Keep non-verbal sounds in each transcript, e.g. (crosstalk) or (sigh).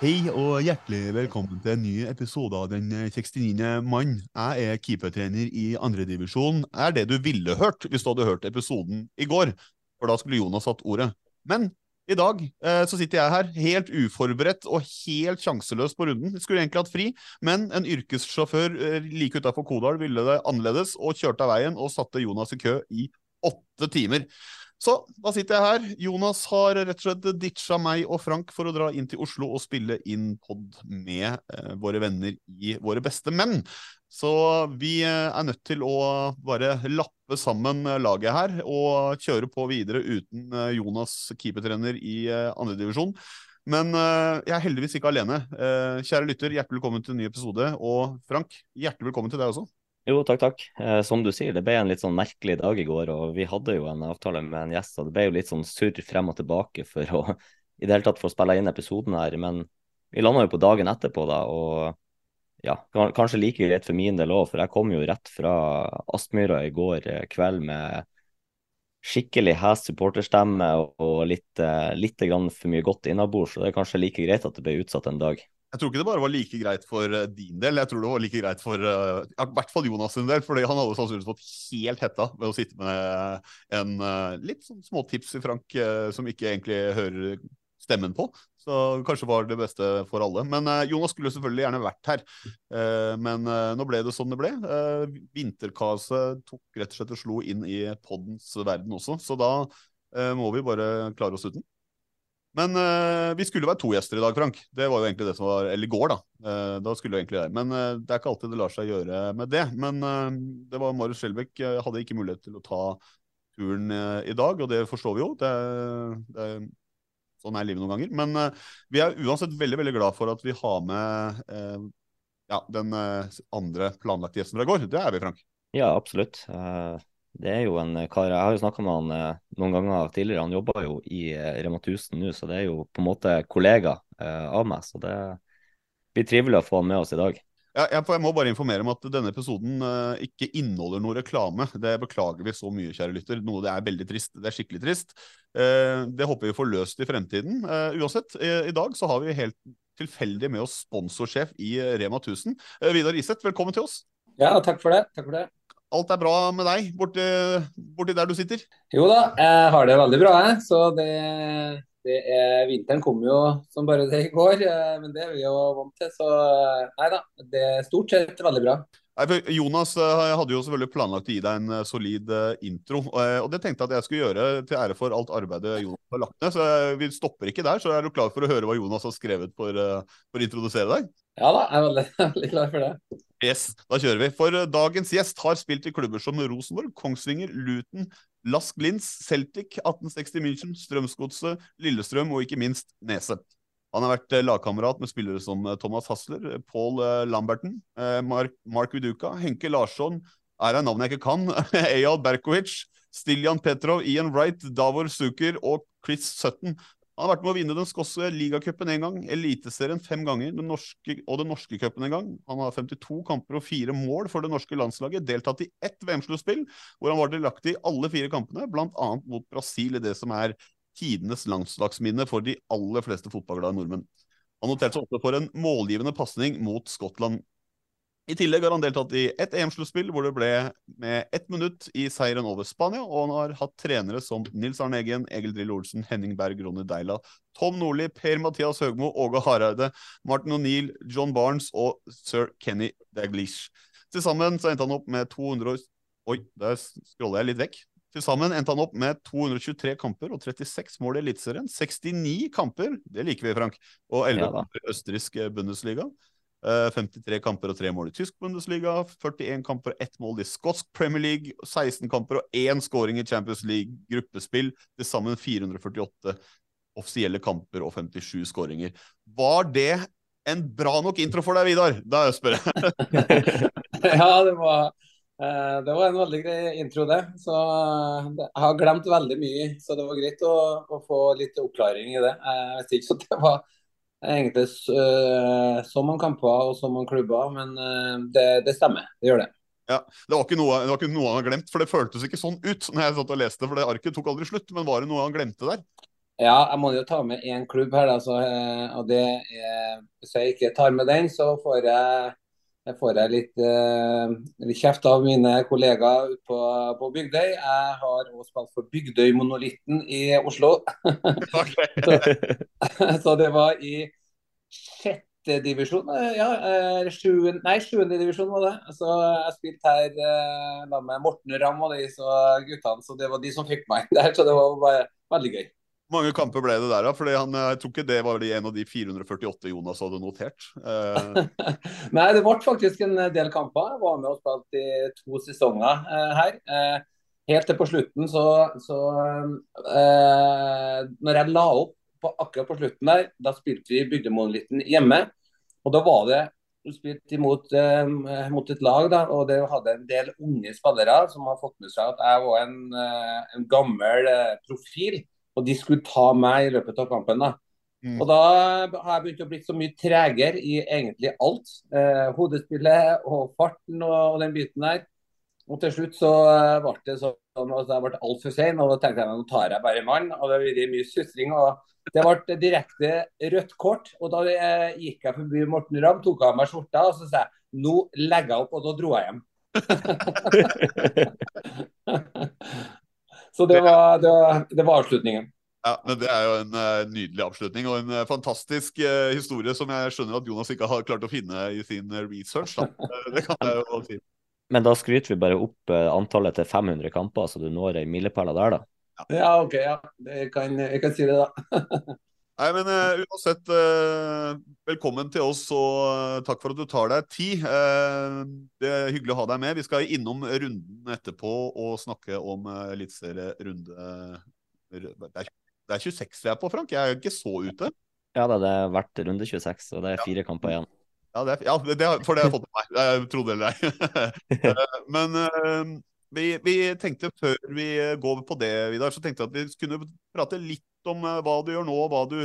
Hei og hjertelig velkommen til en ny episode av Den 69. mann. Jeg er keepertrener i andredivisjon. Er det du ville hørt hvis du hadde hørt episoden i går? For da skulle Jonas hatt ordet. Men i dag eh, så sitter jeg her helt uforberedt og helt sjanseløs på runden. Jeg skulle egentlig hatt fri, men en yrkessjåfør eh, like utafor Kodal ville det annerledes og kjørte av veien og satte Jonas i kø i åtte timer. Så da sitter jeg her. Jonas har rett og slett ditcha meg og Frank for å dra inn til Oslo og spille inn pod med eh, våre venner i Våre beste menn. Så vi eh, er nødt til å bare lappe sammen eh, laget her og kjøre på videre uten eh, Jonas keepertrener i eh, andredivisjon. Men eh, jeg er heldigvis ikke alene. Eh, kjære lytter, hjertelig velkommen til en ny episode. Og Frank, hjertelig velkommen til deg også. Jo, takk, takk. Eh, som du sier, det ble en litt sånn merkelig dag i går, og vi hadde jo en avtale med en gjest, og det ble jo litt sånn surr frem og tilbake for å i det hele tatt få spille inn episoden her. Men vi landa jo på dagen etterpå, da, og ja, kanskje like greit for min del òg, for jeg kom jo rett fra Aspmyra i går eh, kveld med skikkelig hes supporterstemme og, litt, eh, litt for mye godt innabords, så det er kanskje like greit at det ble utsatt en dag. Jeg tror ikke det bare var like greit for eh, din del, jeg tror det var like greit for eh, i hvert fall Jonas sin del. fordi han hadde sannsynligvis fått helt hetta ved å sitte med en eh, litt sånn småtips i Frank som ikke egentlig hører stemmen på. Så kanskje var det beste for alle. Men Jonas skulle selvfølgelig gjerne vært her. Men nå ble det sånn det ble. Uh, Vinterkaoset tok rett og slett og slo inn i poddens verden også, så da må vi bare klare oss uten. Men uh, vi skulle være to gjester i dag, Frank. Det var jo egentlig det som var Eller i går, da. Uh, da skulle vi egentlig det. Men uh, det er ikke alltid det lar seg gjøre med det. Men det var Marius Skjelbæk Jeg hadde ikke mulighet til å ta turen i dag, og det forstår vi jo. Det, det, sånn er livet noen ganger. Men vi er uansett veldig, veldig glad for at vi har med ja, den andre planlagte gjesten fra i går. Det er vi, Frank. Ja, absolutt. Eh, Det er jo en kar Jeg har jo snakka med han eh, noen ganger tidligere. Han jobber jo i eh, Rema 1000 nå, så det er jo på en måte kollega eh, av meg. Så det blir trivelig å få han med oss i dag. Ja, jeg, jeg må bare informere om at denne episoden eh, ikke inneholder noe reklame. Det beklager vi så mye, kjære lytter. Noe det er veldig trist. Det er skikkelig trist. Eh, det håper vi får løst i fremtiden. Eh, uansett, eh, i dag så har vi helt tilfeldig med oss sponsorsjef i eh, Rema 1000. Eh, Vidar Iseth, velkommen til oss. Ja, takk for det. Takk for det. Alt er bra med deg borti, borti der du sitter? Jo da, jeg har det veldig bra, jeg. Så det, det er Vinteren kom jo som bare det i går, eh, men det er vi jo vant til. Så eh, nei da, det er stort sett veldig bra. Jonas eh, hadde jo selvfølgelig planlagt å gi deg en solid intro, og det tenkte jeg at jeg skulle gjøre til ære for alt arbeidet Jonas har lagt ned. Så vi stopper ikke der. Så er du klar for å høre hva Jonas har skrevet for, for å introdusere deg? Ja da, jeg er veldig, (laughs) veldig klar for det. Yes, da kjører vi. For eh, dagens gjest har spilt i klubber som Rosenborg, Kongsvinger, Luton, Lask Linz, Celtic, 1860 München, Strømsgodset, Lillestrøm og ikke minst Nese. Han har vært eh, lagkamerat med spillere som eh, Thomas Hasler, Paul Lamberton, Mark, Mark Viduka, Henke Larsson, er det navnet jeg ikke kan, (laughs) Eyal Berkovic, Stiljan Petrov, Ian Wright, Davor Suker og Chris Sutton. Han har vært med å vinne den skotske ligacupen én gang, Eliteserien fem ganger den norske, og den norske cupen en gang. Han har 52 kamper og fire mål for det norske landslaget, deltatt i ett VM-sluttspill, hvor han var delaktig i alle fire kampene, bl.a. mot Brasil i det som er tidenes landslagsminne for de aller fleste fotballglade nordmenn. Han noterte seg også for en målgivende pasning mot Skottland i tillegg har han deltatt i ett EM-sluttspill hvor det ble med ett minutt i seieren over Spania, og han har hatt trenere som Nils Arne Eggen, Egil Drill Olsen, Henning Berg, Ronny Deila, Tom Nordli, Per-Mathias Høgmo, Åge Hareide, Martin O'Neill, John Barnes og sir Kenny Daglish. Til sammen så endte han opp med 200 Oi, der scroller jeg litt vekk. Til sammen endte han opp med 223 kamper og 36 mål i Eliteserien. 69 kamper, det liker vi, Frank, og 11 Ja kamper i østerriksk Bundesliga. Eh, 53 kamper og 3 mål i tysk Bundesliga, 41 kamper og 1 mål i skotsk Premier League, 16 kamper og 1 scoring i Champions League gruppespill. Til sammen 448 offisielle kamper og 57 skåringer. Var det en bra nok intro for deg, Vidar? Da spør jeg. (laughs) (laughs) ja, det var, eh, det var en veldig grei intro, det. Så eh, jeg har glemt veldig mye, så det var greit å, å få litt oppklaring i det. Jeg visste ikke at det var egentlig uh, så mange kamper og så mange klubber, men uh, det, det stemmer. Det gjør det. Ja, det var, ikke noe, det var ikke noe han har glemt, for det føltes ikke sånn ut når jeg satt og leste, for det arket tok aldri slutt. Men var det noe han glemte der? Ja, jeg må jo ta med én klubb her, da, så, eh, og det er Hvis jeg ikke tar med den, så får jeg, jeg får jeg litt, eh, litt kjeft av mine kollegaer på, på Bygdøy. Jeg har også spilt for Bygdøy-monolitten i Oslo. så, (laughs) så det var i sjette divisjon, eh, ja, Sjuende, nei, sjuende divisjon var det. Så jeg spilte her eh, med Morten Ramm og de så guttene, så det var de som fikk meg (laughs) der. Så det var bare veldig gøy. Mange kamper ble det der, da? Fordi han, Jeg tror ikke det var en av de 448 Jonas hadde notert. Eh, (laughs) Nei, det ble faktisk en del kamper. Jeg var med og spilte i to sesonger eh, her. Eh, helt til på slutten, så, så eh, Når jeg la opp på, akkurat på slutten der, da spilte vi Bygdemonolitten hjemme. Og da var det du spilte imot eh, mot et lag, da, og det hadde en del unge spillere som har fått med seg at jeg var en, eh, en gammel profil, og de skulle ta meg i løpet av kampen. da. Og da har jeg begynt å bli så mye tregere i egentlig alt. Eh, hodespillet og farten og, og den biten der. Og til slutt så eh, ble det sånn at jeg ble altfor sein, og da tenkte jeg nå tar jeg bare mann. Og det har vært mye sutring. og Det ble direkte rødt kort. Og da eh, gikk jeg forbi Morten Ramm, tok av meg skjorta og så sa jeg nå legger jeg opp, og da dro jeg hjem. (laughs) (laughs) så det var, det var, det var avslutningen. ja, men Det er jo en uh, nydelig avslutning og en uh, fantastisk uh, historie som jeg skjønner at Jonas ikke har klart å finne i sin research. Da. Det kan jeg jo si. (laughs) Men da skryter vi bare opp antallet til 500 kamper, så du når ei milepæl der, da. Ja, OK. ja. Jeg kan, jeg kan si det, da. (laughs) Nei, men uh, uansett, uh, velkommen til oss, og uh, takk for at du tar deg tid. Det er hyggelig å ha deg med. Vi skal innom runden etterpå og snakke om uh, eliteserierunde det, det er 26 vi er på, Frank. Jeg er ikke så ute. Ja, det har vært runde 26, og det er fire kamper igjen. Ja, det er, ja det, det, for det har jeg fått med meg. Jeg trodde eller (laughs) ei. Men vi, vi tenkte før vi går på det, Vidar, så tenkte jeg at vi kunne prate litt om eh, hva du gjør nå, og hva du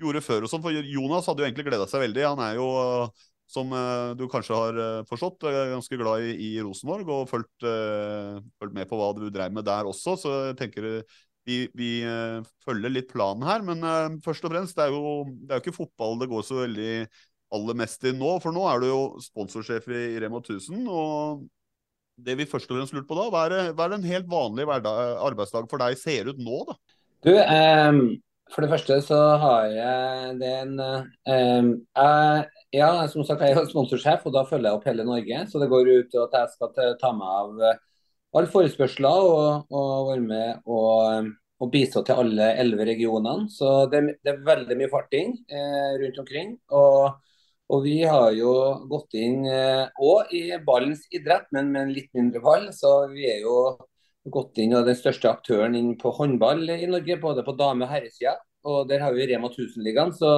gjorde før og sånn. For Jonas hadde jo egentlig gleda seg veldig. Han er jo, eh, som eh, du kanskje har forstått, ganske glad i, i Rosenborg og fulgt, fulgt med på hva du dreiv med der også. Så jeg tenker vi, vi følger litt planen her. Men først og fremst, det er, jo, det er jo ikke fotball det går så veldig aller mest i nå. For nå er du jo sponsorsjef i Rema 1000. og det vi først og fremst lurte på da, hva er, hva er det en helt vanlig arbeidsdag for deg ser ut nå, da? Du, ehm, for det første så har jeg det en ehm, jeg, Ja, som sagt, jeg er sponsorsjef, og da følger jeg opp hele Norge. Så det går ut til at jeg skal ta- meg av eh, alle forespørsler og, og være med og, og bistå til alle elleve regionene. Så det, det er veldig mye farting eh, rundt omkring. og og vi har jo gått inn òg i ballens idrett, men med en litt mindre ball. Så vi er jo gått inn og den største aktøren inn på håndball i Norge, både på dame- og herresida. Og der har vi Rema 1000-ligaen. Så,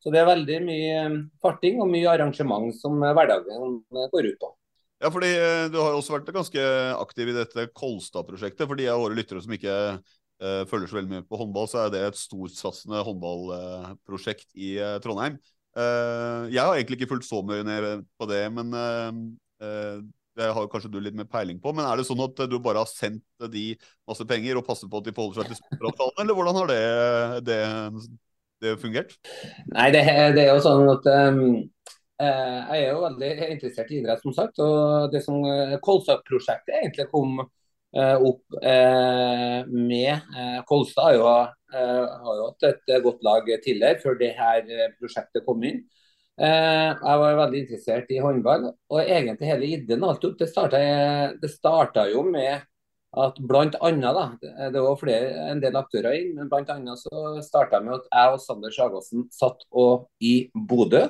så det er veldig mye farting og mye arrangement som hverdagen går ut på. Ja, fordi eh, Du har også vært ganske aktiv i dette Kolstad-prosjektet. For de av våre lyttere som ikke uh, følger så veldig mye på håndball, så er det et storsatsende håndballprosjekt i uh, Trondheim. Uh, jeg har egentlig ikke fulgt så mye ned på det, men det har kanskje du litt mer peiling på. Men er det sånn at du bare har sendt de masse penger og passer på at de forholder seg til sponsoravtalen, eller hvordan har det, det, det fungert? Nei, det, det, er jo sånn at um, jeg er jo veldig interessert i idrett, som sagt. Og det som Kolstad-prosjektet egentlig kom uh, opp uh, med Kolstad har jo, har jo hatt et godt lag tidligere, før det her prosjektet kom inn. Eh, jeg var veldig interessert i håndball, og egentlig hele ideen alt opp, det starta, det starta jo med at blant annet, da, det var flere, en del aktører inn, men blant annet så starta med at jeg og Sander Sagåsen satt og i Bodø.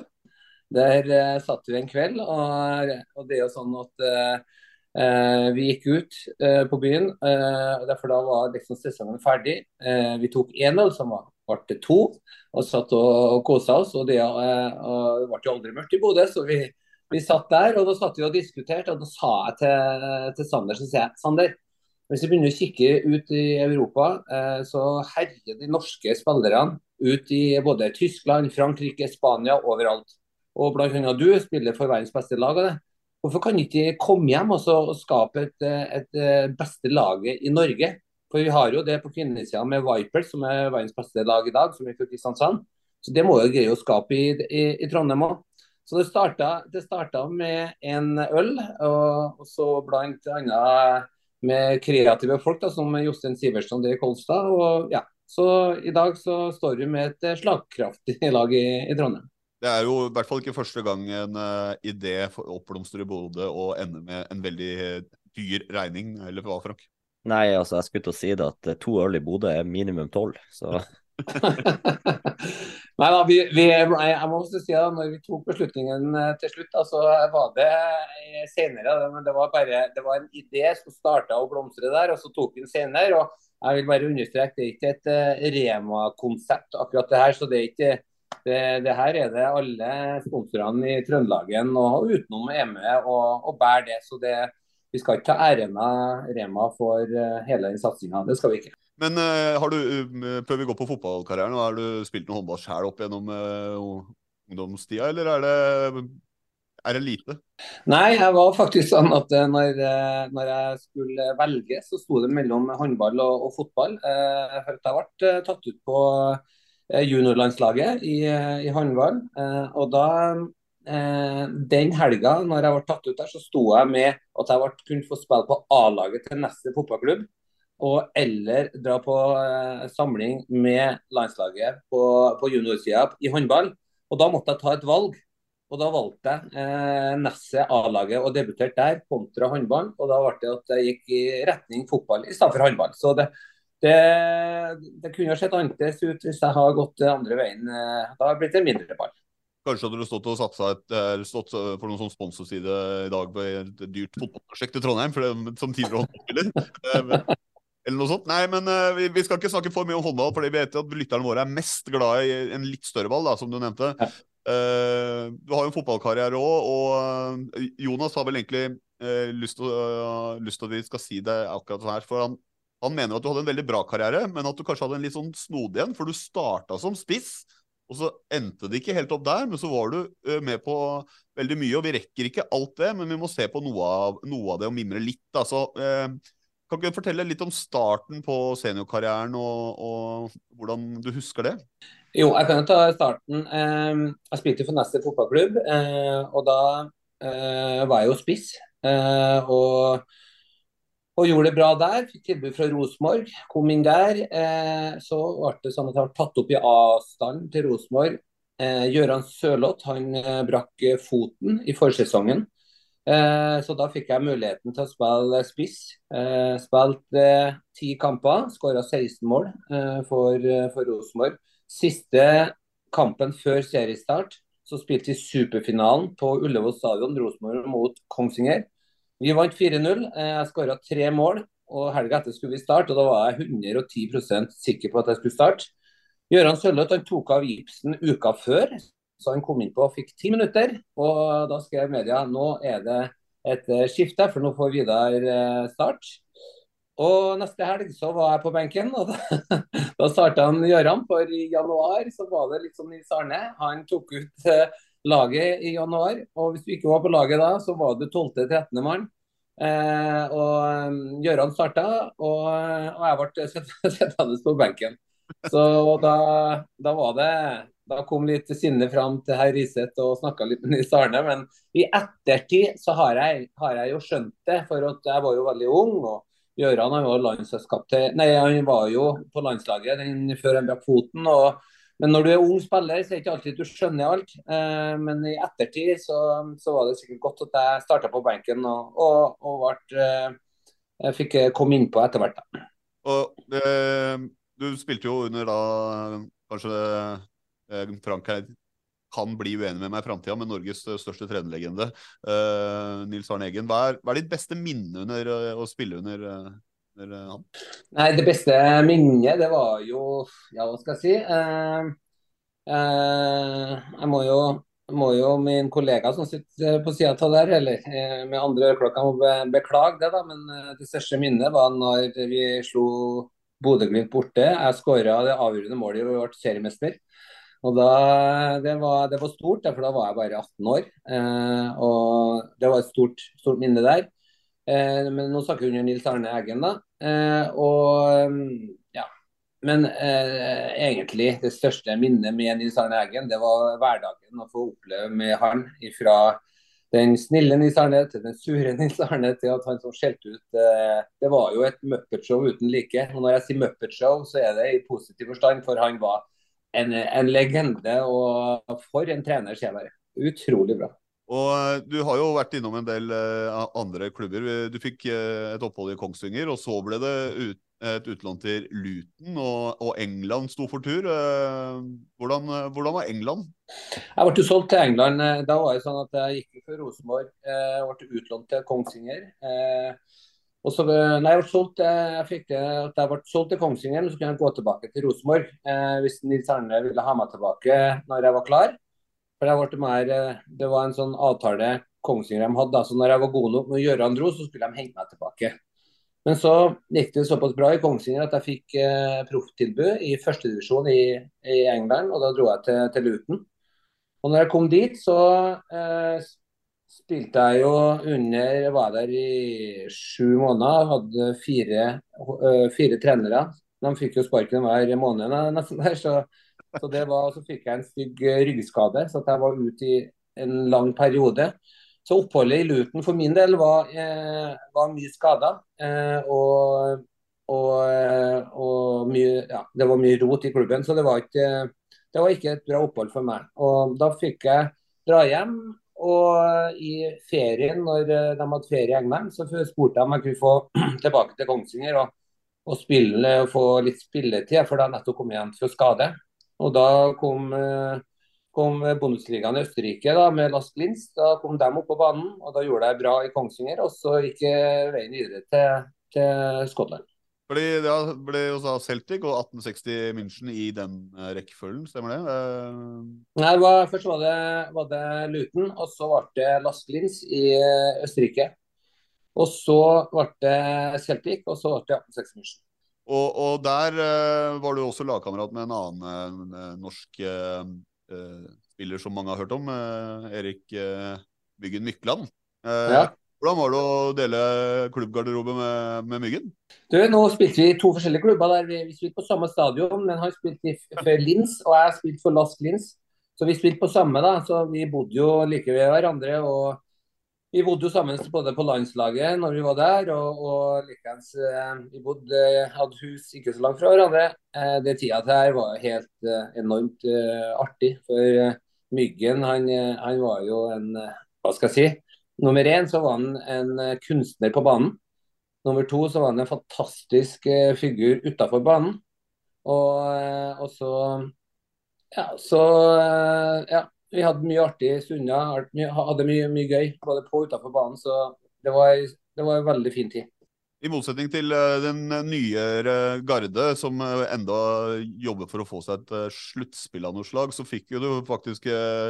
Der eh, satt vi en kveld, og, og, det er jo sånn at eh, vi gikk ut eh, på byen. Eh, derfor da var liksom sesongen ferdig. Eh, vi tok én øl, som var ble to og satt og, kosa oss. og Det ble jo aldri mørkt i Bodø, så vi, vi, satt der og da satt vi og diskuterte. og Da sa jeg til, til Sander så sier jeg, Sander, hvis vi begynner å kikke ut i Europa, eh, så herjer de norske spillerne ut i både Tyskland, Frankrike, Spania, overalt. Og bl.a. du spiller for verdens beste lag. av det. Hvorfor kan ikke de komme hjem og, skape et, et beste laget i Norge? For vi har jo det på kvinnesida med Viper, som er verdens beste lag i dag, som er fra Kristiansand. Så det må jo greie å skape i, i, i Trondheim òg. Så det starta, det starta, med en øl, og, og så annet med kreative folk, da, som Jostein Sivertsen i Kolstad. Og ja, så i dag så står vi med et slagkraftig (laughs) lag i, i Trondheim. Det er jo i hvert fall ikke første gang en uh, idé oppblomstrer i Bodø og ender med en veldig dyr regning, eller hva, Frank? Nei, altså jeg skulle til å si det at to øl i Bodø er minimum tolv, så (laughs) Nei da, vi, vi, jeg må også si at når vi tok beslutningen eh, til slutt, så var det senere. Men det var bare det var en idé som starta å blomstre der, og så tok vi den senere. og jeg vil bare understreke, Det er ikke et Rema-konsept, akkurat det her. så det er ikke det, det, her er det alle sponsorene i Trøndelagen og utenom er og, og bærer det. så det vi skal ikke ta æren av Rema for uh, hele den satsinga. Det skal vi ikke. Men uh, har du, uh, før vi går på fotballkarrieren, har du spilt noe håndball sjøl opp gjennom ungdomstida, eller er det, er det lite? Nei, jeg var faktisk sånn at når, når jeg skulle velge, så sto det mellom håndball og, og fotball. Jeg følte jeg ble tatt ut på juniorlandslaget i, i håndball. Og da eh, den helga når jeg ble tatt ut der, så sto jeg med at jeg ble, kunne få spille på A-laget til neste fotballklubb. Og eller dra på eh, samling med landslaget på, på juniorsida i håndball. Og da måtte jeg ta et valg. Og da valgte jeg eh, Nesset A-laget og debuterte der kontra håndball. Og da ble det at jeg gikk i retning fotball i stedet for håndball. Så det, det, det kunne ha sett annerledes ut hvis jeg hadde gått andre veien. Eh, da har det blitt en mindre ball. Kanskje hadde du stått og satsa et, eh, stått for noen sånn sponsorside i dag på et dyrt fotballprosjekt i Trondheim for det, som tidligere håndballspiller. Eh, eller noe sånt. Nei, men uh, vi, vi, skal ikke snakke for mye om håndball, for vi vet at lytterne våre er mest glad i en litt større ball, da, som du nevnte. Ja. Uh, du har jo en fotballkarriere òg, og Jonas har vel egentlig uh, lyst til at vi skal si det akkurat sånn her. For han, han, mener at du hadde en veldig bra karriere, men at du kanskje hadde en litt sånn snodig en, for du starta som spiss. Og så endte det ikke helt opp der, men så var du med på veldig mye. Og vi rekker ikke alt det, men vi må se på noe av, noe av det og mimre litt. Altså, eh, kan ikke du fortelle litt om starten på seniorkarrieren, og, og, hvordan du husker det? Jo, jeg kan jo ta starten. Eh, jeg spilte for Nesset fotballklubb, eh, og da eh, var jeg jo spiss. Eh, og og gjorde det bra der. Fikk tilbud fra Rosenborg, kom inn der. Eh, så ble det sånn at jeg ble tatt opp i avstanden til Rosenborg. Eh, Gøran Sørloth han eh, brakk foten i forsesongen. Eh, så da fikk jeg muligheten til å spille spiss. Eh, spilte ti kamper, skåra 16 mål eh, for, for Rosenborg. Siste kampen før seriestart så spilte vi superfinalen på Ullevål stadion, Rosenborg mot Kongsvinger. Vi vant 4-0. Eh, jeg skåra tre mål. og Helga etter skulle vi starte, og da var jeg 110% sikker på at jeg skulle starte. Gøran Sørloth tok av gipsen uka før, så han kom inn på og fikk ti minutter. og Da skrev media nå er det et eh, skifte, for nå får Vidar eh, start. Og neste helg så var jeg på benken, og (laughs) da, da starta han Gjøran. For i januar så var det litt som Nils Arne. Han tok ut laget i januar. Og hvis du ikke var på laget da, så var du 12.-13. mann. Eh, og Gøran Gjøran starta, og, og jeg ble (laughs) sittende på benken. Så da, da var det da kom litt sinne fram til herr Riseth og snakka litt med Nils Arne. Men i ettertid så har jeg, har jeg, jo skjønt det, for jeg var jo veldig ung. og Gjøran var var jo på landslaget den, før han brakk foten. og men når du er ung spiller, så er det ikke alltid du skjønner alt. Eh, men i ettertid så, så, var det sikkert godt at jeg starta på benken og, og, og ble, eh, jeg fikk komme innpå etter hvert. Eh, Du spilte jo under da kanskje Eh, Frank her kan bli uenig med meg i framtida, men Norges største trenerlegende, Nils Arne Eggen. Hva er, hva er, ditt beste minne under å spille under, uh, under han? Nei, Det beste minnet, det var jo Ja, hva skal jeg si? jeg må jo, må jo min kollega som sitter på sida av der, eller med andre øreklokka, må be, beklage det, da. Men det største minnet var når vi slo Bodø-Glimt borte. Jeg skåra det avgjørende målet og ble seriemester. Og da, det, var, det var stort, for da var jeg bare 18 år. Eh, og Det var et stort, stort minne der. Eh, men nå snakker vi under Nils Arne Eggen, da. Eh, og ja. Men eh, egentlig det største minnet med Nils Arne Eggen, det var hverdagen å få oppleve med han. Fra den snille Nils Arne til den sure (laughs) Nils Arne til at han som skjelte ut eh, Det var jo et Muppet-show uten like. Og når jeg sier Muppet-show, så er det i positiv forstand, for han var en, en legende. Og for en trener, ser jeg bare. Utrolig bra. Og eh, Du har jo vært innom en del uh, andre klubber. Du fikk uh, et opphold i Kongsvinger, og så ble det ut, et utlån til Luton, og, og, England sto for tur. Hvordan, hvordan, var England? Jeg ble solgt til England. Da var det sånn at jeg gikk for Rosenborg. Jeg ble utlånt til Kongsvinger. Og så, nei, jeg, ble solgt, eh, jeg fikk det at jeg ble solgt til Kongsvinger, så kunne jeg gå tilbake til Rosenborg eh, hvis Nils Arne ville ha meg tilbake når jeg var klar. For Det, ble mer, eh, det var en sånn avtale Kongsvinger hadde. Altså når jeg var god nok når Gøran dro, så skulle de hente meg tilbake. Men så gikk det såpass bra i Kongsvinger at jeg fikk eh, profftilbud i førstedivisjon i, i England, og da dro jeg til, til Luton. Og når jeg kom dit, så eh, spilte jeg jo under Var der i sju måneder. Hadde fire, fire trenere. De fikk jo sparken hver måned nesten der. Så, så, var, så fikk jeg en stygg ryggskade, så jeg var ute i en lang periode. Så oppholdet i Luton for min del var, eh, var mye skada. Eh, og, og, og mye, ja, det var mye rot i klubben, så det var, ikke, det var ikke et bra opphold for meg. Og Da fikk jeg dra hjem og i ferien, når eh, de hadde ferie i England, så spurte jeg om jeg kunne få (clears throat) tilbake til Kongsvinger og, og spille, få litt spilletid, for da nettopp kommet jeg hjem fra skade. Og da kom, eh, kom Bundesligaen i Østerrike da, med Last Linz. Da kom de opp på banen, og da gjorde de bra i Kongsvinger. Og så gikk veien videre til, til Skottland. Fordi Det ble jo da Celtic og 1860 München i den uh, rekkefølgen, stemmer det? Nei, var, Først var det, var det, Luton, og så ble det Lask Linz i Østerrike. Og så ble det Celtic, og så ble det 1860 München. Og, og der var du også lagkamerat med en annen norsk spiller som mange har hørt om, Erik Byggen Mykland. ja. Hvordan var det å dele klubbgarderobe med, med, Myggen? Du, Nå spilte vi i to forskjellige klubber. der Vi, vi spilte på samme stadion, men han spilte for Lins, og jeg spilte for Lask Lins. Så vi spilte på samme, da. Så vi bodde jo like ved hverandre. og vi bodde jo sammen både på landslaget når vi var der, og, og likeens eh, Vi bodde, hadde hus ikke så langt fra hverandre. Eh, det tida her var helt eh, enormt artig. For Myggen han, han, var jo en Hva skal jeg si? Nummer én så var han en kunstner på banen. Nummer to så var han en fantastisk figur utafor banen. Og, og, så Ja, så Ja. Vi hadde mye artige stunder. Hadde mye, mye gøy både på og utafor banen. Så det var, det var en veldig fin tid. I motsetning til uh, den nyere garde, som uh, enda jobber for å få seg et sluttspill av noe slag, så fikk jo du faktisk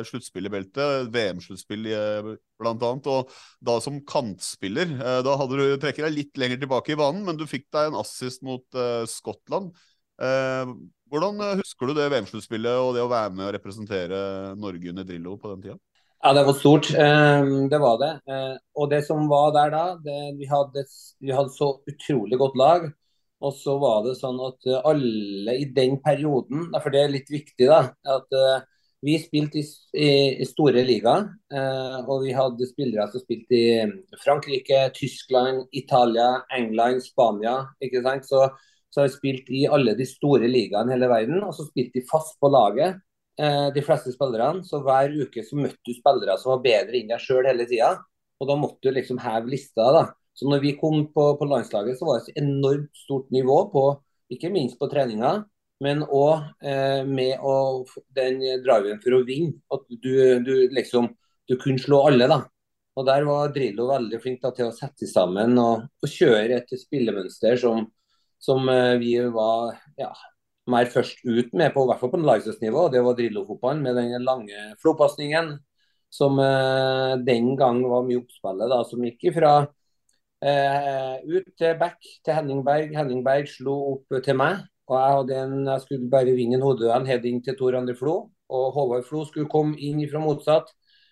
sluttspill i beltet, VM-sluttspill annet. Og da som kantspiller, da hadde du trekker deg litt lenger tilbake i banen, men du fikk deg en assist mot Skottland. Hvordan husker du det VM-sluttspillet og det å være med og representere Norge under Drillo på den tida? Ja, det var stort. Ehm, det var det. Eh, og det som var der da, det, vi, hadde, vi hadde så utrolig godt lag. Og så var det sånn at alle i den perioden, for det er litt viktig, da, at vi spilte i, i, store ligaer. Og vi hadde spillere som spilte i Frankrike, Tyskland, Italia, England, Spania. ikke sant? Så, så har vi spilt i alle de store ligaene i hele verden. Og så spilte de fast på laget. Eh, de fleste spillerne. Så hver uke så møtte du spillere som var bedre enn deg sjøl hele tida. Og da måtte du liksom heve lista. da. Så når vi kom på, på landslaget, så var det et enormt stort nivå på ikke minst på treninga, men òg eh, med å, den driven for å vinne. At du, du, liksom du kunne slå alle, da. Og Der var Drillo veldig flink da, til å sette sammen og, og kjøre et spillemønster som, som eh, vi var ja, mer først ut med, på, i hvert fall på Lyses-nivå. Det var Drillo-fotballen med den lange flopasningen som eh, den gang var mye oppspillet, som gikk fra eh, ut til back til Henning Berg. Henning Berg slo opp til meg. og Jeg, en, jeg skulle bare vinne en hodeduell, heading til Tor André Flo. Og Håvard Flo skulle komme inn fra motsatt.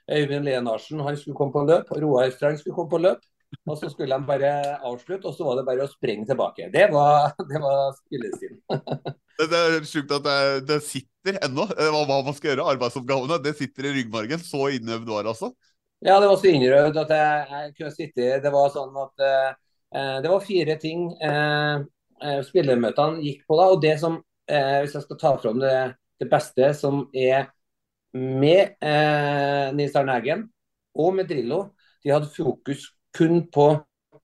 Øyvind Lenarsen han skulle komme på løp. Roar Strand skulle komme på løp. Og så skulle de bare avslutte, og så var det bare å sprenge tilbake. Det var, det var spillestilen. det, er sjukt at det, det sitter ennå, eh, hva, man skal gjøre. Arbeidsoppgavene. Det sitter i ryggmargen. Så innøvd var det altså? Ja, det var så innøvd at jeg, jeg, kunne sitte Det var sånn at eh, det var fire ting eh, eh spillermøtene gikk på da. Og det som, eh, hvis jeg skal ta fram det, det beste som er med eh, Nils Arne Eggen og med Drillo, de hadde fokus kun på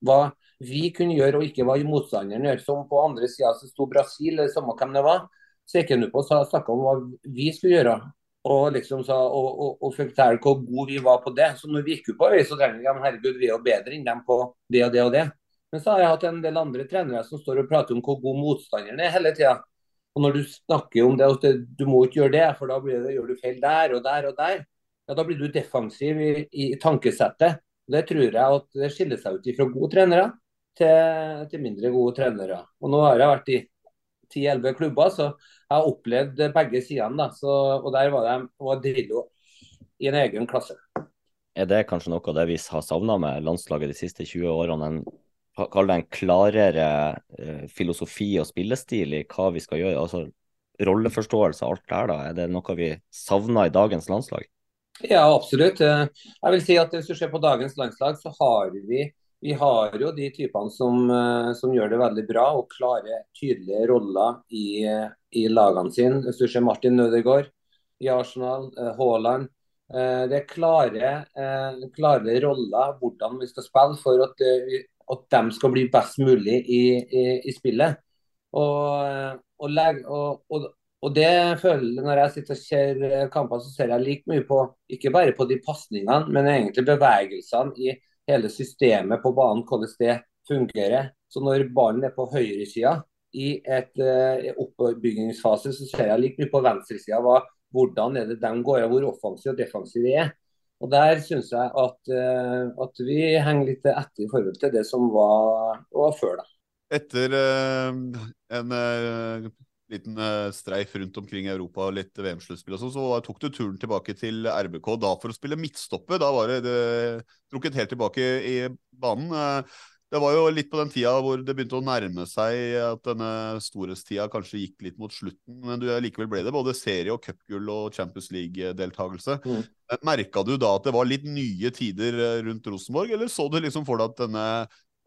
hva vi kunne gjøre og ikke hva motstanderen gjør. Som på andre sida så sto Brasil, eller samme hvem det var, så gikk han opp og snakka om hva vi skulle gjøre. Og liksom sa, og, og, og fortalte hvor gode vi var på det. Så når vi gikk på øy, så vi ja, herregud, vi er jo bedre enn dem på det og det og det. Men så har jeg hatt en del andre trenere som står og prater om hvor god motstanderen er hele tida. Og når du snakker om det at du må ikke gjøre det, for da det, gjør du feil der og der og der, ja, da blir du defensiv i, i tankesettet. Det tror jeg at det skiller seg ut fra gode trenere til, til, mindre gode trenere. Og Nå har jeg vært i 10-11 klubber, så jeg har opplevd begge sidene. og Der var, det, var Drillo i en egen klasse. Er det kanskje noe av det vi har savna med landslaget de siste 20 årene? En, kall det en klarere eh, filosofi og spillestil i hva vi skal gjøre? altså Rolleforståelse og alt det her, da. Er det noe vi savner i dagens landslag? Ja, absolutt. Eh, jeg vil si at Hvis du ser på dagens landslag, så har vi, vi har jo de typene som, eh, som gjør det veldig bra og klarer tydelige roller i, i lagene sine. Hvis du ser Martin Nødegaard i Arsenal, eh, Haaland. Det er klare, klare roller hvordan vi skal spille for at, at de skal bli best mulig i, i, i spillet. Og, og, og, og det føler Når jeg sitter og ser eh, kamper, så ser jeg like mye på ikke bare på de pasningene, men egentlig bevegelsene i hele systemet på banen, hvordan det fungerer. Så når ballen er på høyresida i et uh, oppbyggingsfase, så ser jeg like mye på venstresida. Hvordan er det de går, hvor offensiv og defensiv de er. Og Der syns jeg at, uh, at, vi henger litt etter i forhold til det som var, var før. da. Etter uh, en liten uh, streif rundt omkring i Europa og litt VM-sluttspill og sånn, så tok du turen tilbake til RBK da for å spille midtstoppe. Da var det, det trukket helt tilbake i banen. Uh, det var jo litt på den tida hvor det begynte å nærme seg at denne storhetstida kanskje gikk litt mot slutten, men du, likevel ble det både serie- og cupgull og Champions League-deltakelse. Mm. Merka du da at det var litt nye tider rundt Rosenborg, eller så du liksom for deg at denne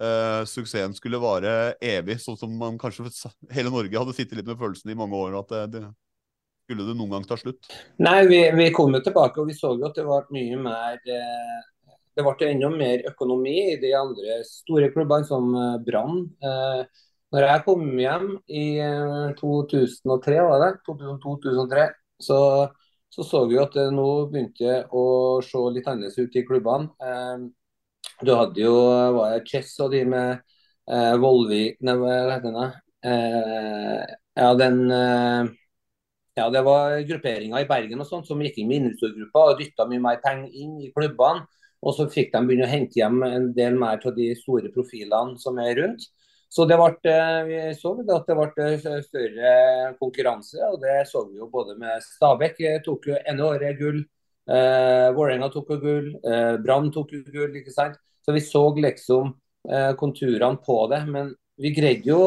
uh, suksessen skulle vare evig, sånn som man kanskje hele Norge hadde sittet litt med følelsen i mange år. at det, det skulle det noen gang ta slutt? Nei, vi, vi kom jo tilbake og vi så jo at det ble mye mer eh, Det ble enda mer økonomi i de andre store klubbene, som eh, Brann. Eh, når jeg kom hjem i 2003, var det? 2002-2003, så, så, så vi at det nå begynte å se litt annerledes ut i klubbene. Du hadde jo var det Chess og de med eh, Volvik Nei, hva heter den? Eh, ja, den eh, ja, det var grupperinger i Bergen og sånt som gikk inn med investorgrupper og dytta mye mer penger inn i klubbene. Og så fikk de begynne å hente hjem en del mer av de store profilene som er rundt. Så det ble, eh, vi så at det ble eh, større konkurranse, og det så vi jo både med Stabæk tok jo ene året gull. Eh, Vålerenga tok jo gull, eh, Brann tok jo gull. ikke sant? Så vi så liksom eh, konturene på det. Men vi greide jo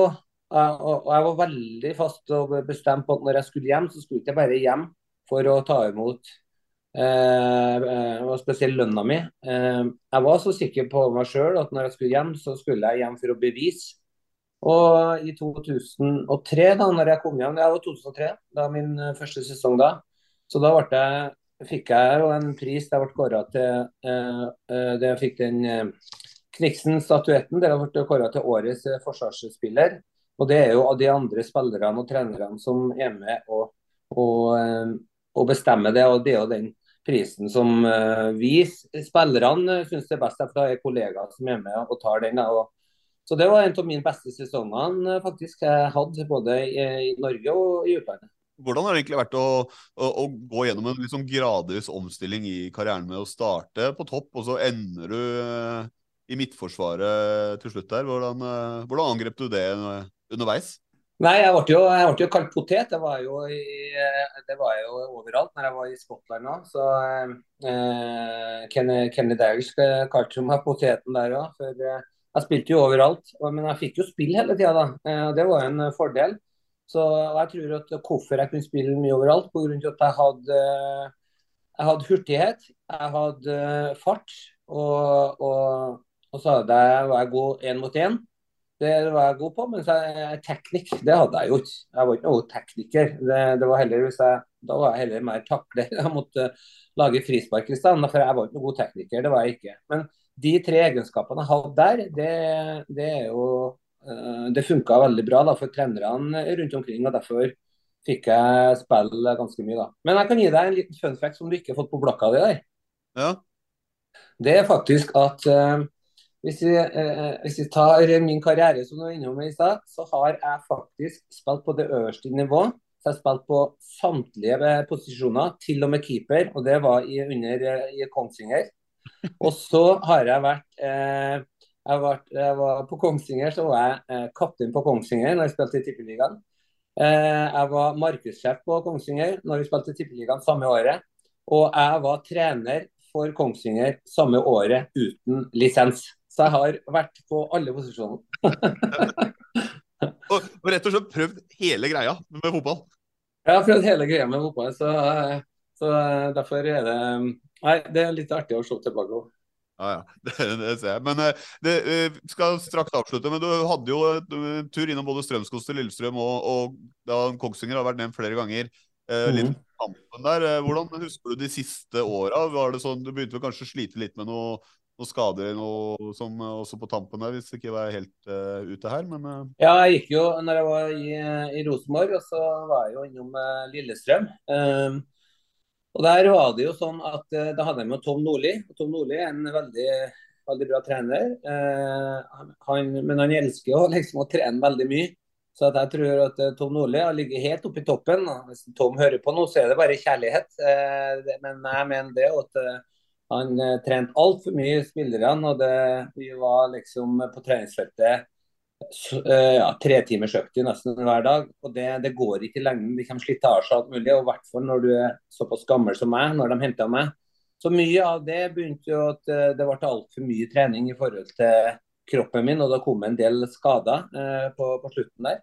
og jeg var veldig fast og bestemt på at når jeg skulle hjem, så skulle jeg ikke bare hjem for å ta imot eh, og spesielt lønna mi. Eh, jeg var så sikker på meg sjøl at når jeg skulle hjem, så skulle jeg hjem for å bevise. Og i 2003, da når jeg kom hjem, det var 2003, da min første sesong da, så da ble jeg fikk jeg jo en pris der jeg ble kåra til eh, eh, det jeg fikk den eh, Kniksen-statuetten. Der jeg ble kåra til årets eh, forsvarsspiller. Og Det er jo av de andre spillerne og trenerne som er med og, og, eh, og bestemmer det. og Det er jo den prisen som eh, vi spillerne syns er best, for da er kollegaer som er med og tar den. Og, så Det var en av mine beste sesonger faktisk jeg hadde, både i, Norge og i utlandet. Hvordan har det egentlig vært å, å, å gå gjennom en liksom gradvis omstilling i karrieren med å starte på topp, og så ender du i Midtforsvaret til slutt der. Hvordan, hvordan angrep du det underveis? Nei, jeg ble jo, jeg ble jo kalt potet. Det var, jo i, det var jo overalt når jeg var i Skottland òg. Så eh, Kenny, Dagers kalte meg poteten der òg. eh, jeg spilte jo overalt. Men jeg fikk jo spill hele tida, da. Eh, det var en fordel. Så jeg tror at hvorfor jeg kunne spille mye overalt, pga. at jeg hadde, jeg hadde hurtighet, jeg hadde fart, og, og, og så hadde jeg, var jeg god én mot én. Det var jeg god på, men teknikk det hadde jeg jo ikke. Jeg var ikke noen tekniker. Det, det var heller, jeg, da var jeg heller mer takler. (laughs) Jeg måtte lage frispark i stand, for jeg var ikke noen god tekniker. Det var jeg ikke. Men de tre egenskapene jeg hadde der, det, det er jo eh, Det funka veldig bra da, for trenerne rundt omkring. og Derfor fikk jeg spille ganske mye. da. Men jeg kan gi deg en liten fun fact som du ikke har fått på blokka di der. Ja. Det er faktisk at uh, hvis vi, uh, hvis vi, tar min karriere som du var innom i stad, så har jeg faktisk spilt på det øverste nivå. Så jeg har spilt på samtlige eh, posisjoner, til og med keeper, og det var i, under eh, i Kongsvinger. (laughs) Og så har jeg vært eh, jeg, var, jeg, var, På Kongsvinger så var jeg eh, kaptein på Kongsvinger når jeg spilte i Tippeligaen. Eh, jeg var markedssjef på Kongsvinger når vi spilte i Tippeligaen samme året. Og jeg var trener for Kongsvinger samme året uten lisens. Så jeg har vært på alle posisjoner. (laughs) og, og, rett og slett prøvd hele greia med fotball? Jeg har prøvd hele greia med fotball, så, så derfor er det Nei, det er litt artig å se tilbake på. Ja, ja. (laughs) Det, det, ser jeg. Men eh, det vi skal straks avslutte. Men du hadde jo en tur innom både Strømskog til Lillestrøm, og, og Kongsvinger har vært nevnt flere ganger. Eh, mm. kampen der. Hvordan husker du de siste åra? Sånn, du begynte vel kanskje å slite litt med noe noen skader noe som også på tampen der, hvis det ikke var helt uh, ute her, men uh... Ja, jeg gikk jo når jeg var i, i Rosenborg, og så var jeg jo innom uh, Lillestrøm. Um, og der var det jo sånn at uh, da hadde jeg med Tom Nordli. Tom Nordli er en veldig, veldig bra trener. Han, men han elsker jo (laughs) liksom å trene veldig mye. Så jeg tror at Tom Nordli har ligget helt oppe i toppen. Hvis Tom hører på nå, så er det bare kjærlighet. men jeg mener det at han eh, trente altfor mye spillerne, og det, vi var liksom på treningsfeltet eh, ja, tre timers økt nesten hver dag. og Det, det går ikke i lengden. Det kommer slitasje og alt mulig. og hvert fall når du er såpass gammel som meg, når de henta meg. Så mye av det begynte jo at eh, det ble altfor mye trening i forhold til kroppen min, og da kom en del skader eh, på, på, slutten der.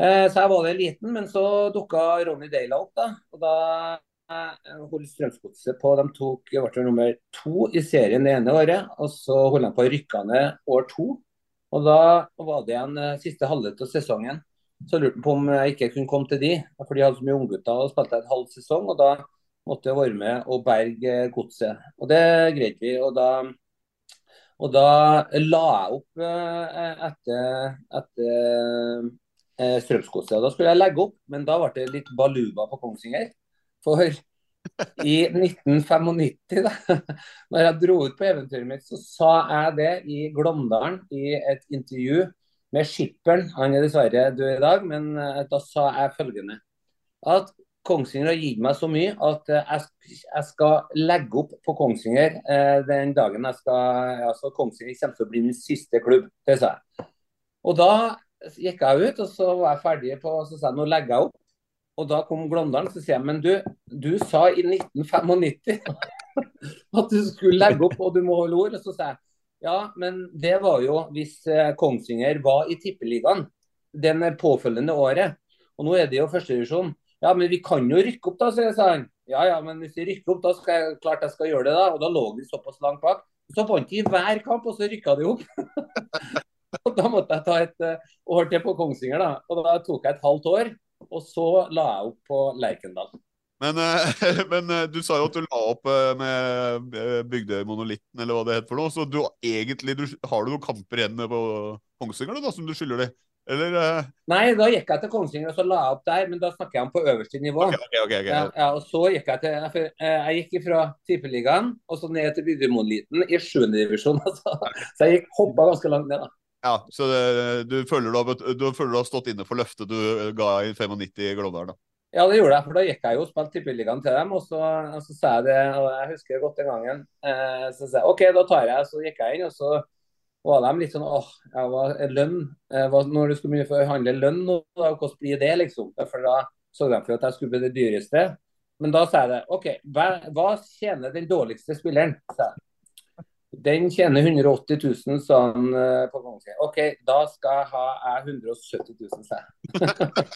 Eh, så jeg var der liten, men så dukka Ronny Deila opp, da. Og da holdt Strømsgodset på. De tok ble nummer to i serien det ene året, og så holdt de på å rykke ned år to. Og Da var det en eh, siste halvdel av sesongen. Så lurte han på om jeg ikke kunne komme til de, for de hadde så mye unggutter og spilte en halv sesong. og Da måtte jeg være med og berge godset. Og det greide vi. og da og da la jeg opp eh, etter, etter eh, Strømsgodset. Da skulle jeg legge opp, men da ble det litt baluba på Kongsvinger. For I 1995, da når jeg dro ut på eventyret mitt, så sa jeg det i Glåmdalen i et intervju med skipperen. Han er dessverre død i dag, men eh, da sa jeg følgende. At Kongsvinger har gitt meg så mye at eh, jeg, skal legge opp på Kongsvinger eh, den dagen jeg skal altså Kongsvinger kommer til å bli min siste klubb. Det sa jeg. Og da gikk jeg ut, og så var jeg ferdig på Så sa jeg nå legger jeg opp. Og da kom Glåmdalen så sier jeg men du, du sa i 1995 (laughs) at du skulle legge opp og du må holde ord. Og så sa jeg ja, men det var jo hvis eh, Kongsvinger var i Tippeligaen den påfølgende året. Og nå er det jo førstedivisjon. Ja, men vi kan jo rykke opp, da, sier han. Ja ja, men hvis vi rykker opp, da skal jeg klart jeg skal gjøre det, da. Og da lå de såpass langt bak. Så vant de hver kamp, og så rykka de opp. (laughs) og da måtte jeg ta et uh, år til på Kongsvinger, da. Og da tok jeg et halvt år. Og så la jeg opp på Lerkendal. Men, uh, (laughs) men uh, du sa jo at du la opp med Bygdøymonolitten, eller hva det het for noe. Så du, egentlig du, har du noen kamper igjen på Kongsvinger da, som du skylder dem? Eller? Nei, da gikk jeg til Kongsvinger og så la jeg opp der, men da snakker jeg om på øverste nivå. Okay, okay, okay, ja, ja, og så gikk Jeg til eh, Jeg gikk fra Tippeligaen og så ned til Bygdøymonolitten i 7. divisjon. (laughs) Altså. Så jeg gikk hoppa ganske langt ned, da. Ja, Så det, du, føler du, har, du, føler du har stått inne for løftet du ga i 95 i Glåmdalen? Ja, det gjorde jeg. For da gikk jeg jo og spilte Tippeligaen til dem. Og så, og så sa jeg det, og jeg husker godt den gangen. Eh, så sa jeg OK, da tar jeg. Så gikk jeg inn, og så var de litt sånn åh, jeg var lønn. Jeg var, når du skulle begynne å forhandle lønn, hvordan blir det, liksom? For da så de for at jeg skulle bli det dyreste. Men da sa jeg det. OK, hva, hva tjener den dårligste spilleren? sa jeg. Den tjener 180 000 han på Kongsvinger. OK, da skal jeg ha 170 000, sa jeg.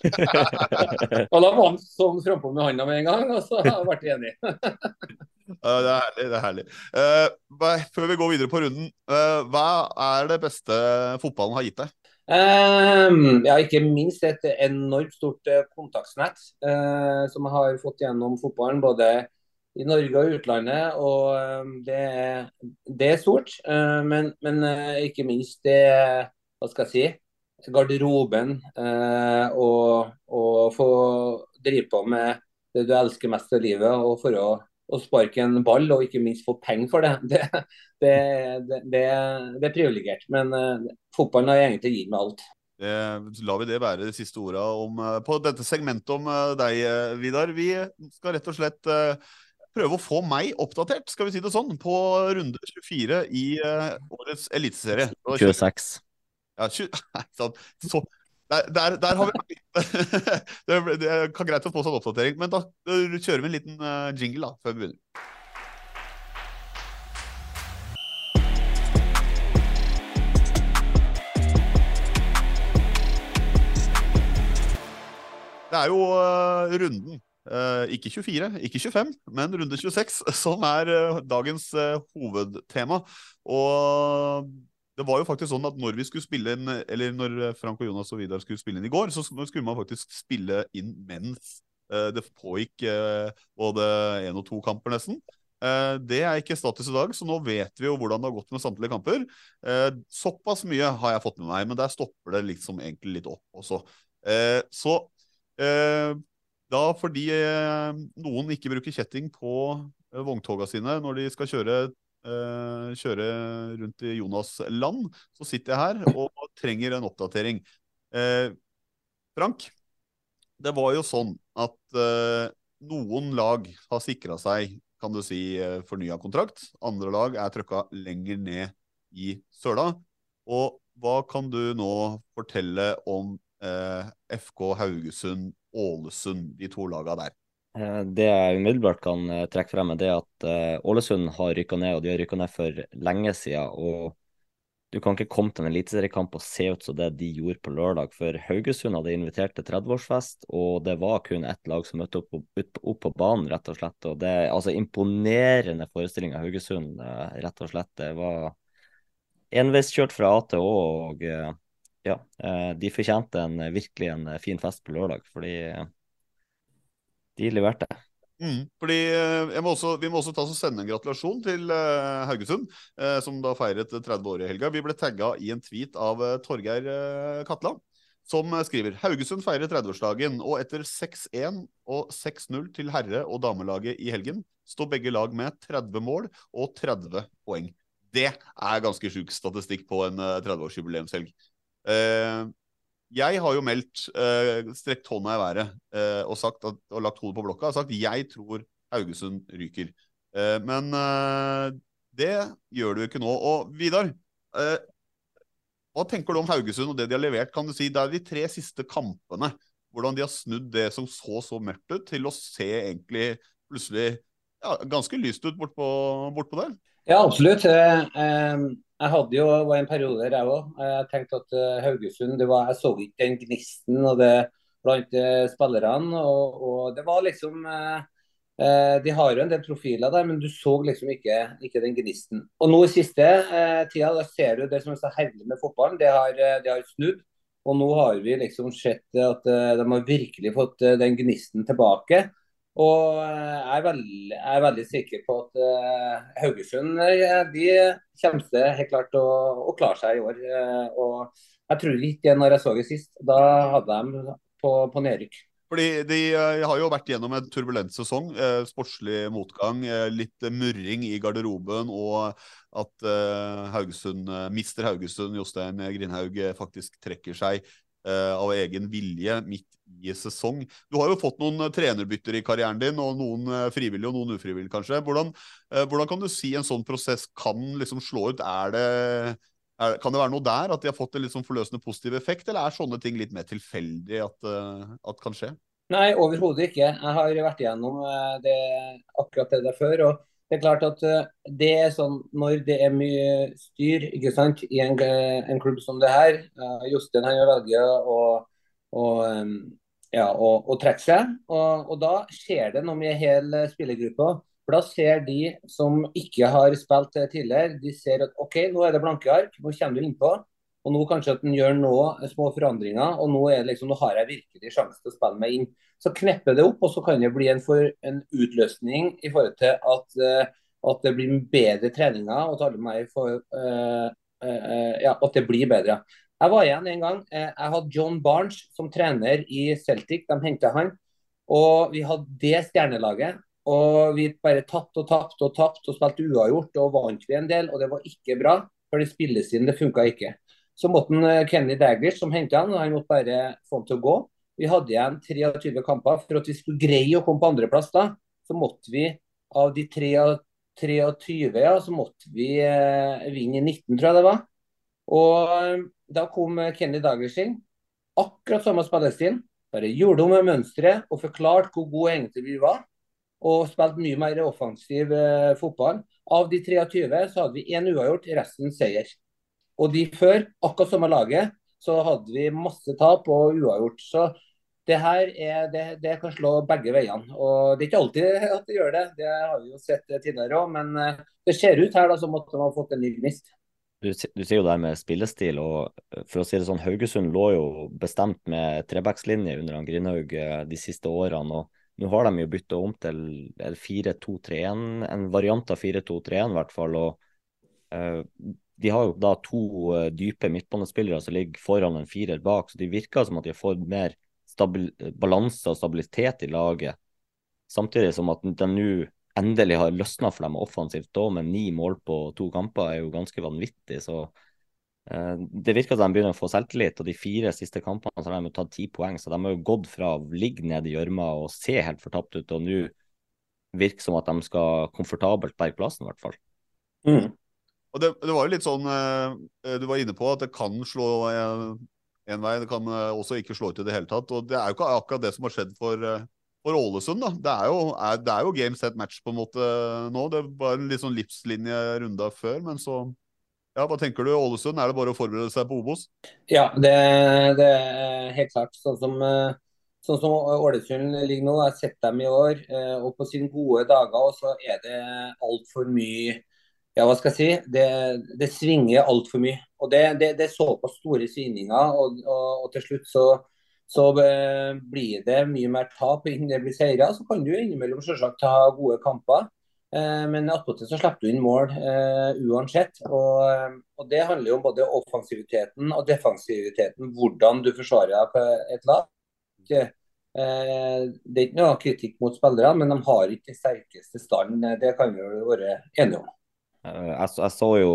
(laughs) og da var han sånn frampå med hånda med en gang, og så ble vi enig. (laughs) Uh, det er herlig. det er herlig. Uh, før vi går videre på runden, uh, hva er det beste fotballen har gitt deg? Um, ja, ikke minst et enormt stort kontaktsnett som jeg har fått gjennom fotballen. Både i Norge og utlandet. og Det, det er stort. men, men ikke minst det hva skal jeg si, garderoben. og, og få drive på med det du elsker mest i livet. og for å å sparke en ball og ikke minst få penger for det, (laughs) det, det, det, er privilegert. Men fotballen har egentlig gitt meg alt. Lar vi det være de siste orda på dette segmentet om deg, Vidar. Vi skal rett og slett prøve å få meg oppdatert, skal vi si det sånn, på runde 24 i årets eliteserie. 26. Ja, 20, (laughs) nei, sånn. Så, der, der, der, har vi (laughs) det, det kan greit å få sånn oppdatering, men da kjører vi en liten uh, jingle da, før vi begynner. Det er jo uh, runden, uh, ikke 24, ikke 25, men runde 26, (laughs) som er dagens hovedtema. Og det var jo faktisk sånn at når vi skulle spille inn, eller når Frank og Jonas og Vidar skulle spille inn i går, så skulle man faktisk spille inn mens det pågikk både én og to kamper, nesten. Det er ikke status i dag, så nå vet vi jo hvordan det har gått med samtlige kamper. såpass mye har jeg fått med meg, men der stopper det liksom egentlig litt opp også. så da fordi noen ikke bruker kjetting på vogntoga sine når de skal kjøre uh, kjøre rundt i Jonas land, så sitter jeg her og trenger en oppdatering. Frank, det var jo sånn at noen lag har sikra seg kan du si, fornya kontrakt. Andre lag er trøkka lenger ned i søla. Og hva kan du nå fortelle om FK Haugesund, Ålesund, de to lagene der? Eh, det jeg umiddelbart kan eh, trekke frem, er det at eh, Ålesund har rykka ned, og de har rykka ned for lenge siden. Du kan ikke komme til en eliteseriekamp og se ut som det de gjorde på lørdag. For Haugesund hadde invitert til 30-årsfest, og det var kun ett lag som møtte opp, opp, opp, på banen, rett og slett. Og det er altså imponerende forestilling av Haugesund, rett og slett. Det var enveiskjørt fra A til Å, og ja, de fortjente en, virkelig en fin fest på lørdag. fordi de leverte. Mm, fordi eh, må også, Vi må også ta og sende en gratulasjon til Haugesund, som da feiret 30 år i helga. Vi ble tagga i en tweet av Torgeir Katla, som skriver Haugesund feirer 30-årsdagen, og etter 6-1 og 6-0 til herre- og damelaget i helgen, står begge lag med 30 mål og 30 poeng. Det er ganske sjuk statistikk på en 30-årsjubileumshelg. Uh, jeg har jo meldt, uh, strekt hånda i været uh, og, at, og lagt hodet på blokka og sagt jeg tror Haugesund ryker. Men det gjør du ikke nå. Og Vidar, hva tenker du om Haugesund og det de har levert? Kan du si, Det er de tre siste kampene. Hvordan de har snudd det som så så mørkt ut, til å se egentlig plutselig ja, ganske lyst ut bortpå bort der? Ja, absolutt. Jeg hadde jo var en periode der jeg òg. Jeg tenkte at eh, Haugesund det var, Jeg så ikke den gnisten og det blant eh, spillerne. Og, og, det var liksom eh, De har jo en del profiler der, men du så liksom ikke, ikke den gnisten. Og nå i siste eh, tida da ser du det som er så herlig med fotballen. Det har, det har snudd. Og nå har vi liksom sett at de har virkelig fått den gnisten tilbake. Og eh, jeg er, veldig, jeg er veldig sikker på at uh, Haugesund uh, de kommer til helt klart å, å, klare seg i år. Uh, og jeg tror ikke det når jeg så det sist. Da hadde de på, på nedrykk. Fordi De har jo vært gjennom en turbulent sesong. sportslig motgang, litt murring i garderoben og at Haugesund, mister Haugesund, Jostein Grindhaug, faktisk trekker seg av egen vilje midt i sesong. Du har jo fått noen eh, trenerbytter i karrieren din, og noen eh, frivillige og noen ufrivillige, kanskje. Hvordan, eh, hvordan, kan du si en sånn prosess kan liksom slå ut? Er det, er, kan det være noe der, at de har fått en litt sånn forløsende positiv effekt, eller er sånne ting litt mer tilfeldig at, at kan skje? Nei, overhodet ikke. Jeg har vært igjennom det, akkurat det der før. og det er klart at det er sånn når det er mye styr ikke sant, i en, en klubb som det her Jostein han velger å, å ja, og, og trekke seg. Og, og, da skjer det noe med hele spillergruppa. For da ser de som ikke har spilt tidligere, de ser at OK, nå er det blanke ark, nå kommer du innpå. Og nå kanskje at en gjør nå små forandringer, og nå, liksom, nå har jeg virkelig sjanse til å spille meg inn. Så knepper det opp, og så kan det bli en, for, en utløsning i forhold til at, uh, at det blir bedre treninger. og at alle meg for, uh, uh, ja, at det blir bedre. Jeg var igjen en gang. Eh, jeg hadde John Barnes som trener i Celtic. De henta han. Og vi hadde det stjernelaget. Og vi bare tapte og tapte og tapte og spilte uavgjort og vant vi en del. Og det var ikke bra, for det spillestilen det funka ikke. Så måtte han, eh, Kenny Daglish som henta han, og han måtte bare få han til å gå. Vi hadde igjen 23 kamper. For at vi skulle greie å komme på andreplass da, så måtte vi av de 23, ja, så måtte vi eh, vinne i 19, tror jeg det var. Og da kom Kenny Dagersen. Akkurat samme spillestil. Bare gjorde om mønsteret og forklarte hvor gode egentlig vi var. Og spilte mye mer offensiv eh, fotball. Av de 23 så hadde vi én uavgjort, resten seier. Og de før, akkurat samme laget, så hadde vi masse tap og uavgjort. Så det her er, det, det kan slå begge veiene. Og Det er ikke alltid (laughs) at det gjør det, det har vi jo sett tidligere òg. Men eh, det ser ut her da, som at de har fått en ny gnist du, du sier jo det her med spillestil, og eh, for å si det sånn, Haugesund lå jo bestemt med trebackslinje under han Grindhaug eh, de siste årene. og Nå har de jo bytta om til 4-2-3-1, en variant av 4-2-3-1 i hvert fall. og uh, De har jo da to uh, dype midtbanespillere som ligger foran en firer bak, så de virker som at de har fått mer balanse og stabilitet i laget. Samtidig som at de nå endelig har løsna for dem offensivt òg, med ni mål på to kamper, er jo ganske vanvittig. Så eh, det virker som de begynner å få selvtillit. Og de fire siste kampene så har de tatt ti poeng, så de har jo gått fra å ligge nede i gjørma og se helt fortapt ut, og nå virker som at de skal komfortabelt berge plassen, i hvert fall. Mm. Og det, det, var jo litt sånn eh, Du var inne på at det kan slå en, en vei, det kan eh, også ikke slå ut i det hele tatt. Og det er jo ikke akkurat det som har skjedd for eh, for Ålesund, da. Det er, jo, er, det er jo game set match på en måte nå. Det var en litt sånn livslinje runda før, men så ja, Hva tenker du Ålesund? Er det bare å forberede seg på Obos? Ja, det, det er helt klart. Sånn som, sånn som Ålesund ligger nå. Jeg har sett dem i år. Eh, og på sine gode dager så er det altfor mye ja, hva skal jeg si, det, det svinger altfor mye. Og det, det, det er såpass store svingninger, og, og, og, til slutt så, så eh, blir det mye mer tap enn det blir seire. Så kan du innimellom selvsagt ta gode kamper. Eh, men attpåtil så slipper du inn mål uh, uansett. Og, og, Det handler jo om både offensiviteten og defensiviteten, hvordan du forsvarer på et lag. Uh, det er ikke noe kritikk mot spillerne, men de har ikke den sterkeste standen. Det kan vi jo være enige om. Jeg, jeg, så jo,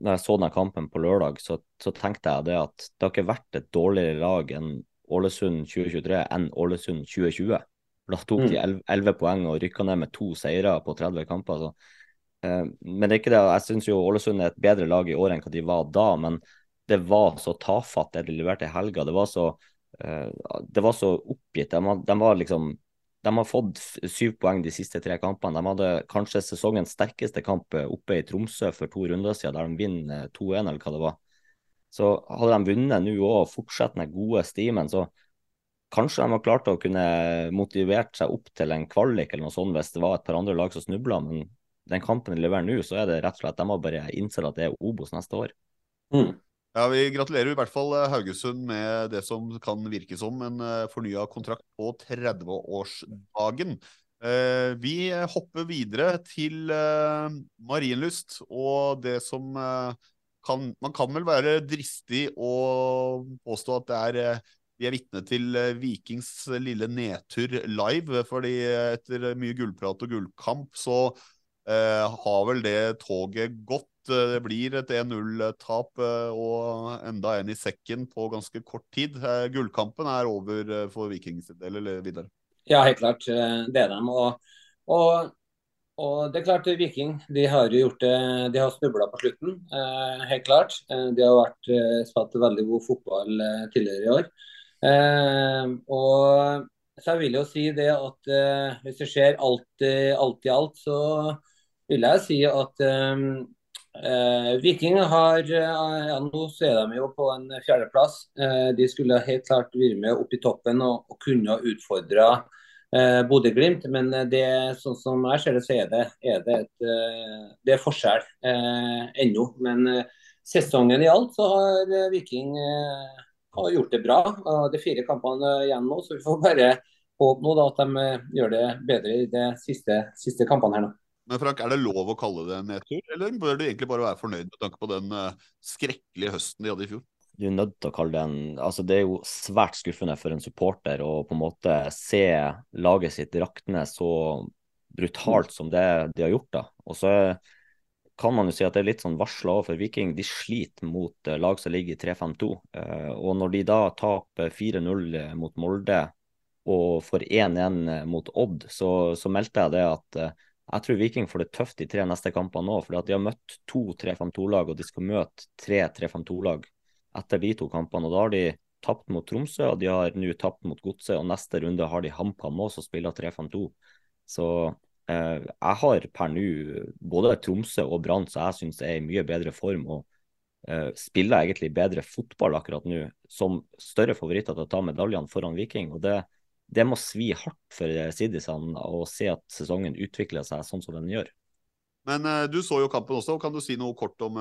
når jeg så denne kampen på lørdag, så, så, tenkte jeg det at det har ikke vært et dårligere lag enn Ålesund 2023 enn Ålesund 2020. Da tok de 11 mm. poeng og rykka ned med to seire på 30 kamper. Så. Eh, men det er ikke det. Jeg syns jo Ålesund er et bedre lag i år enn hva de var da. Men det var så tafatt det de leverte i helga. Det var så, eh, det var så oppgitt. De, de, var liksom de har fått syv poeng de siste tre kampene. De hadde kanskje sesongens sterkeste kamp oppe i Tromsø for to runder siden, der de vinner 2-1, eller hva det var. Så hadde de vunnet nå òg og fortsatt den gode stimen, så Kanskje de har klart å kunne motivert seg opp til en kvalik eller noe sånt hvis det var et par andre lag som snubla, men den kampen de leverer nå, så er det rett og slett de har bare innsett at det er Obos neste år. Mm. Ja, Vi gratulerer i hvert fall eh, Haugesund med det som kan virke som en eh, fornya kontrakt på 30-årsdagen. Eh, vi hopper videre til Marienlyst og det som kan Man kan vel være dristig å påstå at det er vi er vitne til eh, Vikings lille nedtur live. fordi etter mye gullprat og gullkamp så eh, har vel det toget gått. Det blir et 1-0-tap eh, og enda en i sekken på ganske kort tid. Eh, gullkampen er over for Vikings del, eller videre? Ja, helt klart. Det er dem. Og, og, og, det er klart, Viking de har jo gjort det, de har snubla på slutten. Eh, helt klart. De har vært, spilt veldig god fotball tidligere i år. Eh, og så jeg vil jo si det at eh, hvis det skjer alt, alt, i alt, så vil jeg si at eh, eh Viking har ja, Nå så er de jo på en fjerdeplass. Eh, de skulle helt klart vært med opp i toppen og, og kunne utfordra eh, Bodø-Glimt. Men det, sånn som jeg ser det, så er det, er det, et, eh, det er forskjell eh, ennå. Men sesongen i alt så har Viking eh, har gjort det bra. Det er fire kampene igjen nå, så vi får bare håpe nå da, at de eh, gjør det bedre i de siste, siste kampene her nå. Men Frank, Er det lov å kalle det en nedtur, eller bør du egentlig bare være fornøyd med tanke på den skrekkelige høsten de hadde i fjor? Du er nødt til å kalle det en altså Det er jo svært skuffende for en supporter å på en måte se laget sitt rakne så brutalt som det de har gjort. da. Og så kan man jo si at det er litt sånn varsla for Viking. De sliter mot uh, lag som ligger i 3-5-2. Uh, eh, og når de da taper 4-0 eh, mot Molde og får 1-1 mot Odd, så, så, meldte jeg det at jeg tror Viking får det tøft de tre neste kampene nå. For de har møtt to 3-5-2-lag, og de skal møte tre 3-5-2-lag etter de to kampene. og Da har de tapt mot Tromsø, og de har nå tapt mot Godset. Og neste runde har de HamKam også, som spiller 3-5-2. Så Eh, jeg har per nå både Tromsø og Brann som jeg syns er i mye bedre form og eh, spiller egentlig bedre fotball akkurat nå, som større favoritter til å ta medaljene foran Viking. og det, det må svi hardt for Sidisene å se at sesongen utvikler seg sånn som den gjør. Men uh, du så jo kampen også. Kan du si noe kort om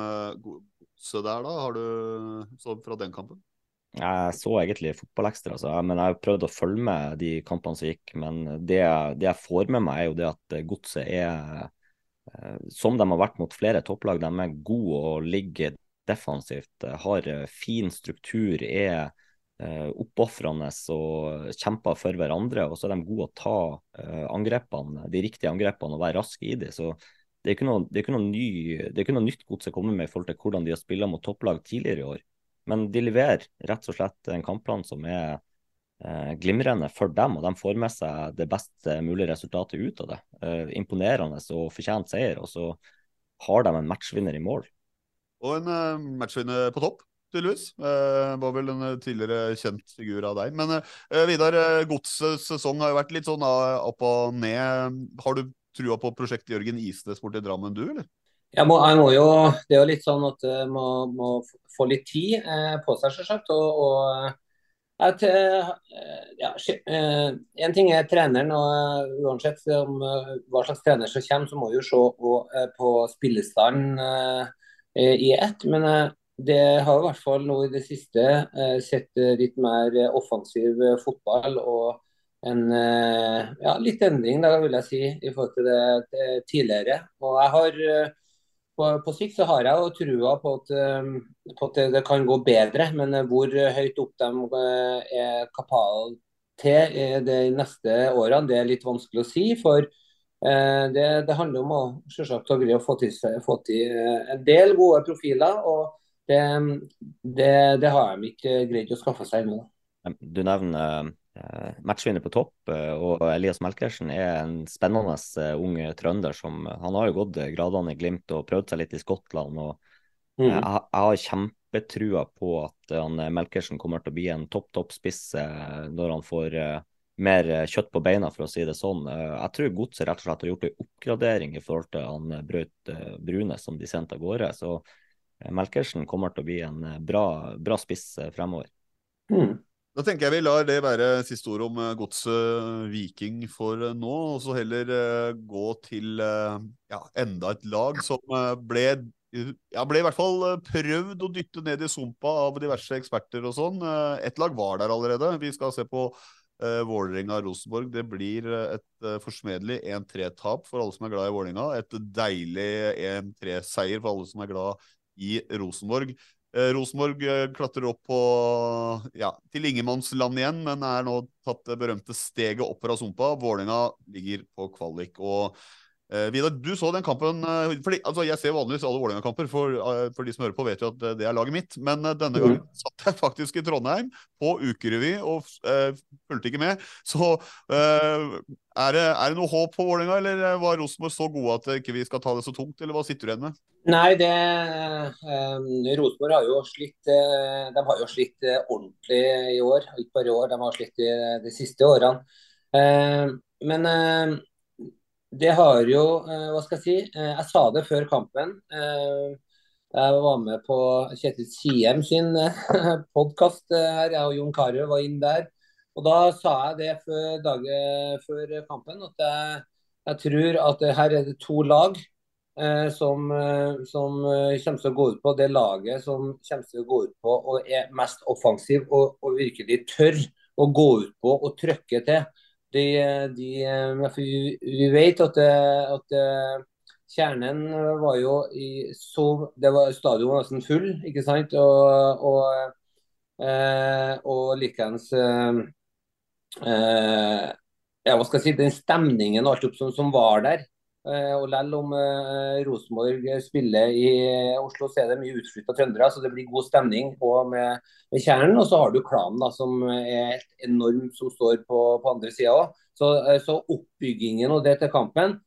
godset der, da? Har du så fra den kampen? Jeg så egentlig fotballekstra, altså. men jeg har prøvd å følge med de kampene som gikk. Men det, det jeg får med meg, er jo det at godset er, eh, som de har vært mot flere topplag, de er gode og ligger defensivt. Har fin struktur, er uh, oppofrende og kjemper for hverandre. Og så er de gode å ta angrepene, de riktige angrepene og være raske i dem. Så det er ikke noe, er ikke noe, ny, er ikke noe nytt godset kommer med i forhold til hvordan de har spilt mot topplag tidligere i år. Men de leverer rett og slett en kampplan som er eh, glimrende for dem, og de får med seg det beste mulige resultatet ut av det. Eh, imponerende og fortjent seier, og så har de en matchvinner i mål. Og en uh, matchvinner på topp, tydeligvis. Uh, var vel en tidligere kjent figur av deg. Men uh, Vidar, uh, godsets sesong har jo vært litt sånn opp og ned. Har du trua på prosjektet Jørgen Isnes til Drammen, du, eller? Jeg må, jeg må, jo, Det er jo litt sånn at jeg må, må få litt tid eh, på seg, selvsagt. Og, og at, eh, ja, eh, en ting er treneren, og uansett om hva slags trener som kommer, så må vi jo se på, på spillestand i ett. Men det har i hvert fall nå i det siste sett litt mer offensiv fotball. og en ja, litt endring da, vil jeg si, i forhold til det tidligere. Og jeg har på, på, sikt så har jeg jo trua på at, på at, det kan gå bedre, men hvor høyt opp de er kapable til de neste årene, det er litt vanskelig å si. For det, det handler om å selvsagt å få til, få til en del gode profiler. og det, det, det har de ikke greid å skaffe seg ennå. Du nevner matchvinner på topp, uh, og Elias Melkersen er en spennende uh, ung trønder. som Han har jo gått gradene i Glimt og prøvd seg litt i Skottland. og mm. jeg, jeg, har kjempetrua på at han, Melkersen kommer til å bli en topp, topp spiss når han får mer kjøtt på beina, for å si det sånn. Jeg tror Godset rett og slett har gjort en oppgradering i forhold til han Braut Brune som de sendte av gårde. så Melkersen kommer til å bli en bra, bra spiss fremover. Mm. Da tenker jeg vi lar det være siste ord om eh, godset Viking for eh, nå. Og så heller gå til ja, enda et lag som ble ja, ble i hvert fall prøvd å dytte ned i sumpa av diverse eksperter og sånn. Et lag var der allerede. Vi skal se på uh, Vålerenga-Rosenborg. Det blir et forsmedelig 1-3-tap for alle som er glad i Vålerenga. Et deilig 1-3-seier for alle som er glad i Rosenborg. Eh, Rosenborg eh, klatrer opp på, ja, til ingenmannsland igjen, men er nå tatt det berømte steget opp fra sumpa. Vålerenga ligger på kvalik. og Vidar, du så den kampen eh, fordi, altså Jeg ser vanligvis alle Vålerenga-kamper, for, eh, for, de som hører på, vet jo at det er laget mitt. Men denne mm. gangen satt jeg faktisk i Trondheim på ukerevy og uh, fulgte ikke med. Så uh, er, det, er, det, noe håp for Vålerenga, eller var Rosenborg så gode at ikke vi skal ta det så tungt? Eller hva sitter du igjen med? Nei, det um, Rosenborg har jo slitt De har jo slitt ordentlig i år. Ikke bare i år, de har slitt de, de siste årene. Uh, men det har jo eh, Hva skal jeg si? Eh, jeg sa det før kampen. Eh, jeg var med på Kjetil Siem sin (laughs) podkast her. Jeg og Jon Carew var inn der. Og Da sa jeg det før, dagen før kampen, at jeg, jeg, tror at her er det to lag eh, som, som, kommer til å gå ut på det laget som kommer til å gå ut på og er mest offensiv og, og virkelig tør å gå ut på og trykke til. De, de, vi, vi vet at, at, kjernen var jo i så Det var stadion nesten full, ikke sant? Og, og, eh, og likeens eh, ja, hva skal jeg si, den stemningen og alt opp som, som var der. Eh, og Selv om eh, Rosenborg spiller i Oslo, så er det mye utflytta trøndere. Så det blir god stemning med, med kjernen. Og så har du klanen, da, som er helt enormt, som står på, på andre sida òg. Så, eh, så, oppbyggingen og det til kampen,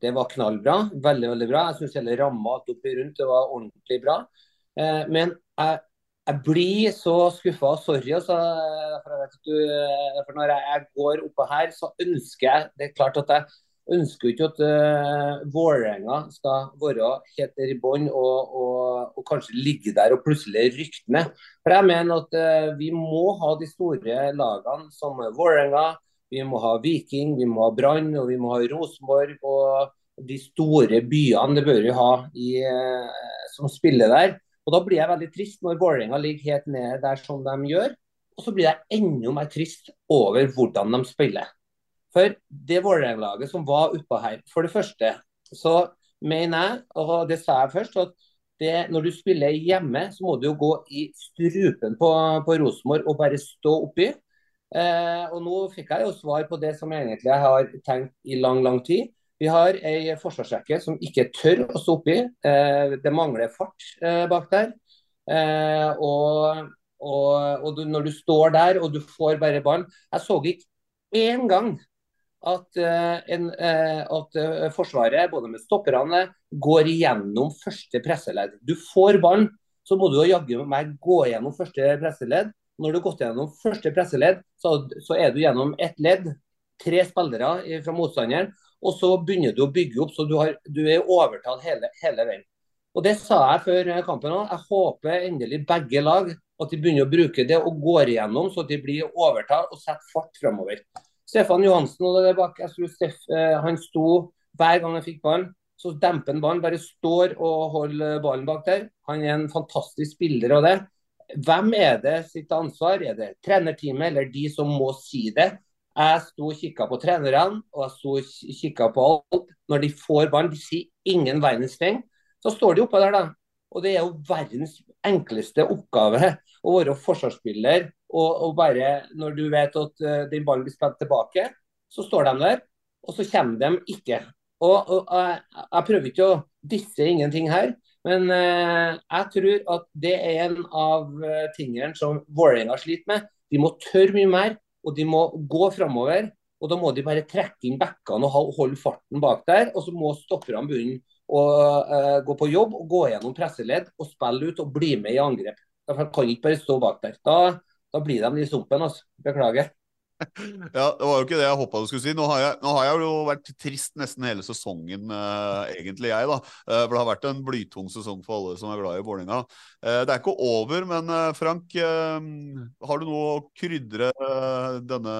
det var knallbra. Veldig, veldig bra. Jeg syns hele ramma oppi rundt det var ordentlig bra. Eh, men jeg, jeg blir så skuffa. Sorry. Altså, for, du, for når jeg går oppå her, så ønsker jeg Det er klart at jeg ønsker jo ikke at uh, Vålerenga skal være helt der i bånn og, og, og, kanskje ligge der og plutselig rykke ned. For jeg mener at uh, vi må ha de store lagene som Vålerenga, vi må ha Viking, vi må ha Brann og vi må ha Rosenborg. og de store byene det bør vi ha i, uh, som spiller der. Og Da blir jeg veldig trist når Vålerenga ligger helt nede der som de gjør. Og så blir jeg enda mer trist over hvordan de spiller. For det Vålerenga-laget som var oppå her, for det første så mener jeg, og det sa jeg først, at det, når du spiller hjemme, så må du jo gå i strupen på, på Rosenborg og bare stå oppi. Eh, og nå fikk jeg jo svar på det som jeg egentlig har tenkt i lang, lang tid. Vi har ei forsvarsrekke som ikke tør å stå oppi. Eh, det mangler fart eh, bak der. Eh, og, og, og du, når du står der og du får bare ballen Jeg så ikke én gang at, eh, en, eh, at, eh, Forsvaret, både med stopperne, går igjennom første presseledd. Du får ballen, så må du jaggu meg gå gjennom første presseledd. Når du har gått gjennom første presseledd, så, så er du gjennom ett ledd, tre spillere fra motstanderen, og så begynner du å bygge opp, så du, har, du er overtalt hele, hele, veien. Og Det sa jeg før kampen òg. Jeg håper endelig begge lag at de begynner å bruke det og går igjennom, så de blir overtalt og setter fart framover. Stefan Johansen og det bak, jeg tror Steff, eh, han sto hver gang han fikk ballen. Så demper han ballen, bare står og holder ballen bak der. Han er en fantastisk spiller av det. Hvem er det sitt ansvar? Er det trenerteamet eller de som må si det? Jeg sto og kikka på trenerne og jeg sto og kikka på alt. Når de får ballen, de sier ingen verdens ting. Så står de oppe der, da. Og det er jo verdens enkleste oppgave å være forsvarsspiller. Og, og bare når du vet at uh, den ballen blir spilt tilbake, så står de der, og så kommer de ikke. Og, og jeg, jeg, prøver ikke å disse ingenting her, men uh, jeg tror at det er en av tingene som Vålerenga sliter med. De må tørre mye mer, og de må gå framover. Og da må de bare trekke inn bekkene og holde farten bak der. Og så må stopperne begynne å uh, gå på jobb og gå gjennom presseledd og spille ut og bli med i angrep. De kan ikke bare stå bak der. Da, da blir de i sumpen. altså. Beklager. (laughs) Ja, Det var jo ikke det jeg håpa du skulle si. Nå har, jeg, nå har jeg, jo vært trist nesten hele sesongen, eh, egentlig jeg. da. Eh, for det har vært en blytung sesong for alle som er glad i Vålerenga. Eh, det er ikke over, men Frank, har du noe å krydre denne,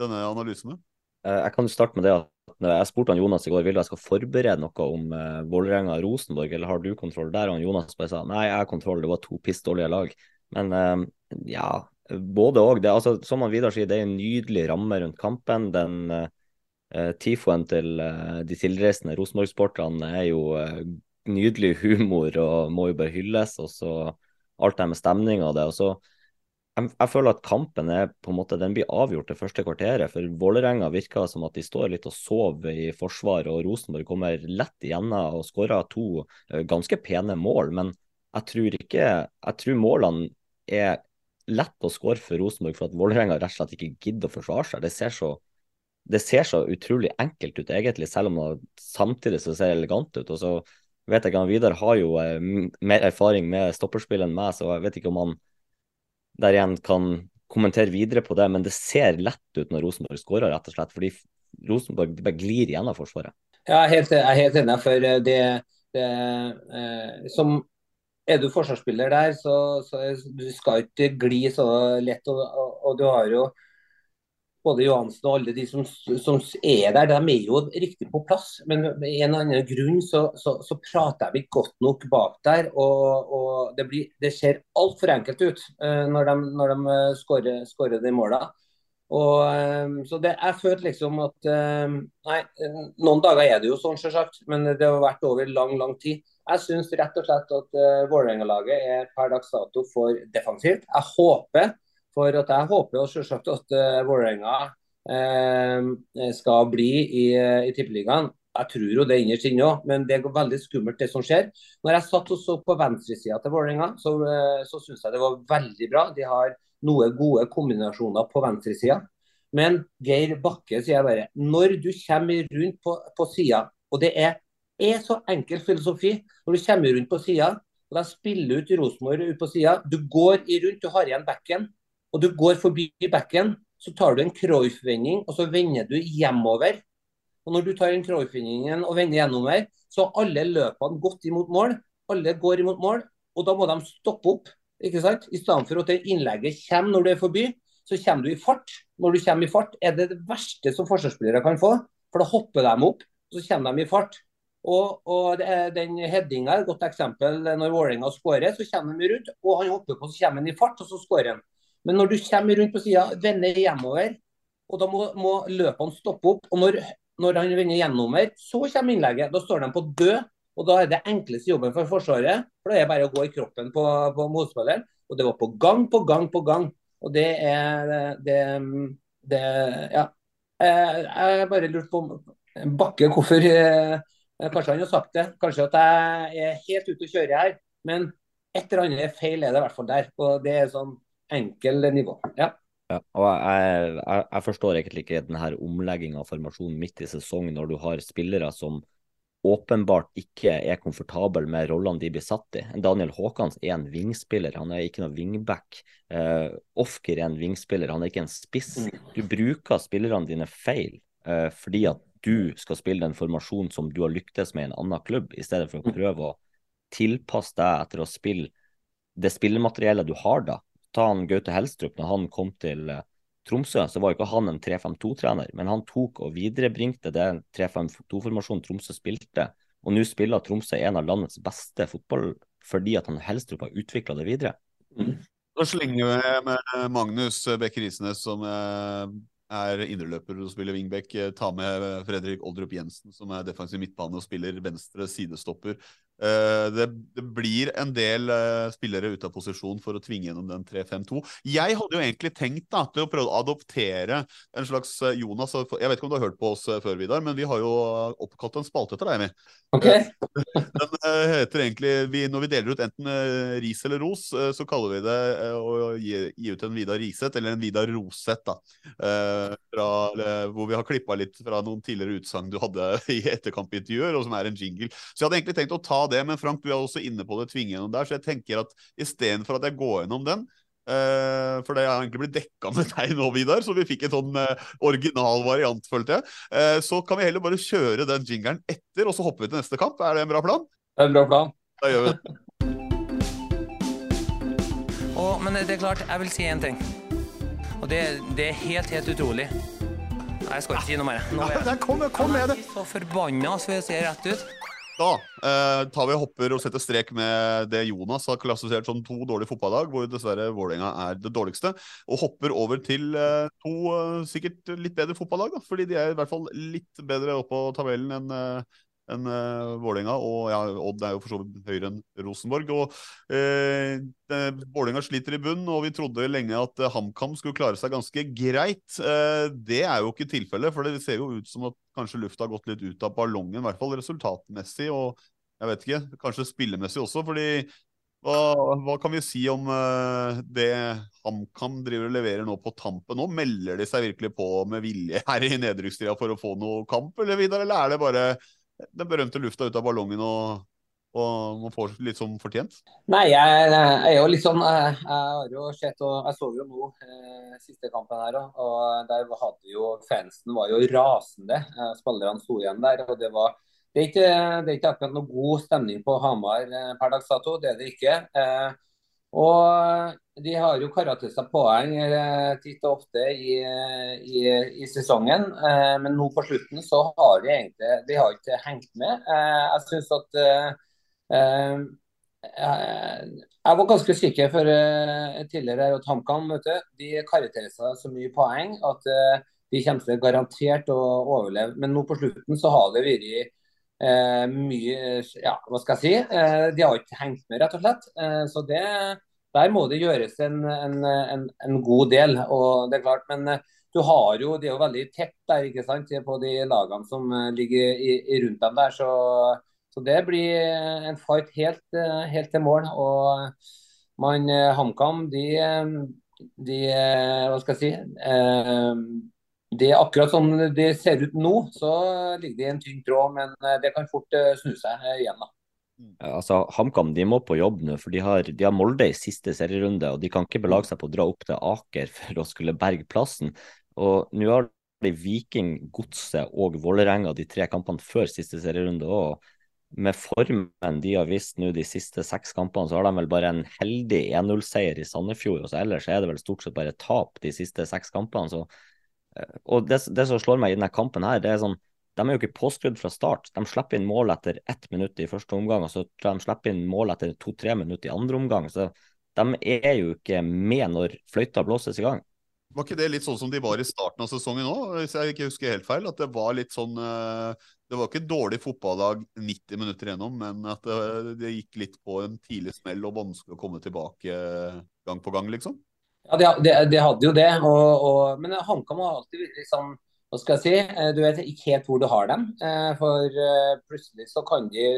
denne analysen med? Jeg kan starte med det at jeg spurte han Jonas i går vil jeg skal forberede noe om uh, Vålerenga-Rosenborg, eller har du kontroll der? Og Jonas bare sa nei, jeg har kontroll, det var to pissdårlige lag. Men ja, både òg. Altså, som han Vidar sier, det er en nydelig ramme rundt kampen. Den uh, tifoen til uh, de tilreisende Rosenborg-sporterne er jo uh, nydelig humor og må jo bare hylles. Og så alt det med stemning og det. Og så jeg, jeg, føler at kampen er på en måte, den blir avgjort det første kvarteret. For Vålerenga virker som at de står litt og sover i forsvar, og Rosenborg kommer lett igjennom og skårer to ganske pene mål. Men jeg tror ikke Jeg tror målene er lett å skåre for Rosenborg for at Vålerenga rett og slett ikke gidder å forsvare seg. Det ser så, det ser så utrolig enkelt ut, egentlig, selv om det samtidig så ser elegant ut. Og så vet jeg ikke, han Vidar har jo eh, mer erfaring med stopperspill enn meg, så jeg vet ikke om han der igjen kan kommentere videre på det, men det ser lett ut når Rosenborg skårer, rett og slett. Fordi Rosenborg bare glir gjennom Forsvaret. Ja, jeg er helt, jeg er helt enig. for det, det eh, som er du forsvarsspiller der, så, så du skal ikke gli så lett. Og, og, og, du har jo både Johansen og alle de som, som, er der, de er jo riktig på plass. Men med en eller annen grunn så, så, så prater jeg ikke godt nok bak der. Og, og det, blir, det ser altfor enkelt ut uh, når de, når de skårer, skårer de målene. Og, um, så det, Jeg følte liksom at Nei, noen dager er det jo sånn, selvsagt. Men det har vært over lang, lang tid. Jeg syns rett og slett at uh, Vålerenga-laget er per dags dato for defensivt. Jeg håper for at jeg håper selvsagt at uh, Vålerenga uh, skal bli i, uh, i Tippeligaen. Jeg tror jo det innerst inne òg, men det er veldig skummelt det som skjer. Når jeg satt og så på venstresida til Vålerenga, så, uh, så syns jeg det var veldig bra. De har noen gode kombinasjoner på venstresida. Men Geir Bakke sier bare når du kommer rundt på, på sida, og det er er så enkel filosofi. Når du kommer rundt på sida, og de spiller ut Rosenborg på sida, du går i rundt, du har igjen bekken. og du går forbi bekken, så tar du en Cruyff-vending, og så vender du hjemover. Og Når du tar en Cruyff-vendingen og vender hjemover, så har alle løpene gått imot mål. Alle går imot mål, og da må de stoppe opp. ikke sant? I stedet for at innlegget kommer når du er forbi, så kommer du i fart. Når du kommer i fart, er det det verste som forsvarsspillere kan få. For da hopper de opp, og så kommer de i fart. Og, og den headinga er et godt eksempel. Når Vålerenga skårer, så kommer de rundt, og han hopper på, så kommer han i fart, og så skårer han. Men når du kommer rundt på sida, vender hjemover, og da må, må løpene stoppe opp. og når, når han vender hjemover, så kommer innlegget. Da står de på død. Og da er det enkleste jobben for Forsvaret. For da er det bare å gå i kroppen på, på motspilleren. Og det var på gang på gang på gang. Og det er det, det Ja. Jeg, jeg bare lurte på Bakke hvorfor eh, Eh, kanskje han har sagt det. Kanskje at jeg er helt ute å kjøre her. Men et eller annet feil er det i hvert fall der. Og det er sånn enkel nivå. Ja. Ja, og jeg, jeg, jeg, forstår egentlig ikke denne omlegginga av formasjonen midt i sesong, når du har spillere som åpenbart ikke er komfortable med rollene de blir satt i. Daniel Haakons er en vingspiller, han er ikke noen wingback. Uh, Ofker er en vingspiller, han er ikke en spiss. Mm. Du bruker spillerne dine feil uh, fordi at du skal spille den formasjonen som du har lyktes med i en annen klubb, i stedet for å mm. prøve å tilpasse deg etter å spille det spillemateriellet du har da. Ta han Gaute Helstrup, når han kom til uh, Tromsø, så var ikke han en 3-5-2-trener, men han tok og viderebringte det 3-5-2-formasjonen Tromsø spilte. Og nå spiller Tromsø en av landets beste fotball fordi at han Helstrup har utvikla det videre. Mm. Så slenger vi med Magnus Bekker Risnes som eh, er indreløper og spiller wingback. Eh, Ta med Fredrik Oldrup Jensen, som er defensiv midtbane og spiller venstre sidestopper. Eh, det, det, blir en del uh, spillere ute av posisjon for å tvinge gjennom den 3-5-2. Jeg hadde jo egentlig tenkt da, til å prøve å adoptere en slags uh, Jonas Jeg vet ikke om du har hørt på oss før, Vidar, men vi har jo oppkalt en spalte etter deg, vi. Okay. den heter egentlig vi, Når vi deler ut enten ris eller ros, så kaller vi det å gi, gi, ut en Vidar Riseth eller en Vidar Roseth. da. Fra, hvor vi har klippa litt fra noen tidligere utsagn du hadde (laughs) i etterkampintervjuer, og som er en jingle. Så jeg hadde egentlig tenkt å ta det, men Frank, du er også inne på det tvinge gjennom der, så jeg tenker at istedenfor at jeg går gjennom den Uh, for det har egentlig blitt dekka med deg nå, Vidar, så vi fikk en sånn uh, original variant, følte jeg. Uh, så kan vi heller bare kjøre den jingeren etter, og så hopper vi til neste kamp. Er det en bra plan? Det er en bra plan. Da gjør vi det. oh, men det er klart, jeg vil si én ting. Og det, det, er helt, helt utrolig. Nei, jeg skal ikke si noe mer. Nå er jeg, kom, kom med det. så forbanna, så jeg ser rett ut. Da eh, tar vi og hopper og setter strek med det Jonas har klassifisert som to dårlige fotballag, hvor dessverre Vålerenga er det dårligste, og hopper over til eh, to eh, sikkert litt bedre fotballag. Da, fordi de er i hvert fall litt bedre oppå tabellen enn eh, enn uh, Vålerenga. Og ja, Odd er jo for så vidt høyere enn Rosenborg. og uh, Vålerenga sliter i bunn, og vi trodde lenge at uh, HamKam skulle klare seg ganske greit. Uh, det er jo ikke tilfellet, for det ser jo ut som at kanskje lufta har gått litt ut av ballongen, i hvert fall resultatmessig. og jeg vet ikke, kanskje spillemessig også, fordi hva, hva, kan vi si om uh, det HamKam driver og leverer nå på tampen? Nå Melder de seg virkelig på med vilje her i nedrykkstida for å få noe kamp, eller Vidar? eller er det bare den berømte lufta ut av ballongen og, og man får litt som fortjent? Nei, jeg, jeg er jo litt sånn Jeg, har jo sett og jeg så jo nå eh, siste kampen her òg. Og der hadde jo fansen var jo rasende. Eh, spillerne sto igjen der. og det var det er, ikke, det er ikke akkurat noe god stemning på Hamar eh, per dags dato. Det er det ikke. Eh, og de har jo karatet seg poeng eh, titt og ofte i, i, i, sesongen, eh, men nå på slutten så har de egentlig de har ikke hengt med. Eh, jeg syns at Jeg var ganske sikker for tidligere at HamKam de karakteriserer så mye poeng at de kommer til garantert å overleve. Men nå på slutten så har det vært mye Ja, hva skal jeg si? de har ikke hengt med, rett og slett. så det der må det gjøres en, en, en, en, god del. og det er klart, Men eh, du har jo, det er jo veldig tett der ikke sant, på de lagene som eh, ligger i, i rundt dem der. Så, så, det blir en fight helt, eh, helt til mål. og man, HamKam, de, de, Hva skal jeg si? Det er akkurat som det ser ut nå, så ligger det i en tynn tråd. Men det kan fort snu seg igjen. da. Altså, HamKam de må på jobb nå, for de har, de har, Molde i siste serierunde. og De kan ikke belage seg på å dra opp til Aker (laughs) for å skulle berge plassen. og Nå har de Viking, Godset og Vålerenga de tre kampene før siste serierunde. og Med formen de har vist nå de siste seks kampene, så har de vel bare en heldig 1-0-seier i Sandefjord. og så Ellers er det vel stort sett bare tap de siste seks kampene. Så, eh, og det, det, som slår meg i denne kampen, her, det er sånn de er jo ikke påskrudd fra start. De slipper inn mål etter ett minutt i første omgang, og så tror jeg de slipper inn mål etter to-tre minutter i andre omgang. Så de er jo ikke med når fløyta blåses i gang. Var ikke det litt sånn som de var i starten av sesongen òg, hvis jeg ikke husker helt feil? At det var litt sånn eh, Det var ikke dårlig fotballag 90 minutter gjennom, men at det, det, gikk litt på en tidlig smell og vanskelig å komme tilbake gang på gang, liksom? Ja, det, det, det hadde jo det. Og, og, men HamKam har alltid liksom hva skal jeg si, eh, Du vet ikke helt hvor du har dem. Eh, for eh, plutselig så kan de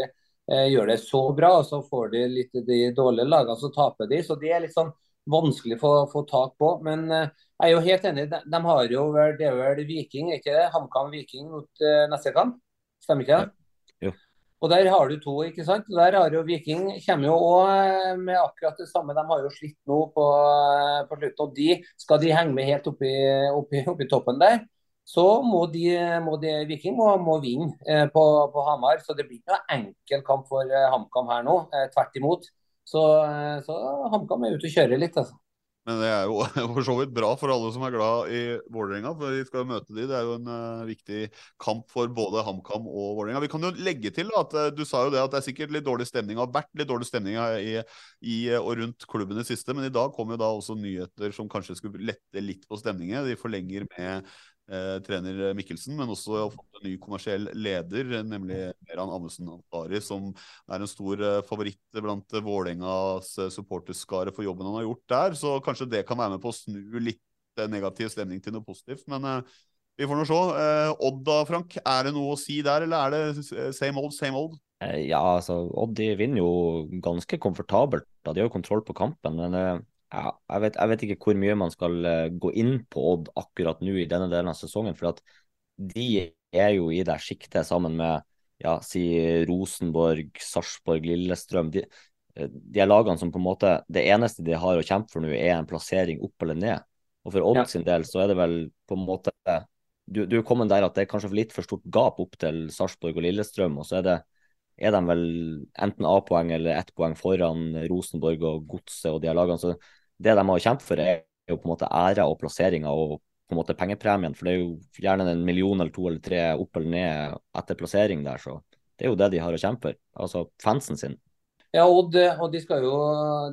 gjøre det så bra, og så får de litt de dårlige lagene, så taper de. Så de er litt sånn vanskelig å få, tak på. Men jeg er jo helt enig. De, de har jo vel, Det er vel Viking, ikke det? HamKam Viking mot neste kamp? Stemmer ikke det? Og Der har du to. ikke sant? Der har jo Viking kommer jo også med akkurat det samme. De har jo slitt nå på, på slutten. og de, Skal de henge med helt oppi, oppi, oppi toppen der, så må, de, må de, Viking må, må vinne eh, på, på, Hamar. Så det blir ikke noen enkel kamp for eh, HamKam her nå. Eh, tvert imot. Så, eh, så HamKam er ute og kjører litt, altså. Men det er jo (laughs) for så vidt bra for alle som er glad i Vålerenga, for vi skal møte de. Det er jo en uh, viktig kamp for både HamKam og Vålerenga. Vi kan jo legge til at uh, du sa jo det at det er sikkert litt dårlig stemning, har vært litt dårlig stemning i, i, og rundt klubben i siste, men i dag kom jo da også nyheter som kanskje skulle lette litt på stemningen. De forlenger med eh, trener Mikkelsen, men også har fått en ny kommersiell leder, nemlig Meran Amundsen Antari, som er en stor eh, favoritt blant Vålerengas eh, supporterskare for jobben han har gjort der. Så kanskje det kan være med på å snu litt eh, negativ stemning til noe positivt. Men vi får nå se. Odd da, Frank. Er det noe å si der, eller er det same old, same old? Ja, altså, Odd de vinner jo ganske komfortabelt. da De har jo kontroll på kampen. men ja, jeg, vet, jeg, vet, ikke hvor mye man skal uh, gå inn på Odd akkurat nå i denne delen av sesongen. For at de er jo i det sjiktet sammen med ja, si Rosenborg, Sarpsborg, Lillestrøm. De, eh, de er lagene som på en måte Det eneste de har å kjempe for nå, er en plassering opp eller ned. Og for Odd ja. sin del så er det vel på en måte Du, du er kommet der at det er kanskje litt for stort gap opp til Sarpsborg og Lillestrøm. og så er det er de vel enten A-poeng eller ett poeng foran Rosenborg og Godset og de lagene. Så det de har kjempet for, er jo på en måte æra og plasseringa og på en måte pengepremien. For det er jo gjerne en million eller to eller tre opp eller ned etter plassering der, så det er jo det de har å kjempe for. Altså fansen sin. Ja, Odd og de, jo,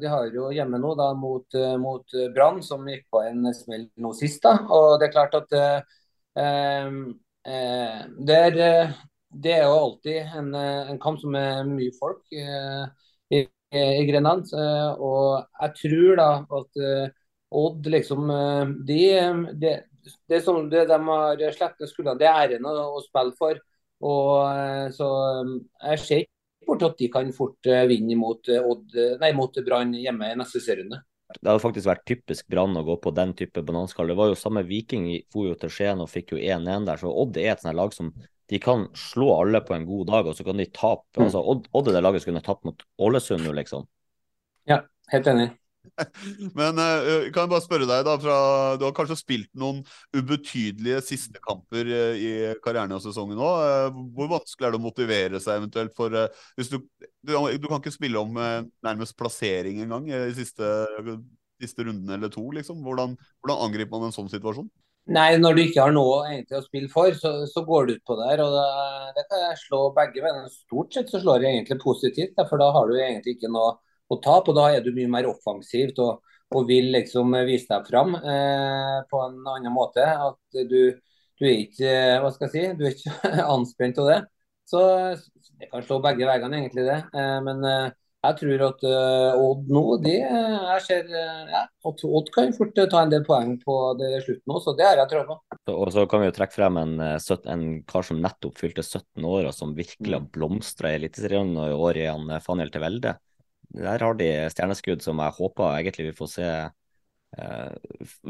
de har jo hjemme nå da mot, mot Brann, som gikk på en smell nå sist. da, og Det er klart at eh, eh, det, er, det, er, jo alltid en, en, kamp som er mye folk. Eh, i Grenland. Eh, og jeg tror da at eh, Odd liksom eh, de, de, det, som de, de har sletta skuldrene, det er æren å, å, spille for. Og så jeg ser ikke bort at de kan fort vinne mot, mot Brann hjemme i neste serierunde. Det hadde faktisk vært typisk Brann å gå på den type bananskall. Det var jo samme Viking for jo til Skien og fikk jo 1-1 der. Så Odd er et sånt lag som de kan slå alle på en god dag, og så kan de tape. Mm. Altså, Odd, Odd er det laget som kunne tapt mot Ålesund nå, liksom. Ja, helt enig. (laughs) Men uh, kan jeg bare spørre deg, da, fra, du har kanskje spilt noen ubetydelige siste kamper uh, i karrieren og sesongen òg. Uh, hvor vanskelig er det å motivere seg eventuelt for hvis du, du, du, kan ikke spille om nærmest plassering engang i siste, siste runden eller to, liksom. Hvordan, hvordan angriper man en sånn situasjon? Nei, når du ikke har noe egentlig å spille for, så, så går du ut på der. og det, kan jeg slå begge veier. Stort sett så slår jeg egentlig positivt, for da har du egentlig ikke noe å tape. Og da er du mye mer offensivt og, og vil liksom vise deg fram eh, på en annen måte. At du, du, er ikke hva skal jeg si, du er ikke (laughs) anspent av det. Så det kan slå begge veiene, egentlig, det. Eh, men eh, jeg tror at uh, Odd nå de, eh, jeg ser, uh, ja, at Odd kan fort ta en del poeng på det slutten òg, så det har jeg trua på. Og så kan vi jo trekke frem en, en, kar som nettopp fylte 17 år, og som virkelig har mm. blomstra i Eliteserien i år, i han Faniel til Velde. Der har de stjerneskudd som jeg håper egentlig vi får se uh,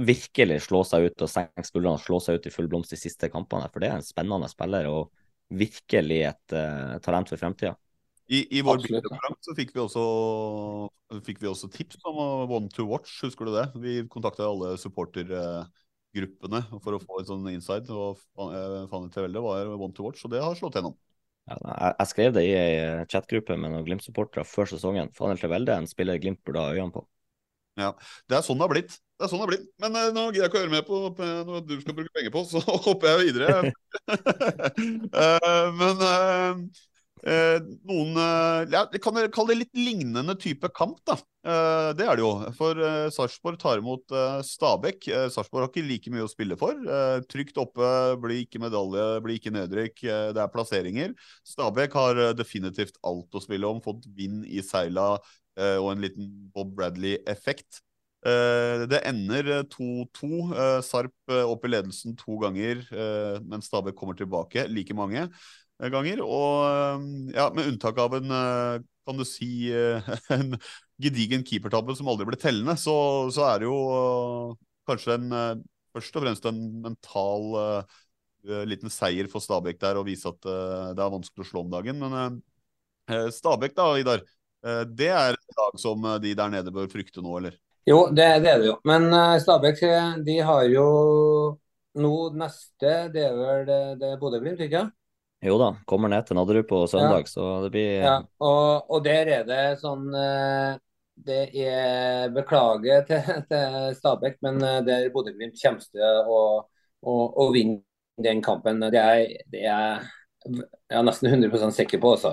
virkelig slå seg ut og senke skuldrene og slå seg ut i full blomst de siste kampene. For det er en spennende spiller og virkelig et talent for fremtida. I, i vår program så fikk vi, også, fikk vi også tips om One to Watch, husker du det? Vi kontakta alle supportergruppene for å få en sånn inside. og Fanny Tevelde var One to Watch, og det har slått gjennom. Ja, jeg, skrev det i ei chatgruppe med noen Glimt-supportere før sesongen. Fanny Tevelde en spiller Glimt burde ha øynene på. Ja, Det er sånn det har blitt. Det er sånn det har blitt. Men eh, nå gidder jeg ikke å høre med på, på noe du skal bruke penger på, (laughs) så hopper jeg videre. uh, (laughs) (laughs) men uh, Eh, noen eh, ja, Kan dere kalle det litt lignende type kamp, da. Eh, det er det jo. For eh, Sarpsborg tar imot eh, Stabæk. Eh, Sarpsborg har ikke like mye å spille for. Eh, trygt oppe, blir ikke medalje, blir ikke nedrykk. det er plasseringer. Stabæk har definitivt alt å spille om. Fått vind i seila og en liten Bob Bradley-effekt. det ender 2-2. Sarp opp i ledelsen to ganger, men Stabæk kommer tilbake like mange ganger. Og eh, ja, med unntak av en, eh, kan du si, eh, (laughs) en gedigen keepertabbe som aldri ble tellende, så, så, er det jo kanskje en, først og fremst en mental liten seier for Stabæk der, å vise at det er vanskelig å slå om dagen. Men Stabæk da, Idar, det er et lag som de der nede bør frykte nå, eller? Jo, det, det er det jo. Men Stabæk de har jo nå neste, det er vel det, det Bodø-Glimt, ikke? Jo da, kommer ned til Nadderud på søndag, ja. så det blir Ja, og, og, der er det sånn eh, det er Beklager til, til Stabæk, men der Bodø-Glimt kommer til å, å, å, vinne den kampen. Det er, det er jeg nesten 100% sikker på. Også.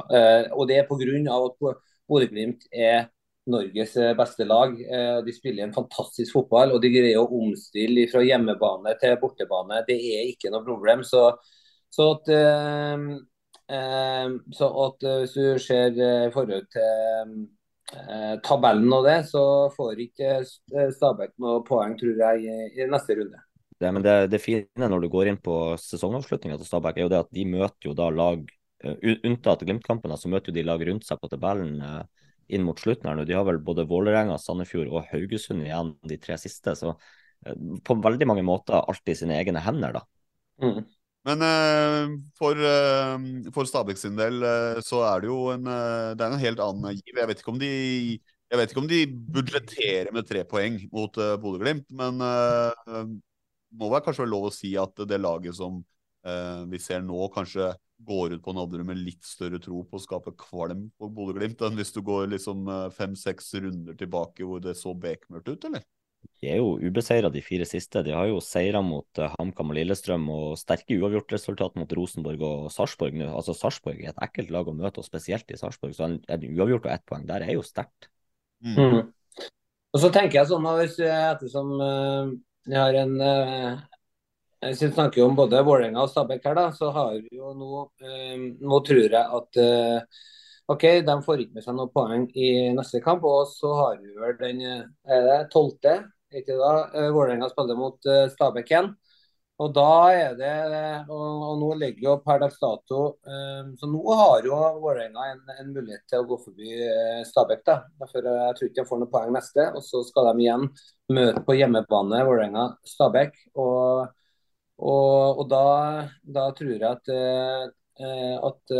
Og det er pga. at Bodø-Glimt er Norges beste lag. De spiller en fantastisk fotball og de greier å omstille fra hjemmebane til bortebane. Det er ikke noe problem. Så, så at Ehm, så at eh, hvis du ser eh, i forhold til eh, tabellen og det, så får ikke Stabæk noe poeng, tror jeg, i neste runde. Det, men det, det fine når du går inn på sesongavslutninga til Stabæk, er jo det at de møter jo da lag Unntatt Glimt-kampene, så møter jo de lag rundt seg på tabellen inn mot slutten. her nå. De har vel både Vålerenga, Sandefjord og Haugesund igjen, de tre siste. Så på veldig mange måter alltid sine egne hender, da. Mm. Men uh, for, uh, for Stabæk sin del uh, så er det jo en, det er en helt annen giv. Jeg vet ikke om de, jeg vet ikke om de budsjetterer med tre poeng mot uh, Bodø-Glimt, men uh, må være kanskje være lov å si at det laget som vi ser nå, kanskje går ut på Nadderud med litt større tro på å skape kvalm på Bodø-Glimt enn hvis du går liksom fem-seks runder tilbake hvor det så bekmørkt ut, eller? De er jo ubeseira de fire siste. De har jo seira mot uh, HamKam og Lillestrøm og sterke uavgjortresultat mot Rosenborg og Sarpsborg nå. Altså Sarpsborg er et ekkelt lag å møte, og spesielt i Sarpsborg. Så en, en uavgjort og ett poeng der er jo sterkt. Mm. Mm. Og så tenker jeg sånn hvis ettersom uh, jeg har en uh, jeg snakker om både Vålerenga og Stabæk her, da, så har vi jo nå uh, Nå tror jeg at OK, de får ikke med seg noen poeng i neste kamp. Og så har vi vel den tolvte ikke da, eh, Vålerenga spiller mot uh, Stabæk igjen. Og da er det, og, og nå ligger jo per dags dato Så nå har jo Vålerenga en, en, mulighet til å gå forbi Stabæk. da. Uh, Jeg tror ikke de får noe poeng neste. Og så skal de igjen møte på hjemmebane Vålerenga-Stabæk. Og, og, og da, da, tror jeg at, at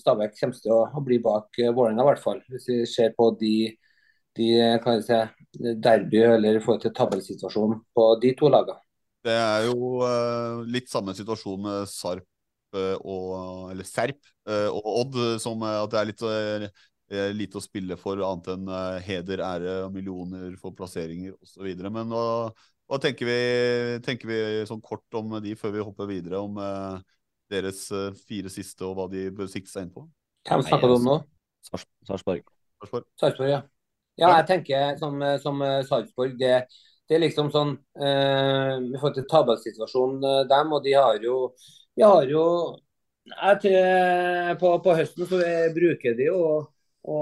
Stabæk kommer til å, bli bak Vålerenga, i hvert fall. Hvis vi ser på de de kan jeg si, derby eller i forhold til tabellsituasjonen på de to lagene. Det er jo uh, litt samme situasjon med Sarp uh, og Eller Serp uh, og Odd, som at det er litt lite å spille for annet enn heder, ære og millioner for plasseringer osv. Men hva, hva tenker, vi, tenker, vi, sånn kort om de før vi hopper videre, om deres fire siste og hva de bør sikte seg inn på? Hvem snakker du om nå? Sarpsborg. Sarpsborg, ja. Ja, jeg tenker som, som Sarpsborg, det, det, er liksom sånn eh, Vi får til tabellsituasjonen eh, dem, og de har jo, de har jo jeg, på, på, høsten så bruker de jo å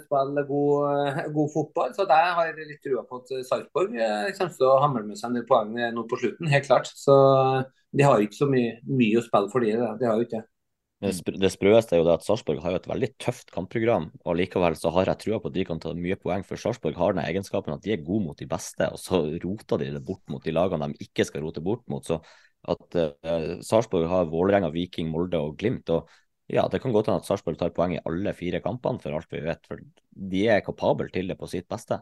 spille god, god, fotball. Så der har jeg litt trua på at Sarpsborg eh, kommer til å hamle med seg en del poeng nå på slutten, helt klart. Så de har ikke så mye, mye å spille for de, de har jo ikke det. Det sprøeste er jo det at Sarpsborg har jo et veldig tøft kampprogram, og likevel så har jeg trua på at de kan ta mye poeng, for Sarpsborg har den egenskapen at de er gode mot de beste, og så roter de det bort mot de lagene de ikke skal rote bort mot. Så at uh, Sarpsborg har Vålerenga, Viking, Molde og Glimt. og ja, Det kan godt hende at Sarpsborg tar poeng i alle fire kampene, for alt vi vet. for De er kapable til det på sitt beste.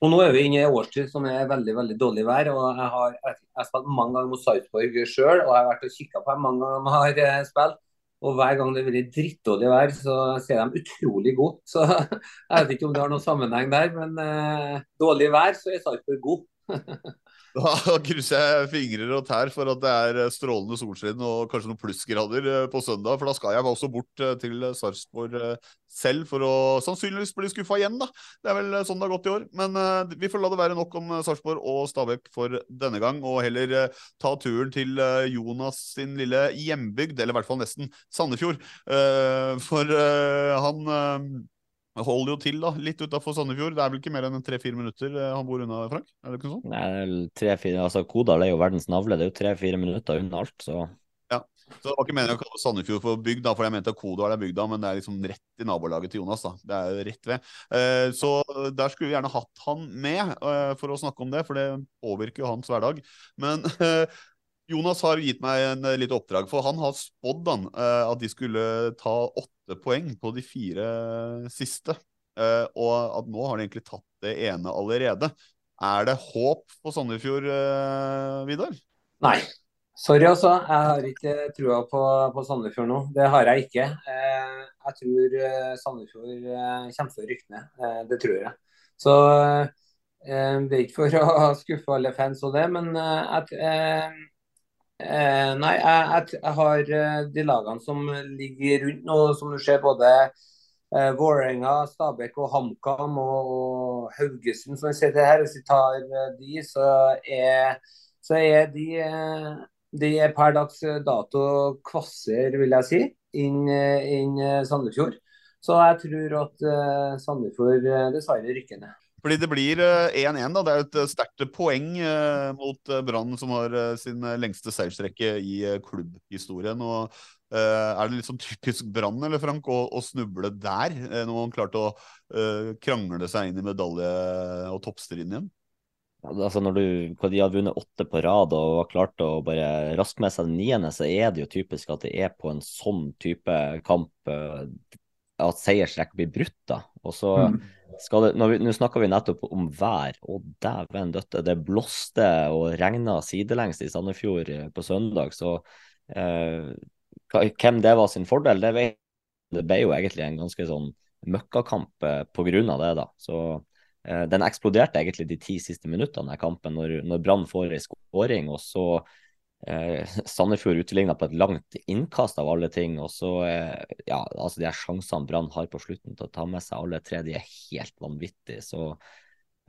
Og Nå er vi inne i årstid som er veldig veldig dårlig vær. og Jeg har, jeg, jeg spilt mange ganger mot Sarpsborg sjøl, og jeg har vært og kikka på dem mange ganger de har eh, spilt. Og hver gang det blir drittdårlig vær, så ser de utrolig gode. (laughs) Så jeg vet ikke om det har noen sammenheng der, men uh, dårlig vær, så er Sarpsborg god. (laughs) Da krysser jeg fingrer og tær for at det er eh, strålende solskinn og kanskje noen plussgrader eh, på søndag. For da skal jeg også bort eh, til Sarpsborg selv for å sannsynligvis bli skuffa igjen, da. Det er vel sånn det har gått i år. Men vi får la det være nok om Sarpsborg og Stabæk for denne gang, og heller ta turen til Jonas sin lille hjembygd, eller i hvert fall nesten Sandefjord. For han holder jo til da, litt utafor Sandefjord. Det er vel ikke mer enn tre-fire minutter eh, han bor unna, Frank? Er det ikke sånn? Nei, tre-fire, altså Kodal er jo verdens navle. Det er jo tre-fire minutter unna alt, så Ja, så Det var ikke meningen å kalle Sandefjord for bygd, da, for jeg mente at Kodal er bygda, men det er liksom rett i nabolaget til Jonas. da. Det er jo rett ved. Eh, så der skulle vi gjerne hatt han med eh, for å snakke om det, for det påvirker jo hans hverdag. Men (laughs) Jonas har gitt meg en litt oppdrag, for han har spådd at de skulle ta åtte poeng på de fire siste. Uh, og at nå har de egentlig tatt det ene allerede. Er det håp på Sandefjord, Vidar? Nei. Sorry, altså. Jeg har ikke trua på, på Sandefjord nå. Det har jeg ikke. Eh, jeg tror eh, Sandefjord eh, kommer til å rykke ned. Eh, det tror jeg. Så eh, det er ikke for å (laughs) skuffe alle fans og det, men eh, Nei, jeg, jeg, jeg, har de lagene som ligger rundt nå, som du ser både eh, Vålerenga, Stabæk og HamKam og, og Haugesund, som jeg ser til her. Hvis vi tar de, så er, så er de de er per dags dato kvasser, vil jeg si, inn, inn Sandefjord. Så jeg tror at Sandefjord dessverre rykker ned. Fordi det blir 1-1. Uh, da. Det er jo et sterkt poeng mot Brann, som har sin lengste seiersrekke i klubbhistorien. og Er det litt sånn typisk Brann eller Frank, å, å, snuble der, når man klarte å krangle seg inn i medalje- og toppstriden igjen? altså når du, De har vunnet åtte på rad og har klart å bare raske med seg den niende, så er det jo typisk at det er på en sånn type kamp at seiersrekk blir brutt. da. Og så mm. Nå, snakker vi nettopp om vær, og dæven døtte. Det blåste og regna sidelengs i Sandefjord eh, på søndag. Så eh, hvem det var sin fordel, det vet Det ble jo egentlig en ganske sånn møkkakamp pga. grunn av det. da. Så Eh, den eksploderte egentlig de ti siste minuttene av kampen, når, når Brann får ei skåring. Og så eh, Sandefjord utligna på et langt innkast av alle ting. Og så eh, ja, altså de her sjansene Brann har på slutten til å ta med seg alle tre, de er helt vanvittige. Så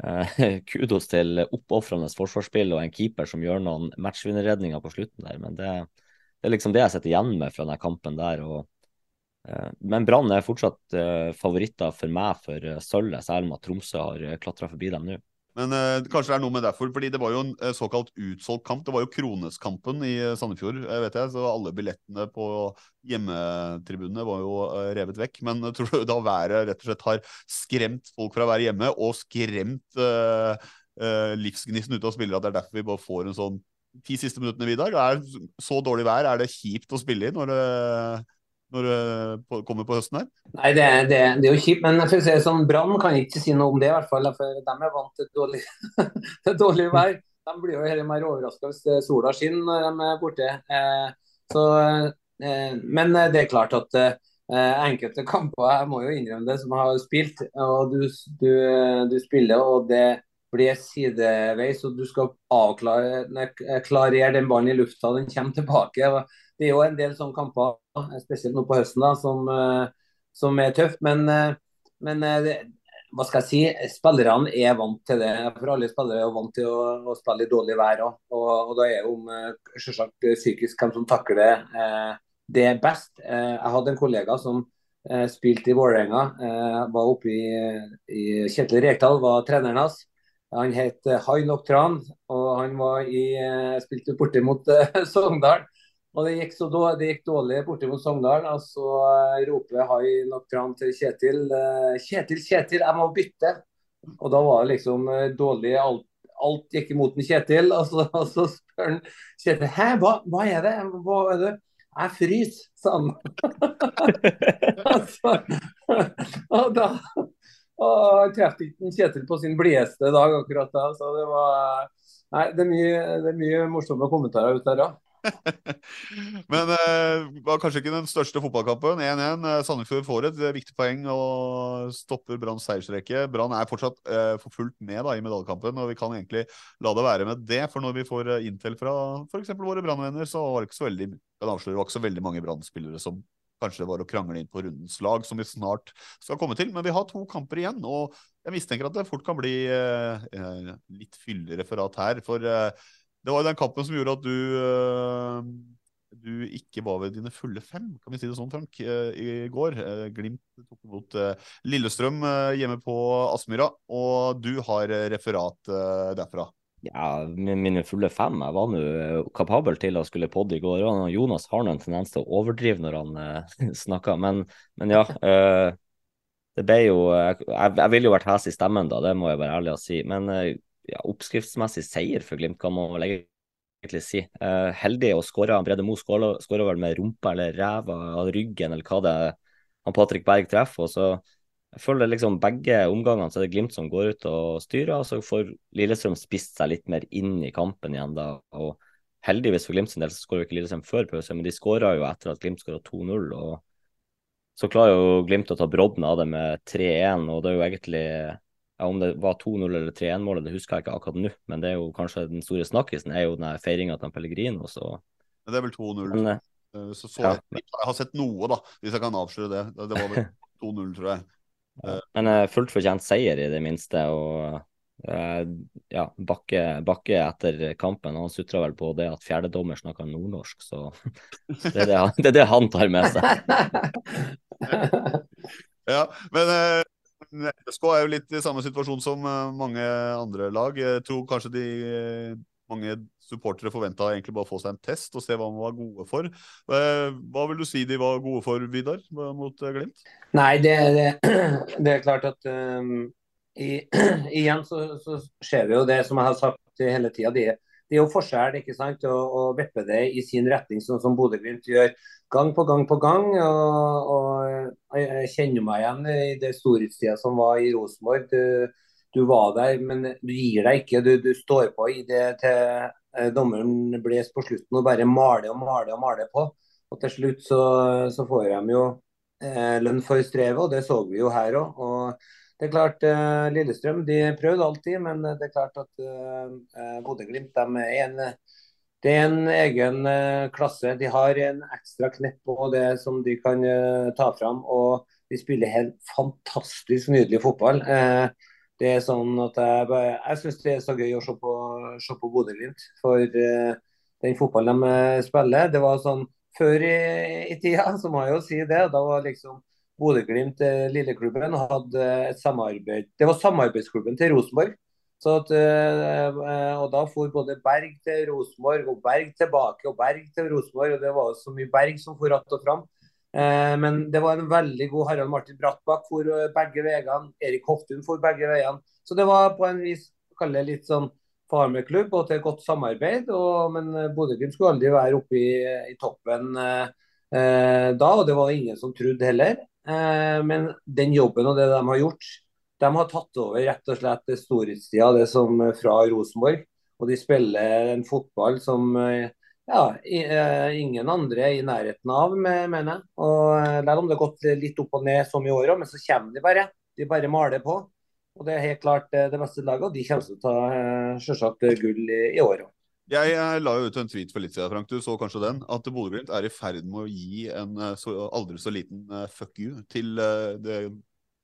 eh, (laughs) kudos til oppofrende forsvarsspill og en keeper som gjør noen matchvinnerredninger på slutten der. Men det, det, er liksom det jeg sitter igjen med fra denne kampen der. og Eh, men Brann er fortsatt eh, favoritter for meg for eh, sølvet, selv om at Tromsø har klatra forbi dem nå. Men uh, kanskje det er noe med derfor, fordi det var jo en uh, såkalt utsolgt kamp. Det var jo Kroneskampen i Sandefjord, vet jeg, så alle billettene på hjemmetribunene var jo revet vekk. Men tror du da været rett og slett har skremt folk fra å være hjemme, og skremt livsgnisten ut av spillere, at det er derfor vi bare får en sånn ti siste minuttene, Vidar? Er så dårlig vær, er det kjipt å spille i når det når det kommer på høsten her? Nei, det, det, det er jo kjipt. Men for å si sånn, Brann kan ikke si noe om det, i hvert fall. For de er vant til dårlig, (laughs) dårlig vær. De blir jo heller mer overraska hvis sola skinner når de er borte. Eh, så, eh, men det er klart at eh, enkelte kamper, jeg må jo innrømme det, som har spilt, og du, du, du spiller, og det blir sideveis, og du skal avklare klarere den ballen i lufta, den kommer tilbake. Det er jo en del sånne kamper, spesielt nå på høsten, da, som, eh, som er tøft. Men, eh, men eh, hva skal jeg si, spillerne er vant til det. For alle spillere er vant til å, å spille i dårlig vær òg. Og, og, da er det om selvsagt psykisk hvem som takler det, det best. Jeg hadde en kollega som spilte i Vålerenga. Var oppe i, i Kjetil Rekdal, var treneren hans. Han het Hai Noktran, og han var i, spilte borte mot (laughs) Sogndal. Og Det gikk, så dårlig, det gikk dårlig borte mot Sogndal. og Så uh, roper Hai Noktran til Kjetil uh, Kjetil, Kjetil, jeg må bytte. Og da var det liksom uh, dårlig. Alt, alt, gikk imot en Kjetil. Og så, og så spør han Kjetil hæ, hva, hva, er det? Hva er det? Jeg fryser, sa han. (laughs) altså, og da og traff ikke Kjetil på sin blideste dag akkurat da. Så det var Nei, det er mye, det er mye morsomme kommentarer ut der òg. (laughs) Men eh, var kanskje ikke den største fotballkampen. 1-1. Uh, Sandefjord får et uh, viktig poeng og stopper Branns seiersrekke. Brann er fortsatt eh, for fullt med da, i medaljekampen, og vi kan egentlig la det være med det. For når vi får uh, intel fra f.eks. våre brannvenner, så var det ikke så veldig avsløre, var ikke så veldig mange brann som kanskje det var å krangle inn på rundens lag, som vi snart skal komme til. Men vi har to kamper igjen, og jeg mistenker at det fort kan bli litt fyldig referat her. for det var den kampen som gjorde at du, øh, du ikke var ved dine fulle fem, kan vi si det sånn, Frank, øh, i går. Øh, Glimt tok imot Lillestrøm hjemme på Aspmyra, og du har referat derfra. Ja, mine fulle fem. Jeg var nå kapabel til å skulle podde i går. og Jonas har en tendens til å overdrive når han (laughs) snakker, men, men ja. Det ble jo Jeg, jeg ville jo vært hes i stemmen da, det må jeg være ærlig å si. Men ja, oppskriftsmessig seier for Glimt, kan man vel egentlig si. Uh, heldig å skåre. Brede Moe skåra vel med rumpa eller ræva av ryggen, eller hva det er han Patrick Berg treffer. og så jeg føler liksom begge omgangene så er det Glimt som går ut og styrer, og så får Lillestrøm spist seg litt mer inn i kampen igjen da. og heldigvis for Glimt sin del så skåra ikke Lillestrøm før pause, men de skåra jo etter at Glimt skåra 2-0. og Så klarer jo Glimt å ta brodden av det med 3-1, og det er jo egentlig ja, Om det var 2-0 eller 3-1-målet, det husker jeg ikke akkurat nå, men det er jo kanskje den store snakkisen er jo den feiringa til Pellegrino. så Det er vel 2-0. Men, Eh, Så så Ja, jeg, jeg har sett noe, da, hvis jeg kan avsløre det. Det var vel (laughs) 2-0, tror jeg. Men eh, fullt fortjent seier, i det minste. Og eh, ja, Bakke, Bakke etter kampen han sutra vel på det at fjerdedommer snakka nordnorsk, så (laughs) det er det, han, det er det han tar med seg. (laughs) Ja, men FSK er jo litt i samme situasjon som eh, mange andre lag. Jeg tror kanskje de eh, mange supportere forventa egentlig bare å få seg en test og se hva man var gode for. Eh, Hva vil du si de var gode for, Vidar, mot Glimt? Nei, det, det, (clears throat) det er klart at um, i, (clears throat) igjen så, så skjer det jo det som jeg har sagt hele tida. Det, det er jo forskjell ikke sant, å, å vippe det i sin retning, sånn som Bodø-Glimt gjør gang på gang på gang. Og, og jeg, kjenner meg igjen i det storhetstida som var i Rosenborg. Du, du var der, men du gir deg ikke. Du, du står på i det til eh, dommeren bles på slutten og bare maler og maler og maler på. Og til slutt så, så får de jo eh, lønn for strevet, og det så vi jo her òg. Det er klart, eh, Lillestrøm de prøvde alltid, men det er klart at uh, Bodø-Glimt de er en det er en egen eh, klasse. De har en ekstra knepp på det som de kan eh, ta fram. Og de spiller helt fantastisk nydelig fotball. Eh, det er sånn at Jeg, bare- jeg syns det er så gøy å se på, se på Bodø-Glimt. For eh, den fotballen de eh, spiller det var sånn Før i, i tida, så må jeg jo si det. Da var liksom Bodø-Glimt, eh, lilleklubben, hadde et samarbeid Det var samarbeidsklubben til Rosenborg. At, eh, og Da for både Berg til Rosenborg og Berg tilbake og Berg til Rosenborg. og Det var så mye Berg som for att og fram. Eh, men det var en veldig god Harald Martin Brattbakk for begge veiene. Erik Hoftun for begge veiene. Så det var på en vis kalle litt sånn farmerklubb og til godt samarbeid. Og, men Bodø-Glimt skulle aldri være oppe i, i toppen eh, da, og det var ingen som trodde heller. Eh, men den jobben og det de har gjort, de har tatt over rett og slett det storhetstida det som eh, fra Rosenborg. Og de spiller en fotball som eh, ja, eh, ingen andre er i nærheten av, mener jeg. Og eh, Selv om det har gått litt opp og ned som i år òg, men så kommer de bare. De bare maler på. Og Det er helt klart eh, det beste laget, og de kommer til å ta eh, selvsagt eh, gull i, i år òg. Jeg, la jo ut en tweet for litt siden, Frank, du så kanskje den, at Bodø-Glimt er i ferd med å gi en eh, så, aldri så liten eh, fuck you til eh, det,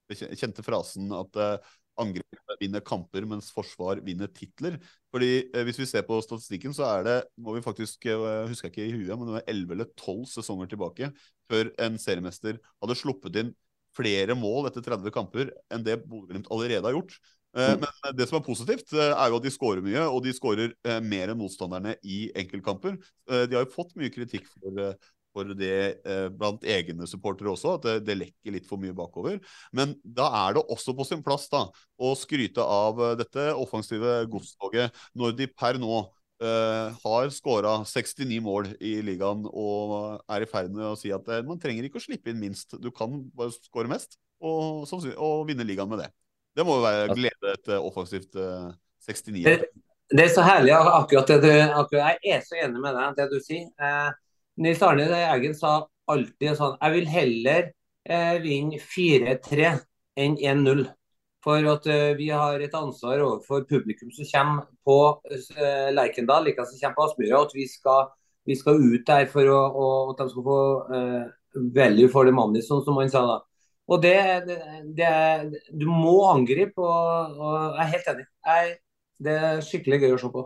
det kjente frasen at eh, angrep vinner kamper, mens forsvar vinner titler. Fordi Hvis vi ser på statistikken, så er det må vi faktisk, jeg ikke i huet, men det var 11 eller 12 sesonger tilbake før en seriemester hadde sluppet inn flere mål etter 30 kamper enn det Bodø-Glimt allerede har gjort. Eh, Men det som er positivt, eh, er jo at de skårer mye, og de skårer eh, mer enn motstanderne i enkeltkamper. De har jo fått mye kritikk for, for det blant egne supportere også, at det, det lekker litt for mye bakover. Men da er det også på sin plass da, å skryte av dette offensive godstoget, når de per nå Uh, har skåra 69 mål i ligaen og er i ferd med å si at man trenger ikke å slippe inn minst, du kan bare skåre mest og, og vinne ligaen med det. Det må jo være glede et eh, offensivt eh, 69. Det, det er så herlig akkurat det du akkurat, Jeg er så enig med deg det du sier. Eh, Nils Arne Eggen sa alltid sånn Jeg vil heller eh, vinne 4-3 enn 1-0. For at eh, vi har et ansvar overfor publikum som kommer på eh, Lerkendal, like som kommer på Aspmyra. At vi skal, vi skal ut der for å, og, at de skal få eh, value for the money, sånn som han sa da. Og det, det, det er, Du må angripe, og, og jeg er helt enig. Jeg, det er skikkelig gøy å se på.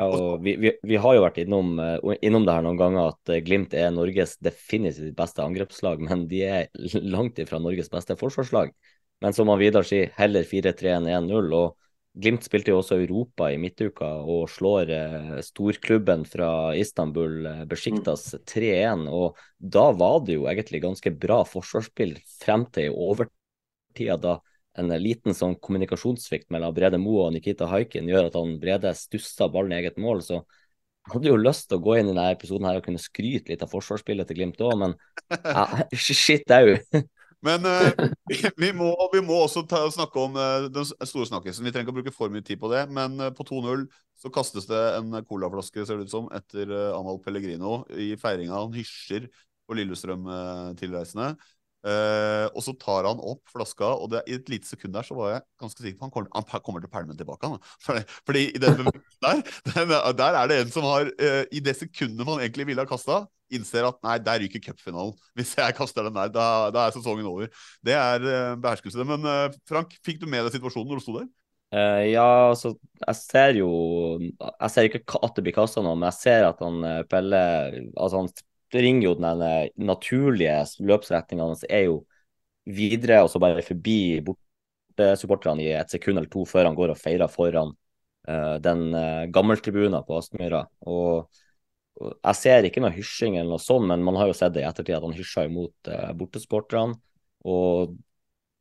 Ja, og vi, vi, vi har jo vært innom, eh, innom det her noen ganger at eh, Glimt er Norges definitivt beste angrepslag, (laughs) men de er langt ifra Norges beste forsvarslag. Men som han Vidar sier, heller 4-3 enn 1-0. og Glimt spilte jo også Europa i midtuka og slår eh, storklubben fra Istanbul, eh, Besjiktas 3-1. og Da var det jo egentlig ganske bra forsvarsspill frem til i overtida, da en liten sånn kommunikasjonssvikt mellom Brede Moe og Nikita Haikin gjør at han Brede stussa ballen i eget mål. så jeg hadde jo lyst til å gå inn i denne episoden her og kunne skryte litt av forsvarsspillet til Glimt òg, men (laughs) ja, (laughs) shit au. Men (laughs) uh, vi, må, vi, må, også ta, snakke om uh, den store snakkisen. Vi trenger ikke å bruke for mye tid på det, men uh, på 2-0 så kastes det en colaflaske, ser det ut som, etter Amahl Pellegrino i feiringa. Han hysjer på Lillestrøm-tilreisende. Uh, og så tar han opp flaska, og det, i et lite sekund der så var jeg ganske sikker på han kommer, han kommer til å pælme tilbake. Han. (laughs) Fordi, fordi i den der, (laughs) den, der er det en som har, uh, i det sekundet man egentlig ville ha kasta, innser at nei, der ryker cupfinalen. (laughs) Hvis jeg kaster den der, da, da er sesongen over. Det er uh, beherskelse. Men Frank, fikk du med deg situasjonen når du sto der? ja, altså, jeg ser jo Jeg ser ikke at det blir kasta noe, men jeg ser at han Pelle altså han ringer jo den naturlige løpsretninga hans er jo videre og så bare forbi bortesupporterne i et sekund eller to før han går og feirer foran uh, den uh, gammeltribunen på Aspmyra. Og, og, jeg ser ikke noe hysjing eller noe sånt, men man har jo sett det i ettertid at han hysja imot uh, bortesupporterne. Og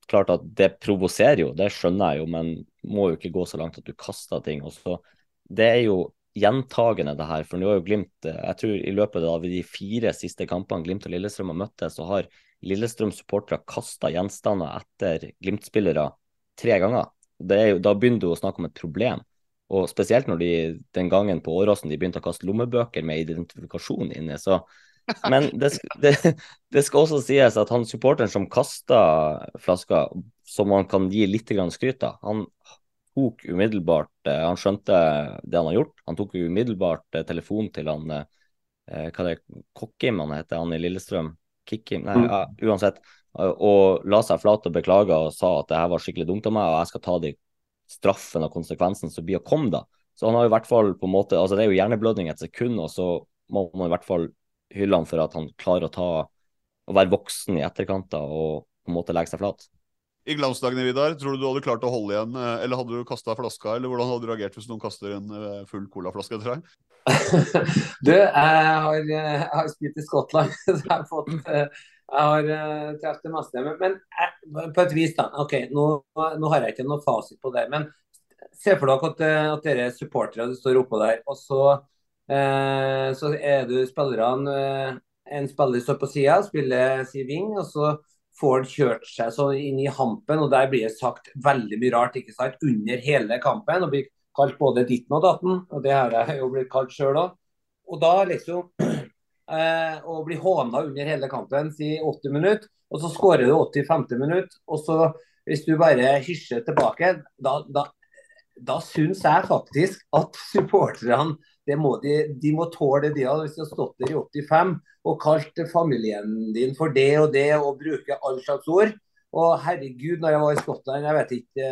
klart at det provoserer jo, det skjønner jeg jo, men må jo ikke gå så langt at du kaster ting. Og så, det er jo gjentagende, det her. For nå har jo Glimt eh, Jeg tror i løpet av de fire siste kampene Glimt og Lillestrøm har møttes, så har Lillestrøm-supportere kasta gjenstander etter Glimt-spillere tre ganger. Jo, da begynner du å snakke om et problem. Og spesielt når de den gangen på Åråsen de begynte å kaste lommebøker med identifikasjon inni. Så, men det, (laughs) det, det, skal også sies at han supporteren som kasta flaska, som man kan gi litt skryt av, han tok umiddelbart eh, Han skjønte det han har gjort. Han tok umiddelbart eh, telefon til han eh, hva det er, Kokkim han heter, han i Lillestrøm. Kikkim, nei, mm. ja, uansett. Og la seg flat og beklaga og sa at det her var skikkelig dumt av meg, og jeg skal ta de straffen og konsekvensen som blir å komme, da. Så han har i hvert fall på en måte, altså Det er jo hjerneblødning et sekund, og så må man i hvert fall hylle han for at han klarer å ta å være voksen i etterkant da, og på en måte legge seg flat i glansdagene, Vidar? Tror du du hadde klart å holde igjen, eh, eller hadde du kasta flaska? Eller hvordan hadde du reagert hvis noen kaster en eh, full colaflaske etter deg? (laughs) du, jeg har, jeg har spilt i Skottland, (laughs) så jeg har fått eh, jeg har truffet det meste. Men, men jeg, på et vis, da. ok, nå, nå, har jeg ikke noe fasit på det. Men se for dere at, at dere er supportere står oppå der. Og så, eh, så er du spillerne En spiller står på sida, spiller si wing. Og så får han kjørt seg så inn i hampen, og der blir det sagt veldig mye rart ikke sant, under hele kampen. og blir kalt både ditten og datten, og det har jeg jo blitt kalt sjøl òg. Og da liksom (clears throat) eh, Å bli håna under hele kampen i 80 minutter, og så skårer du 85. minutt, og så hvis du bare hysjer tilbake, da, da, da syns jeg faktisk at supporterne må de, de, må tåle det. Hvis de har stått der i 85 og kalt familien din for det og det og bruke all slags ord. Og herregud, når jeg var i Skottland, jeg vet ikke,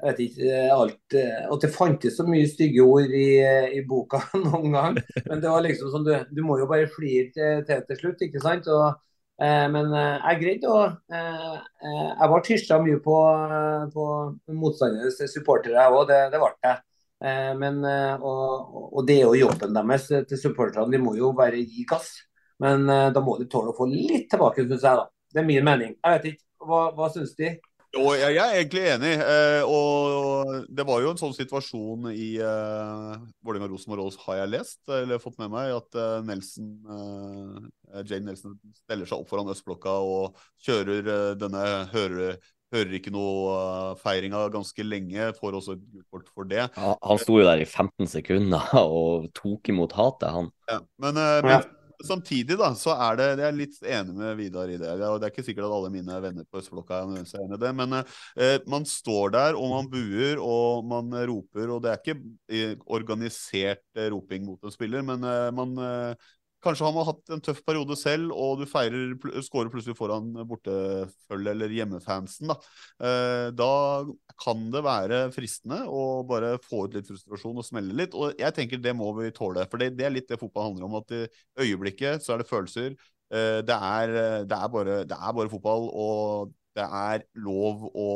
jeg vet ikke alt At det fantes så mye stygge ord i, i boka (laughs) noen gang. Men det var liksom sånn, du, du må jo bare flire til, til, til slutt, ikke sant. Og, eh, men eh, jeg greide å eh, eh, Jeg var hysja mye på, på motstandernes supportere, jeg òg. Det, det ble jeg. Eh, men, eh, og, og, det er jo jobben deres til supporterne. De må jo bare gi gass. Men eh, da må de tåle å få litt tilbake, syns jeg. da. Det er min mening. Jeg vet ikke. Hva, hva syns de? Jo, jeg, er egentlig enig. Eh, og det var jo en sånn situasjon i eh, Vålerenga-Rosenborg har jeg lest, eller fått med meg, at eh, Nelson, eh, Jane Nelson steller seg opp foran østblokka og kjører denne høre, Hører ikke noe feiringa ganske lenge. Får også et gult kort for det. Ja, han sto jo der i 15 sekunder (laughs) og tok imot hatet, han. Ja, men, uh, men samtidig da, så er det Jeg er litt enig med Vidar i det. og Det er ikke sikkert at alle mine venner på østblokka er enig i det, men eh, man står der og man buer og man roper, og det er ikke organisert roping mot en spiller, men man Kanskje han har hatt en tøff periode selv, og du feirer, skårer plutselig foran bortefølge eller hjemmefansen. Da. Eh, da kan det være fristende å bare få ut litt frustrasjon og smelle litt. Og jeg tenker det må vi tåle. For det, det er litt det fotball handler om. At i øyeblikket så er det følelser. Eh, det, er, det, er bare, det er bare fotball, og det er lov å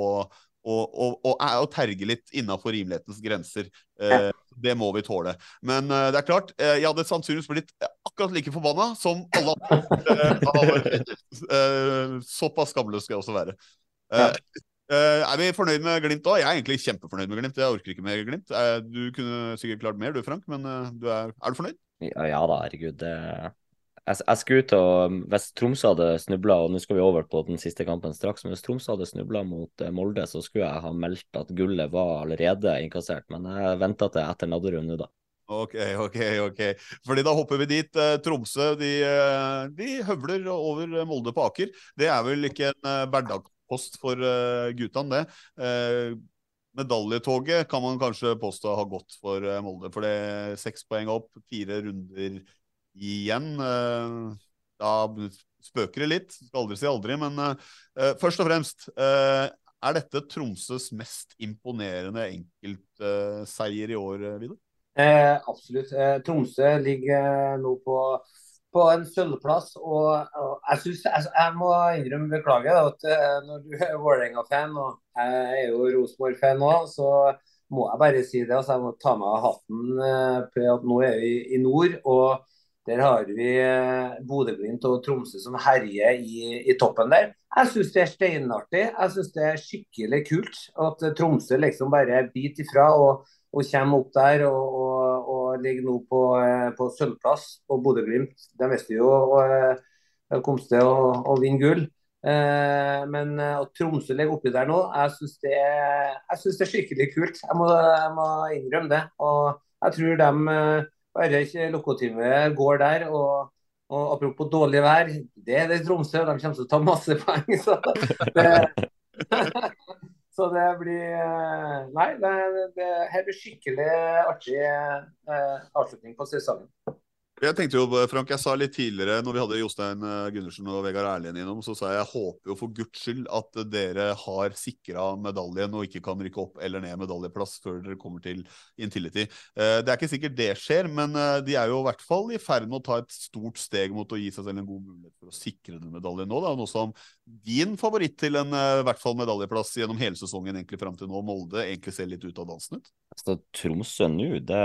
og, og, og, og terge litt innafor rimelighetens grenser. Eh, det må vi tåle. Men eh, det er klart, eh, jeg hadde sannsynligvis blitt akkurat like forbanna som alle andre. Uh, såpass skamløs skal jeg også være. er vi fornøyd med Glimt òg? Jeg er egentlig kjempefornøyd med Glimt. Jeg orker ikke mer Glimt. du kunne sikkert klart mer du, Frank, men du er, er, du fornøyd? Ja, ja da, herregud. Det, jeg, jeg skulle ut og Hvis Tromsø hadde snubla, og nå skal vi over på den siste kampen straks, men hvis Tromsø hadde snubla mot eh, Molde, så skulle jeg ha meldt at gullet var allerede inkassert. Men jeg venta til etter Nadderud nå, da. Ok, ok, ok. Fordi da hopper vi dit. Eh, Tromsø de, eh, de høvler over Molde på Aker. Det er vel ikke en hverdagspost for guttene, det. Medaljetoget kan man kanskje påstå har gått for Molde. For det er seks poeng opp, fire runder igjen. Eh, da spøker det litt. Skal aldri si aldri. Men eh, først og fremst, eh, er dette Tromsøs mest imponerende enkeltseier i år, Vidar? Eh, absolutt. Eh, Tromsø ligger nå på, på en sølvplass. Og, jeg, synes, jeg, jeg, må innrømme beklage at eh, når du er Vålerenga-fan, og jeg er jo Rosenborg-fan nå, så må jeg bare si det. Altså, jeg må ta meg av hatten eh, på at nå er vi i nord. og der har vi eh, Bodø-Glimt og Tromsø som herjer i, i toppen der. Jeg syns det er steinartig. Jeg syns det er skikkelig kult at Tromsø liksom bare biter ifra og, og kommer opp der og, og, og ligger nå på, eh, på sølvplass. Og Bodø-Glimt de visste jo kom til å, å vinne gull. Eh, men eh, at Tromsø ligger oppi der nå, jeg syns det, det, er skikkelig kult. Jeg må, jeg må, innrømme det. Og jeg tror de bare ikke lokomotivet går der. og og apropos dårlig vær, det er det Tromsø. De kommer til å ta masse poeng. Så det, (laughs) Så det blir eh, Nei, det, det her blir skikkelig artig eh, avslutning på sesongen. Jeg tenkte jo, Frank, jeg sa litt tidligere når vi hadde Jostein eh, Gundersen og Vegard Erlien innom, så sa jeg jeg håper jo for guds skyld at dere har sikra medaljen og ikke kan rykke opp eller ned medaljeplass før dere kommer til Intility. Eh, det er ikke sikkert det skjer, men eh, de er jo i hvert fall i ferd med å ta et stort steg mot å gi seg selv en god mulighet for å sikre den medaljen nå. Da. Noe som din favoritt til en i hvert fall medaljeplass gjennom hele sesongen egentlig fram til nå, Molde, egentlig ser litt ut av dansen ut? Altså, Tromsø nå, det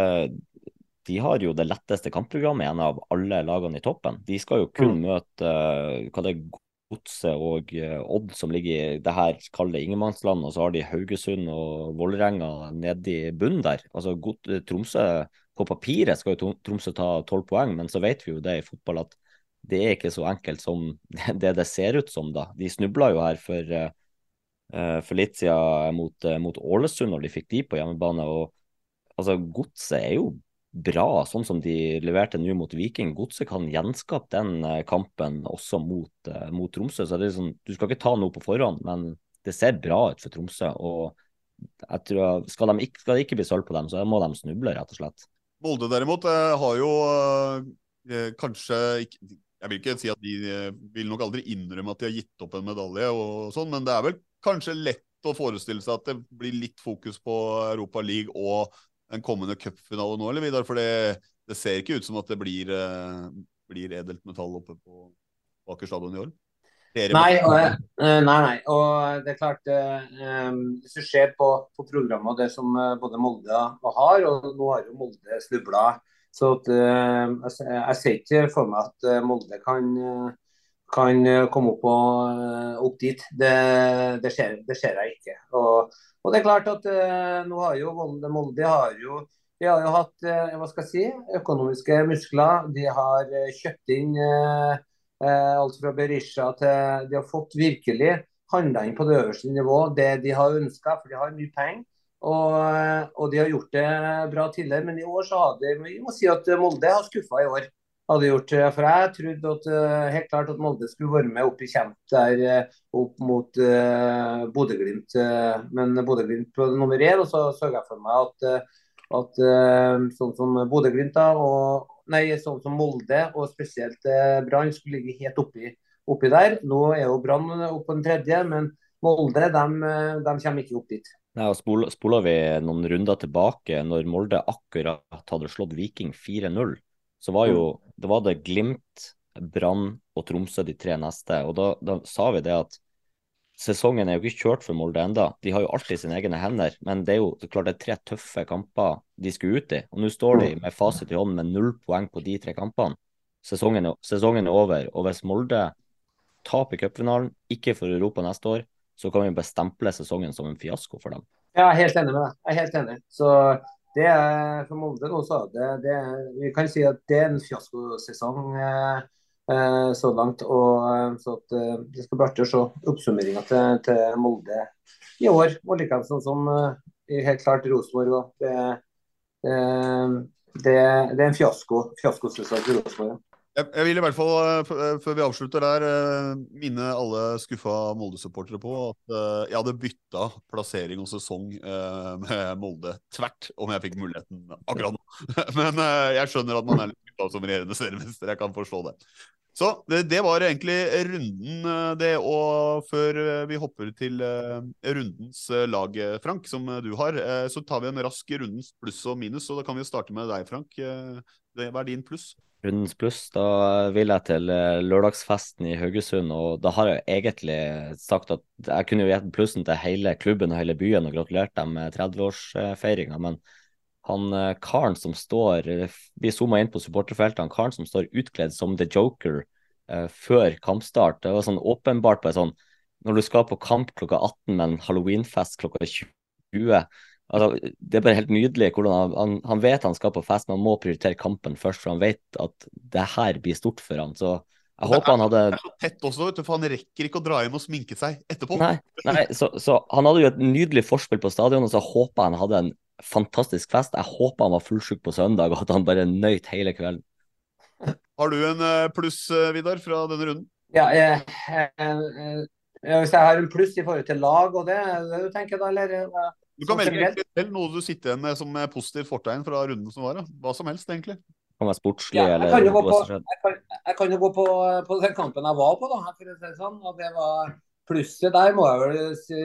de har jo det letteste kampprogrammet igjen av alle lagene i toppen. De skal jo kun mm. møte uh, hva det er, Godset og uh, Odd som ligger i det her kalde ingenmannsland, og så har de Haugesund og Vålerenga nede i bunnen der. Altså God, Tromsø På papiret skal jo Tromsø ta tolv poeng, men så vet vi jo det i fotball at det er ikke så enkelt som (laughs) det det ser ut som, da. De snubla jo her for, for litt siden mot, mot Ålesund når de fikk de på hjemmebane. og altså Godset er jo bra, sånn som de leverte nå mot Viking. Godset kan gjenskape den eh, kampen også mot, uh, mot Tromsø. så sånn, Du skal ikke ta noe på forhånd, men det ser bra ut for Tromsø. og jeg tror, skal, de ikke, skal det ikke bli sølv på dem, så må de snuble, rett og slett. Molde derimot uh, har jo uh, kanskje ikke Jeg vil ikke si at de vil nok aldri innrømme at de har gitt opp en medalje, og sånn, men det er vel kanskje lett å forestille seg at det blir litt fokus på Europa League og en kommende cupfinale nå, eller Vidar? For det, det, ser ikke ut som at det blir, uh, blir edelt metall oppe på, Aker stadion i år? Nei, og, uh, nei, nei. Og det er klart uh, Hvis du ser på, på programmet og det som både Molde har, og nå har jo Molde snubla så at, jeg, jeg ser ikke for meg at Molde kan, kan komme opp, og, opp dit. Det, det, ser, det ser jeg ikke. Og og det er klart at eh, nå har jo Molde, Molde har jo, de har jo hatt eh, hva skal jeg si, økonomiske muskler. De har eh, kjøpt inn eh, eh, alt fra Berisha til De har fått virkelig handla inn på det øverste nivå det de har ønska, for de har mye penger. Og, eh, og, de har gjort det bra tidligere, men i år så har de, vi må si at Molde har skuffa i år hadde gjort. For jeg trodde at, eh, helt klart at Molde skulle være med opp i kjemp der eh, opp mot uh, Bodø-Glimt. Men Bodø-Glimt på nummer én, og så så jeg for meg at, at sånn som Bodø-Glimt Nei, sånn som Molde og spesielt Brann skulle ligge helt oppi, oppi der. Nå er jo Brann oppe på den tredje, men Molde de, de kommer ikke opp dit. Nei, og Spoler vi noen runder tilbake, når Molde akkurat hadde slått Viking 4-0, så var jo mm. det var det Glimt, Brann og Tromsø de tre neste. Og da, da, sa vi det at sesongen er jo ikke kjørt for Molde enda. De har jo alltid sine egne hender, men det er jo det er klart det er tre tøffe kamper de skulle ut i. Og nå står de med fasit i hånden med null poeng på de tre kampene. Sesongen, sesongen er over. Og hvis Molde taper cupfinalen, ikke for Europa neste år, så kan vi bestemple sesongen som en fiasko for dem. Jeg er helt enig med deg. Jeg er helt enig. Så det er for Molde nå, så det, det, Vi kan si at det er en fiaskosesong. Eh, eh, så langt. Og, eh, så at, eh, Det skal bli artig å se oppsummeringa til, til Molde i år. Og sånn som eh, helt klart Rosenborg. Det, det, det, er en fiasko. Fiaskosesong for Rosenborg. Jeg, vil i hvert fall, uh, før vi avslutter der, uh, minne alle skuffa Molde-supportere på at jeg hadde bytta plassering og sesong med Molde tvert om jeg fikk muligheten akkurat nå. (laughs) Men jeg skjønner at man er litt skuffa som regjerende seriemester. Jeg kan forstå det. Så det, det, var egentlig runden, det. Og før vi hopper til rundens lag, Frank, som du har, så tar vi en rask rundens pluss og minus. Og da kan vi starte med deg, Frank. Hva er din pluss? Rundens pluss, da vil jeg til eh, lørdagsfesten i Haugesund. Og da har jeg egentlig sagt at jeg kunne jo gitt plussen til hele klubben og hele byen og gratulert dem med 30-årsfeiringa. Men han eh, karen som står Vi zooma inn på supporterfeltet. Han karen som står utkledd som The Joker uh, før kampstart. Det var sånn åpenbart på en sånn Når du skal på kamp klokka 18 med en halloweenfest klokka 20 Altså, det er bare helt nydelig hvordan han, han, han, vet han skal på fest, men han må prioritere kampen først, for han vet at det her blir stort for han. Så jeg håper han hadde Det er så tett også, vet du, for han rekker ikke å dra hjem og sminke seg etterpå. Nei, nei så, så, han hadde jo et nydelig forspill på stadion, og så håper jeg han hadde en fantastisk fest. Jeg håper han var fullsjuk på søndag, og at han bare nøyt hele kvelden. Har du en eh, pluss, eh, Vidar, fra denne runden? Ja, jeg, jeg, jeg, hvis jeg har en pluss i forhold til lag og det, det du tenker da, eller? Du kan velge selv noe du sitter igjen med som positivt fortegn fra runden som var. Da. Hva som helst, egentlig. Kan være sportslig, ja, eller kan på, jeg, kan, jeg, kan, jo gå på, på, den kampen jeg var på, da, for å si sånn. Og det var plusset der, må jeg vel si.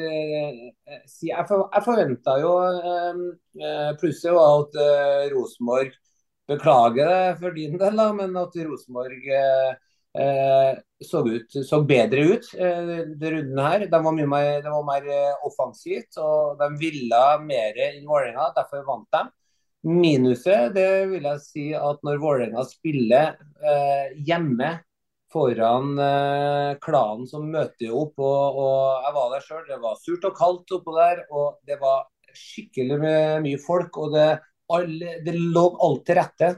si jeg, for, jeg forventa jo eh, Plusset var at eh, Rosenborg Beklager det for din del, da, men at Rosenborg eh, Eh, så, ut, så, bedre ut eh, runden her. De var mye mer, de var mer eh, offensivt og de ville mer enn Vålerenga. Derfor vant de. Minuset det vil jeg si at når Vålerenga spiller eh, hjemme foran eh, klanen som møter opp, og, og jeg var der sjøl, det var surt og kaldt oppå der. Og det var skikkelig mye folk. og det, alle, det lå alt til rette.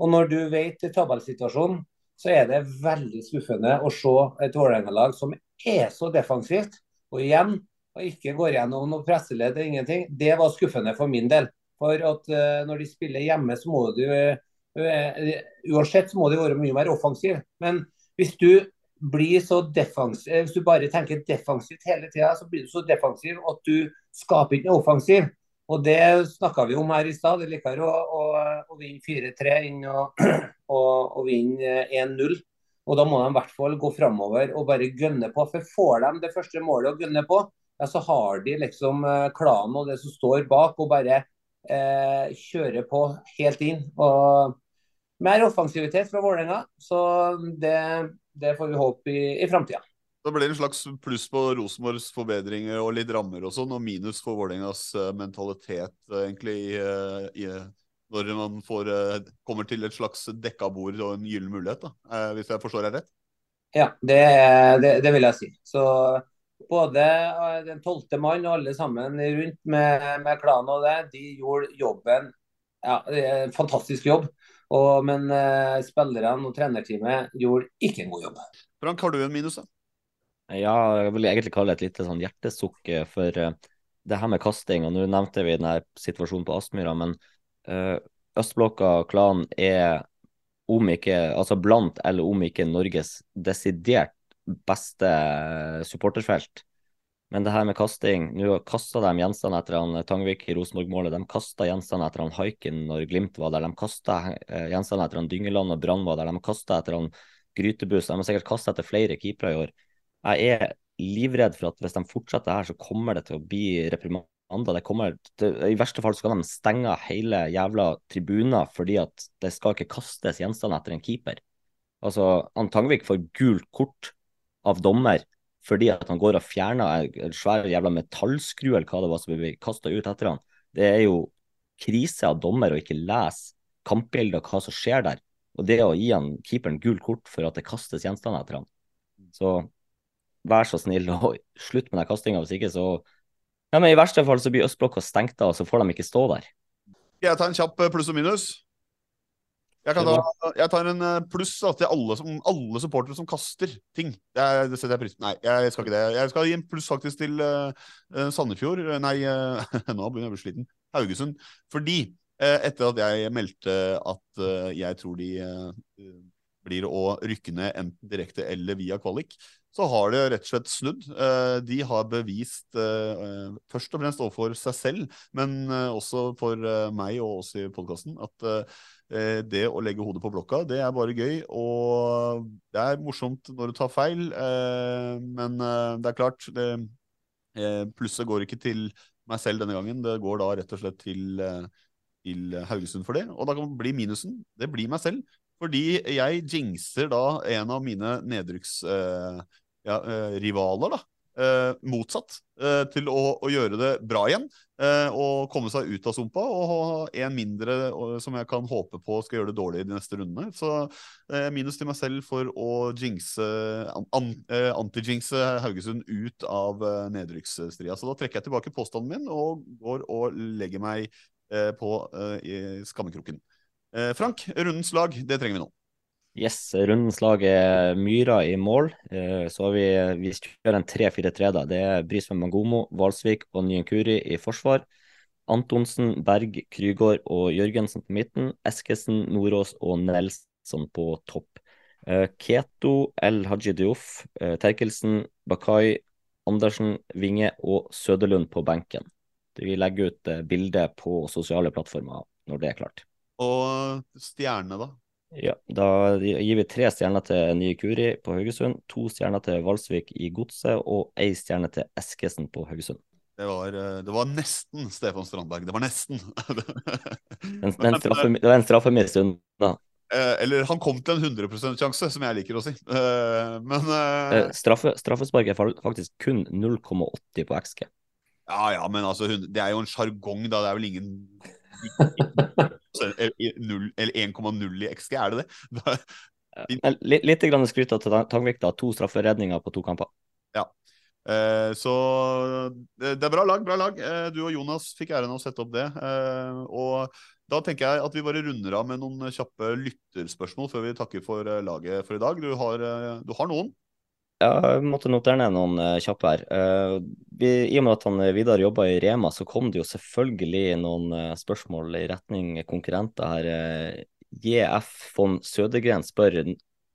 Og når du vet tabellsituasjonen så er det veldig skuffende å se et Vålerenga-lag som er så defensivt. Og igjen, og ikke går gjennom noe presseledd eller ingenting. Det var skuffende for min del. For at uh, når de spiller hjemme, så må du uh, Uansett så må de være mye mer offensiv. Men hvis du blir så defensiv, hvis du bare tenker defensivt hele tida, så blir du så defensiv at du skaper ikke noe offensiv. Og det snakka vi om her i stad. Det liker å, å, å vinne 4-3 inn og, å (clears throat) og vinne 1-0. Og da må de i hvert fall gå framover og bare gønne på. For får de det første målet å gønne på, ja, så har de liksom eh, klanen og det som står bak, og bare eh, kjører på helt inn. Og mer offensivitet fra Vålerenga, så det, det, får vi håpe i, i framtida. Da blir det en slags pluss på Rosenborgs forbedringer og litt rammer og sånn, og minus for Vålerengas uh, mentalitet, uh, egentlig, i, i, når man får, kommer til et slags dekka bord og en gyllen mulighet, da, hvis jeg forstår deg rett? Ja, det, det, det, vil jeg si. Så både den tolvte mann og alle sammen rundt med, med klanen og det, de gjorde jobben ja, en fantastisk jobb. Og, men spillerne og trenerteamet gjorde ikke en god jobb. Frank, har du en minus, da? Ja, jeg vil egentlig kalle det et lite sånn hjertesukk for uh, det her med kasting. og Nå nevnte vi denne situasjonen på Aspmyra, men uh, Østblokka klan er om ikke, altså blant eller om ikke Norges desidert beste supporterfelt. Men det her med kasting Nå kasta de gjenstand etter han Tangvik i Rosenborg-målet. De kasta gjenstand etter han Haiken når Glimt var der. De kasta eh, gjenstand etter han Dyngeland og Brann var der. De kasta etter han Grytebuss. De har sikkert kasta etter flere keepere i år jeg er livredd for at hvis de fortsetter her, så kommer det til å bli reprimander. Kommer, til, I verste fall så kan de stenge hele jævla tribuner fordi at det skal ikke kastes gjenstand etter en keeper. Altså, han Tangvik får gult kort av dommer fordi at han går og fjerner en svær jævla metallskru eller hva det var som ble kasta ut etter han. Det er jo krise av dommer å ikke lese kampbildet og hva som skjer der. Og det å gi han keeperen gult kort for at det kastes gjenstander etter han. Så vær så snill og (laughs) slutt med den kastinga. Hvis ikke, så ja, men I verste fall så blir østblokka stengt av, og så får de ikke stå der. Skal jeg ta en kjapp eh, pluss og minus? Jeg, kan ta, jeg tar en eh, pluss da, til alle, som, alle supportere som kaster ting. Det, er, det setter jeg pris på. Nei, jeg skal ikke det. Jeg skal gi en pluss faktisk til uh, Sandefjord. Nei, uh, (laughs) nå begynner jeg å bli sliten. Haugesund. Fordi uh, etter at jeg meldte at jeg tror de blir å rykke ned enten direkte eller via kvalik, så har det rett og slett snudd. Eh, de har bevist eh, først og fremst overfor seg selv, men eh, også for meg og oss i podkasten, at det å legge hodet på blokka, det er bare gøy. Og det er morsomt når du tar feil, men det er klart det, Plusset går ikke til meg selv denne gangen, det går da rett og slett til, til Haugesund for det. Og da kan det bli minusen. Det blir meg selv. Fordi jeg jinxer da en av mine nedrykks... uh, ja, uh, rivaler, da. Eh, motsatt. til å, å, gjøre det bra igjen. og komme seg ut av sumpa. Og ha en mindre som jeg kan håpe på skal gjøre det dårlig de neste rundene. Så minus til meg selv for å jinxe an, anti-jinxe Haugesund ut av nedrykksstria. Så da trekker jeg tilbake påstanden min og går og legger meg på skammekroken. Eh, Frank, rundens lag, det trenger vi nå. Yes, rundens lag er Myra i mål. Eh, så har vi, vi kjører en 3-4-3. da. Det er Brisveen Mangomo, Valsvik og Nyenkuri i forsvar. Antonsen, Berg, Krygård og Jørgensen på midten. Eskesen, Nordås og Nelson på topp. Eh, Keto, El Haji Diouf, Terkelsen, Bakai, Andersen, Vinge og Søderlund på benken. Vi legger ut bilde på sosiale plattformer når det er klart. Og stjerne, da? Ja, da gir vi tre stjerner til Nye Kuri på Haugesund, to stjerner til Valsvik i Godset og ei stjerne til Eskesen på Haugesund. Det var, eh, det var nesten Stefan Strandberg. Det var nesten. (laughs) den, den straffe, det var en straffe straffemiss stund, Eh, eller han kom til en 100% sjanse, som jeg liker å si. Eh, men Straffe, Straffespark er faktisk kun 0,80 på XG. Ja ja, men altså, det er jo en sjargong, da. Det er vel ingen eller 1,0 i XG, er det det? (laughs) litt, litt skryt til Tangvik, da. To strafferedninger på to kamper. Ja. Eh, så det, det, er bra lag, bra lag. Eh, du og Jonas fikk æren av å sette opp det. Eh, og da tenker jeg at vi bare runder av med noen kjappe lytterspørsmål før vi takker for eh, laget for i dag. Du har, eh, du har noen? Jeg måtte notere ned noen uh, kjappe her. Uh, vi, I og med at han Vidar jobba i Rema, så kom det jo selvfølgelig noen spørsmål i retning konkurrenter her. JF von Sødegren spør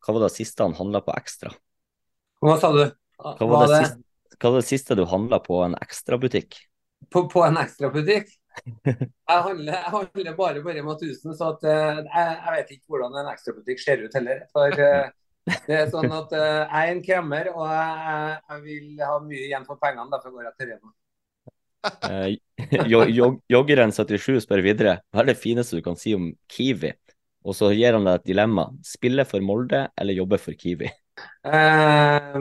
hva var det siste han handla på Ekstra? Hva sa du? Hva var, hva det, siste, hva var det siste du handla på en ekstrabutikk? På, på en ekstrabutikk? jeg, handler, jeg handler bare på Rema 1000, så at, jeg, jeg, vet ikke hvordan en ekstrabutikk ser ut heller. For det er sånn at uh, Jeg er en kremmer, og jeg, jeg, vil ha mye igjen for pengene. Derfor går jeg til Rema. Uh, Joggeren 77 spør videre hva er det fineste du kan si om Kiwi? Og så gir han deg et dilemma. Spille for Molde eller jobbe for Kiwi? Uh,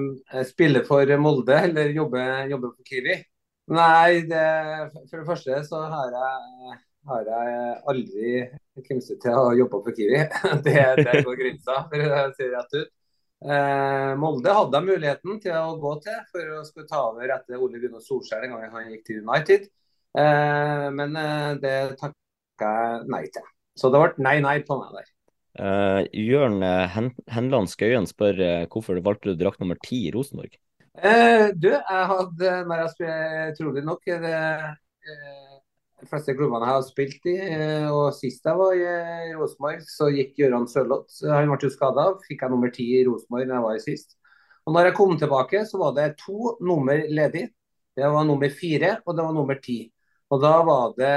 spille for Molde eller jobbe, jobbe for Kiwi? Nei, det, for det første så har jeg, har jeg aldri kommet til å jobbe for Kiwi. (laughs) Det, det går grensa, for å si rett ut. Eh, Molde hadde muligheten til å gå til for å skulle ta over etter Ole Gunnar Solskjær den gangen han gikk til United. Eh, men eh, det takka jeg nei til. Så det ble nei-nei på meg der. Uh, Jørn Hen Henland Skøyen spør uh, hvorfor du valgte du drakt nummer ti i Rosenborg? Uh, du, jeg hadde, når jeg spør, trolig nok det, de fleste klubbene jeg har spilt i. Eh, og Sist jeg var i Rosenborg, så gikk Gøran Sørloth. Han ble jo skada. Fikk jeg nummer ti i Rosenborg da jeg var i sist. Og når jeg kom tilbake, så var det to nummer ledig. Det var nummer fire og det var nummer ti. Og da var det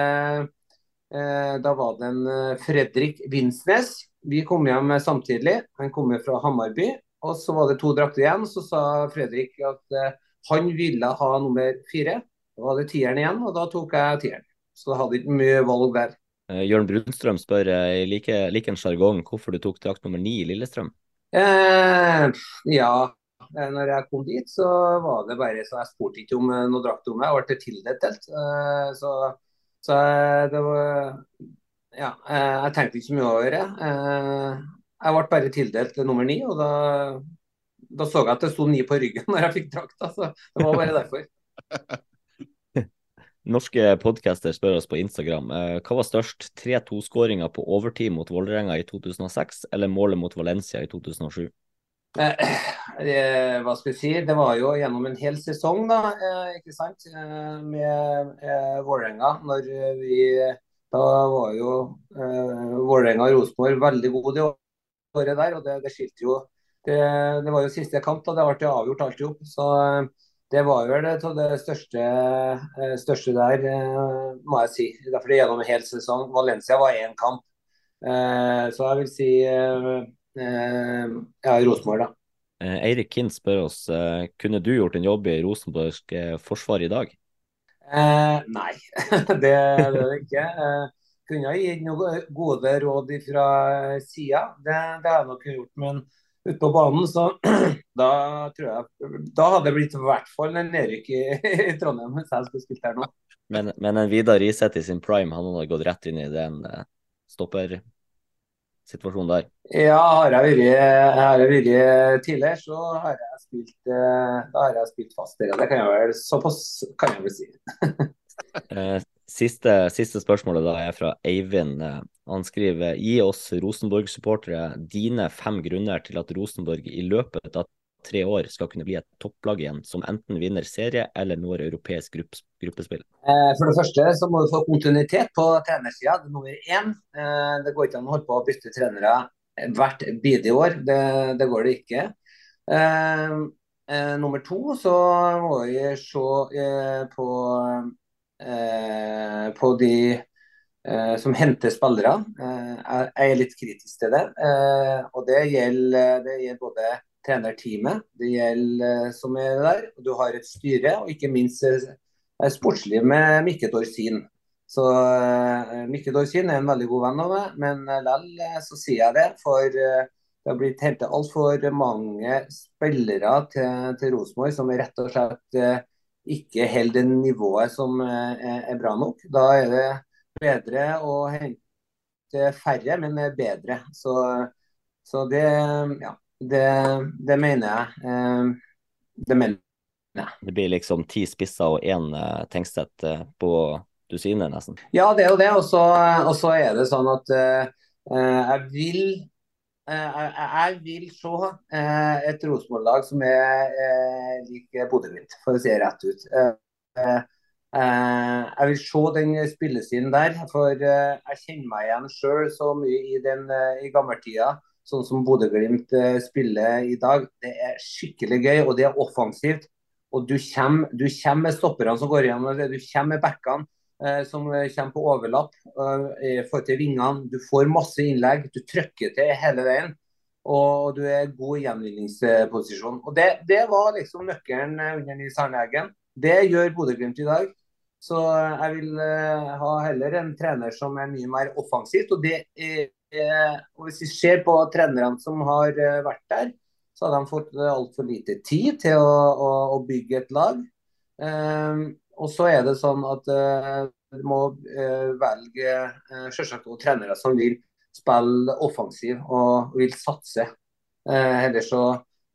eh, da var det en eh, Fredrik Vinsnes. Vi kom hjem samtidig. Han kom fra Hamarby. Og så var det to drakter igjen. Så sa Fredrik at eh, han ville ha nummer fire. Da var det tieren igjen, og da tok jeg tieren. Så jeg hadde ikke mye valg der. Uh, Jørn Brunstrøm spør uh, like, like en sjargong hvorfor du tok drakt nummer ni i Lillestrøm? Eh, ja, eh, når jeg kom dit, så var det bare så Jeg spurte ikke om noe drakt om meg, jeg ble tildelt helt. Eh, så, så det var Ja, jeg tenkte ikke så mye over det. Eh, jeg ble bare tildelt nummer ni, og da, da så jeg at det sto ni på ryggen (laughs) når jeg fikk drakta. Så det var bare derfor. (laughs) Norske podcaster spør oss på Instagram eh, hva var størst, 3-2-skåringa på overtid mot Vålerenga i 2006 eller målet mot Valencia i 2007? Eh, hva skal vi si, det var jo gjennom en hel sesong da, eh, ikke sant, eh, med eh, Vålerenga. Når vi Da var jo Vålerenga og Rosenborg veldig gode det året der, og det, det skilte jo det, det, var jo siste kamp, da det ble avgjort alt i hop. Så det var vel det, det største, eh, største, der, eh, må jeg si. Derfor det gjennom en hel sesong. Valencia var én kamp. Så jeg vil si ja, Rosenborg, da. Eirik Kind spør oss kunne du gjort en jobb i Rosenborgs forsvar i dag? Eh, nei, (laughs) det gjør jeg ikke. Eh, kunne jeg gitt noen gode råd fra sida, det, det har jeg nok gjort. Men ute på banen, så (clears throat) da tror jeg Da hadde det blitt i hvert fall en nedrykk i, (laughs) i, Trondheim hvis jeg skulle spilt her nå. Men, men en Vidar Riseth i sin prime, han hadde gått rett inn i den uh, stoppersituasjonen der? Ja, har jeg vært, tidligere, så har jeg spilt, uh, da har jeg spilt fast der. Det kan jeg vel, såpass kan jeg vel si. (laughs) Siste, siste, spørsmålet da er fra Eivind. Han skriver gi oss Rosenborg-supportere dine fem grunner til at Rosenborg i løpet av tre år skal kunne bli et topplag igjen, som enten vinner serie eller når europeisk gruppespill? Eh, for det første så må du få kontinuitet på trenersida. Det er nummer én. Eh, det går ikke an å holde på å bytte trenere hvert bidige år. Det, det, går det ikke. Eh, nummer to så må vi se på Eh, på de eh, som henter spillere. Eh, jeg er litt kritisk til det. og det gjelder, det gjelder både trenerteamet, det gjelder som er der, du har et styre, og ikke minst sportslig med Mikke Dorsin. Så Mikke Dorsin er en veldig god venn av meg, men likevel så sier jeg det. For det har blitt hentet altfor mange spillere til, til Rosenborg som rett og slett ikke holder det nivået som eh, er bra nok. Da er det bedre å hente færre, men bedre. Så, så det, ja, det, det, mener jeg. Eh, det mener jeg. Det blir liksom ti spisser og én uh, Tengstedt på dusinet, nesten? Ja, det er jo det. Og så er det sånn at jeg vil Eh, jeg vil se eh, et Rosenborg-lag som er eh, lik Bodø-Glimt, for å si det rett ut. Jeg vil se den spillestilen der, for jeg kjenner meg igjen sjøl så mye i, den, i gammeltida. Sånn som Bodø-Glimt spiller i dag. Det er skikkelig gøy, og det er offensivt. Og du kommer, du kommer med stopperne som går igjen, du kommer med backene. Eh, som kommer på overlapp eh, i forhold til vingene. Du får masse innlegg, du trykker til hele veien. Og du er god i gjenvinningsposisjon. Og det, det, var liksom nøkkelen eh, under Nils Arne Det gjør Bodø-Glimt i dag. Så jeg vil ha heller en trener som er mye mer offensivt. Og, det er, og hvis vi ser på trenerne som har vært der, så har de fått altfor lite tid til å, å, å bygge et lag. Um, og så er det sånn at uh, du må uh, velge uh, selvsagt også trenere som vil spille offensiv og vil satse. Uh, ellers så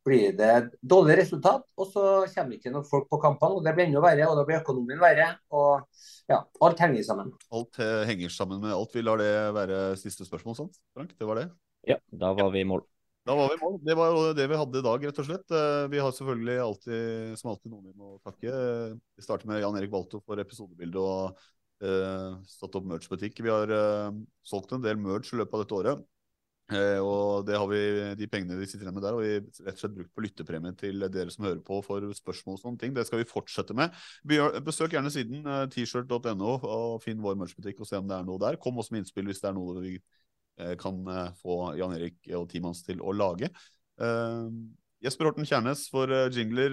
blir det dårlig resultat, og så kommer det ikke noen folk på kampene. og Det blir enda verre, og da blir økonomien verre. og ja, Alt henger sammen. Alt henger sammen med alt. Vi lar det være siste spørsmål, sant? Frank? Det var det? Ja, da var vi i mål. Da var vi i mål. Det var jo det vi hadde i dag, rett og slett. Eh, vi har selvfølgelig alltid, som alltid noen vi må takke. Vi starter med Jan Erik Balto for episodebildet og uh, satt opp merch-butikk. Vi har uh, solgt en del merch i løpet av dette året. Uh, og det har vi, de pengene vi sitter igjen med der, og vi rett og slett brukt på lyttepremie til dere som hører på for spørsmål og sånne ting. Det skal vi fortsette med. Besøk gjerne siden t-shirt.no og finn vår merch-butikk og se om det er noe der. Kom også med innspill hvis det er noe vi kan eh, få Jan Erik og teamet hans til å lage. Eh, Jesper Horten Kjernes for jingler,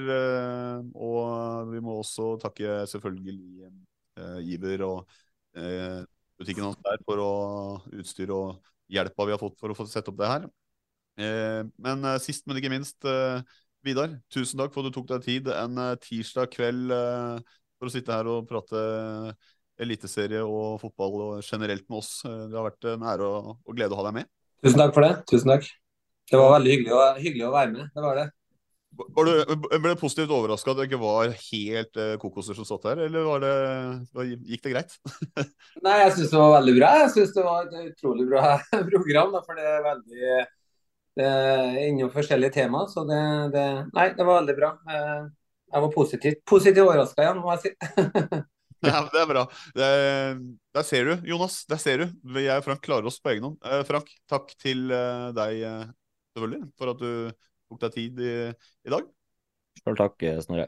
og vi må også takke selvfølgelig Iver og butikken hans der for å utstyr og hjelpa vi har fått for å få sette opp det her. Men sist, men ikke minst, Vidar, tusen takk for at du tok deg tid en tirsdag kveld for å sitte her og prate eliteserie og fotball og generelt med oss. Eh, det har vært en ære og, glede å ha deg med. Tusen takk for det. Tusen takk. Det var veldig hyggelig å, hyggelig å være med. Det var det. Var du, ble du positivt overraska at det ikke var helt eh, kokoser som satt her, eller var det, gikk det greit? (laughs) Nei, jeg syns det var veldig bra. Jeg syns det var et utrolig bra (laughs) program. For det er veldig det er innom forskjellige tema. Så det, det Nei, det var veldig bra. Eh, jeg var positivt, positivt overraska igjen, må jeg si. (laughs) (laughs) ja, det er bra. Det, der ser du, Jonas. Der ser du. Jeg og Frank klarer oss på egen hånd. Eh, Frank, takk til eh, deg eh, selvfølgelig for at du tok deg tid i, i dag. Sjøl takk, Snorre.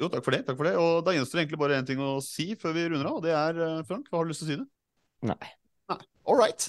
Jo, takk for det. takk for det. Og Da gjenstår egentlig bare én ting å si før vi runder av. og Det er, Frank, hva har du lyst til å si? det? Nei. Nei. All right.